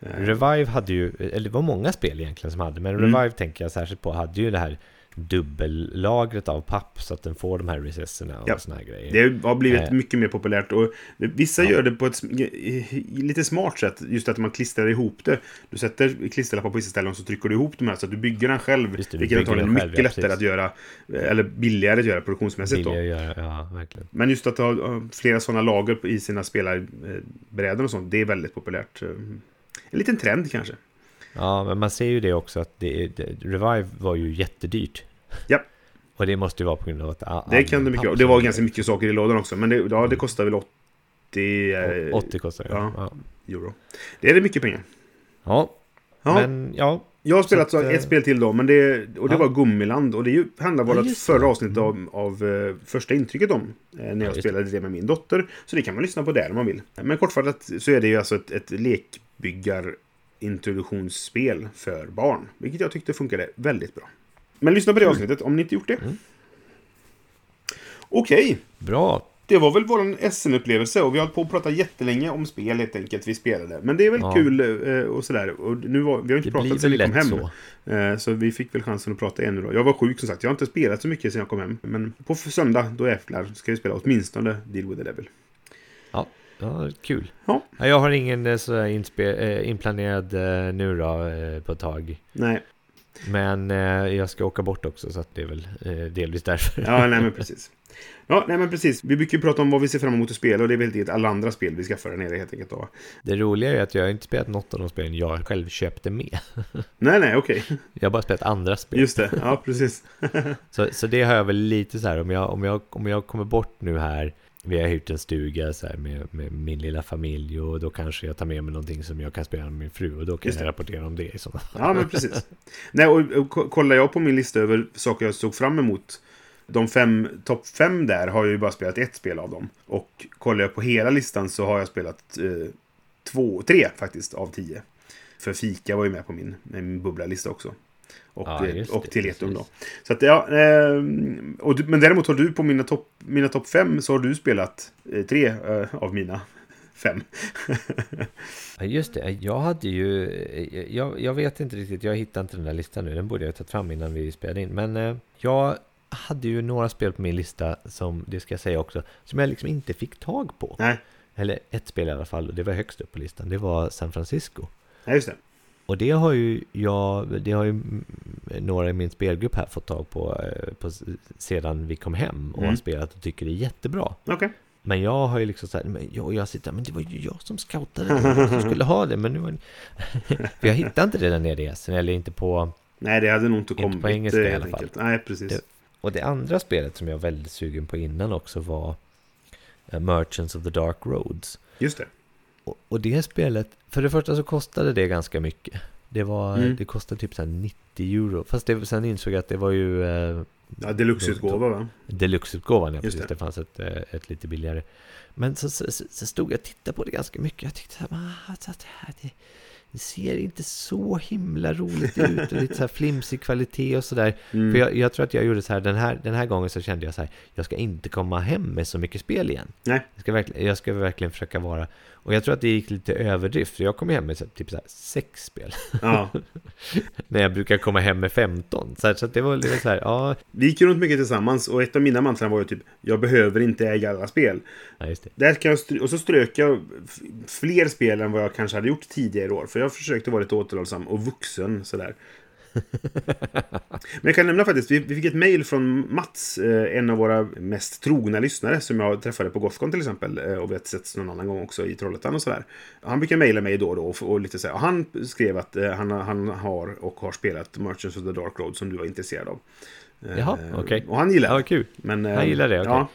Eh, Revive hade ju, eller det var många spel egentligen som hade, men Mm. Revive tänker jag särskilt på, hade ju det här dubbellagret av papp så att den får de här recesserna och Ja. såna här grejer. Det har blivit Eh. mycket mer populärt och vissa Ja. gör det på ett lite smart sätt. Just att man klistrar ihop det. Du sätter klisterlappar på vissa ställen och så trycker du ihop de här så att du bygger den själv. Just det, vilket antagligen är själv, mycket ja, lättare att göra. Eller billigare att göra produktionsmässigt jag göra, ja, verkligen. Men just att ha ha flera sådana lager i sina spelarbrädor och sånt, det är väldigt populärt. Eh, En liten trend kanske. Ja, men man ser ju det också att det, det, Revive var ju jättedyrt. Ja. Och det måste ju vara på grund av att... Det kan det mycket. Och det var ganska mycket saker i lådan också. Men det, ja, det kostar väl 80 eh, 80 kostar det. ja. Ja. euro. Det är det mycket pengar. ja. Ja. Men ja, Jag har spelat Så att, så eh, ett spel till då, men det, och det ja. var Gummiland. Och det är ju, handlar bara Ja, förra avsnittet av, av eh, första intrycket om. eh, när jag spelade det med min dotter. Så det kan man lyssna på där om man vill. Men kortfattat så är det ju alltså ett, ett lekbyggar introduktionsspel för barn. Vilket jag tyckte funkade väldigt bra. Men lyssna på det avsnittet om ni inte gjort det. Mm. Okej, bra. det var väl vår SN-upplevelse och vi har hållit på att prata jättelänge om spel helt enkelt vi spelade. Men det är väl Ja. kul eh, och sådär. Och nu var, vi har inte Det pratat väl vi kom hem. så. Eh, Så vi fick väl chansen att prata igen nu då. Jag var sjuk som sagt. Jag har inte spelat så mycket sen jag kom hem. Men på söndag, då jävlar, ska vi spela åtminstone Deal with the Devil. Ja, kul. Ja. Ja, Jag har ingen eh, så här inspe- eh, inplanerad eh, nu då på ett tag. Nej, Men jag ska åka bort också så att det är väl delvis därför. ja, nej men precis. Ja, nej men precis. Vi brukar ju prata om vad vi ser fram emot att spela och det är väl helt alla andra spel vi skaffar där nere helt enkelt då. Det roliga är att jag inte spelat något av de spelen jag själv köpte med. [laughs] Nej, nej, okej. Jag har bara spelat andra spel. Just det. Ja, precis. [laughs] Så, så det har jag väl lite så här, om jag, om jag, om jag kommer bort nu här, vi har hyrt en stuga så här med, med min lilla familj och då kanske jag tar med mig någonting som jag kan spela med min fru och då kan jag rapportera om det i sådana. Ja, men precis. Nej, och, och ko- kollar jag på min lista över saker jag såg fram emot. De fem, topp fem där har jag ju bara spelat ett spel av dem. Och kollar jag på hela listan så har jag spelat eh, två, tre faktiskt av tio. För Fika var ju med på min, min bubblalista också. Och, Ja, eh, just och det, Teletum då. Så att ja, eh, och men däremot har du på mina topp mina top fem så har du spelat eh, tre eh, av mina [laughs] fem. [laughs] Ja, just det, jag hade ju, jag, jag vet inte riktigt, jag hittar inte den där listan nu, den borde jag ha tagit fram innan vi spelade in. Men eh, jag hade ju några spel på min lista som, det ska jag säga också, som jag liksom inte fick tag på. Nej, Eller ett spel i alla fall, och det var högst upp på listan, det var San Francisco. nej just det. Och det har ju jag, det har ju några i min spelgrupp här fått tag på, eh, på sedan vi kom hem och Mm. har spelat och tycker det är jättebra. Okej. Men jag har ju liksom så här, men jag, jag sitter men det var ju jag som scoutade, det som skulle ha det, men nu var [laughs] För jag hittade inte det där nere i Essen, eller inte på... Nej, det hade nog inte Inte kommit. på engelska eh, i alla fall. Nej, precis. Det- Och det andra spelet som jag var väldigt sugen på innan också var eh, Merchants of the Dark Roads. Just det. Och, och det spelet, för det första så kostade det ganska mycket. Det, var, Mm. det kostade typ så här 90 euro. Fast det, sen insåg jag att det var ju eh, Ja, deluxe-utgåva va? deluxe-utgåvan. Ja, Just precis. det. Det. fanns ett, eh, ett lite billigare. Men så, så, så så stod jag och tittade på det ganska mycket. Jag tyckte så här, ah, så att det, här, det, det ser inte så himla roligt ut och lite så här flimsig kvalitet och sådär. Mm. För jag, jag tror att jag gjorde så här den, här, den här gången så kände jag så här, jag ska inte komma hem med så mycket spel igen. Nej. Jag ska verkligen, jag ska verkligen försöka vara, och jag tror att det gick lite överdrift, för jag kom hem med typ så sex spel. Ja. [laughs] när jag brukar komma hem med 15. Så, här, så det var lite så här, ja, Vi gick runt mycket tillsammans och ett av mina mantran var ju typ Jag behöver inte äga alla spel. ja just det. Där kan jag och så strök jag fler spel än vad jag kanske hade gjort tidigare år. För jag försökte vara lite återhållsam och vuxen sådär. Men jag kan nämna faktiskt, vi, vi fick ett mail från Mats, eh, en av våra mest trogna lyssnare som jag träffade på Gothcon till exempel. Eh, och vi har setts någon annan gång också i Trollhättan och sådär. Han brukar mejla mig då och då och, och lite så här. Och han skrev att eh, han, han har och har spelat Merchants of the Dark Road som du var intresserad av. Jaha, okej. Och han gillar Ja, det. vad kul. Men, Han gillar det, okej. Ja,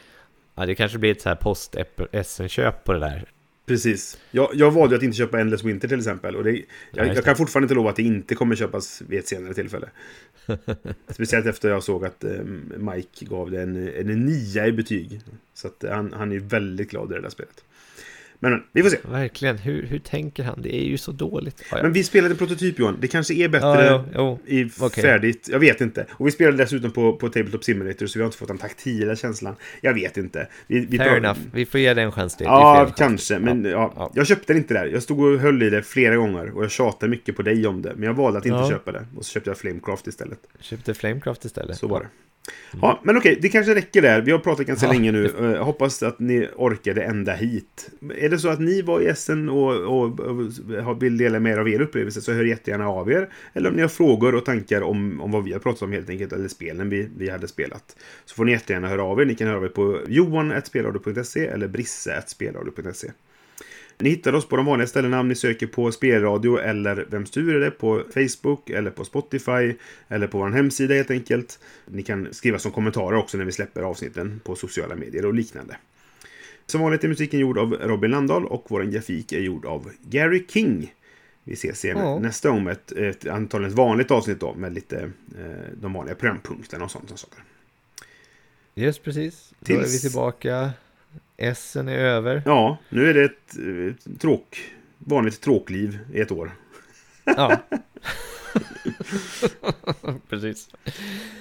Ja, det kanske blir ett så här post-SN-köp på det där. Precis. Jag, jag valde att inte köpa Endless Winter till exempel. Och det, jag, jag kan fortfarande inte lova att det inte kommer köpas vid ett senare tillfälle. [laughs] Speciellt efter jag såg att eh, Mike gav det en, en nia i betyg. Så att eh, han, han är väldigt glad i det där spelet. Men, men vi får se. Verkligen, hur, hur tänker han? Det är ju så dåligt. Ja, ja. Men vi spelade prototyp Johan. Det kanske är bättre Ja, ja, jo. i Okej. färdigt. Jag vet inte. Och vi spelade dessutom på, på Tabletop Simulator så vi har inte fått den taktila känslan. Jag vet inte. Vi, vi Fair pra- enough, vi får ge det en chans till. Ja, chans kanske. till. Men Ja, ja, ja. jag köpte det inte där. Jag stod och höll i det flera gånger. Och jag tjatade mycket på dig om det. Men jag valde att inte köpa det. Och så köpte jag Flamecraft istället. Köpte Flamecraft istället. Så var det. Ja, men okej, det kanske räcker där. Vi har pratat ganska Ja. länge nu. Eh, Jag hoppas att ni orkade ända hit. Är det så att ni var i Essen och, och, och vill dela med er av er upplevelse så hör jättegärna av er. Eller om ni har frågor och tankar om, om vad vi har pratat om helt enkelt, eller spelen vi, vi hade spelat. Så får ni jättegärna höra av er. Ni kan höra av er på johan.spelradio.se eller brisse.spelradio.se. Ni hittar oss på de vanliga ställena om ni söker på spelradio eller Vems tur är det på Facebook eller på Spotify eller på vår hemsida helt enkelt. Ni kan skriva som kommentarer också när vi släpper avsnitten på sociala medier och liknande. Som vanligt är musiken gjord av Robin Landahl och vår grafik är gjord av Gary King. Vi ses igen Ja. nästa gång med ett, ett antagligen ett vanligt avsnitt då med lite eh, de vanliga programpunkterna och sånt. Och saker. Just precis. Då är vi Tills- tillbaka. Essen är över. Ja, nu är det ett, ett tråk, vanligt tråkliv i ett år. Ja. [laughs] [laughs] precis.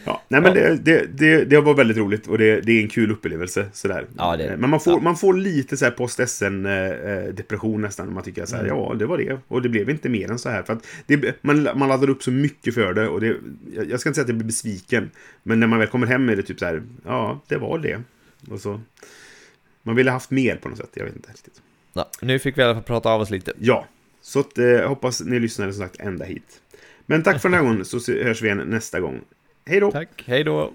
Ja, nej men det, det, det, det var väldigt roligt och det, det är en kul upplevelse. Sådär. Ja. Men man får, Ja. man får lite så här post-SN-depression nästan. Man tycker så här, Mm. ja, det var det. Och det blev inte mer än så här. För att man, man laddar upp så mycket för det. Och det, jag jag ska inte säga att jag blir besviken. Men när man väl kommer hem är det typ så här, ja, det var det. Och så... Man ville haft mer på något sätt, jag vet inte riktigt. Ja, nu fick vi i alla fall prata av oss lite. Ja, så att, eh, hoppas ni lyssnade som sagt ända hit. Men tack för den här gången, så hörs vi igen nästa gång. Hej då! Tack, hej då!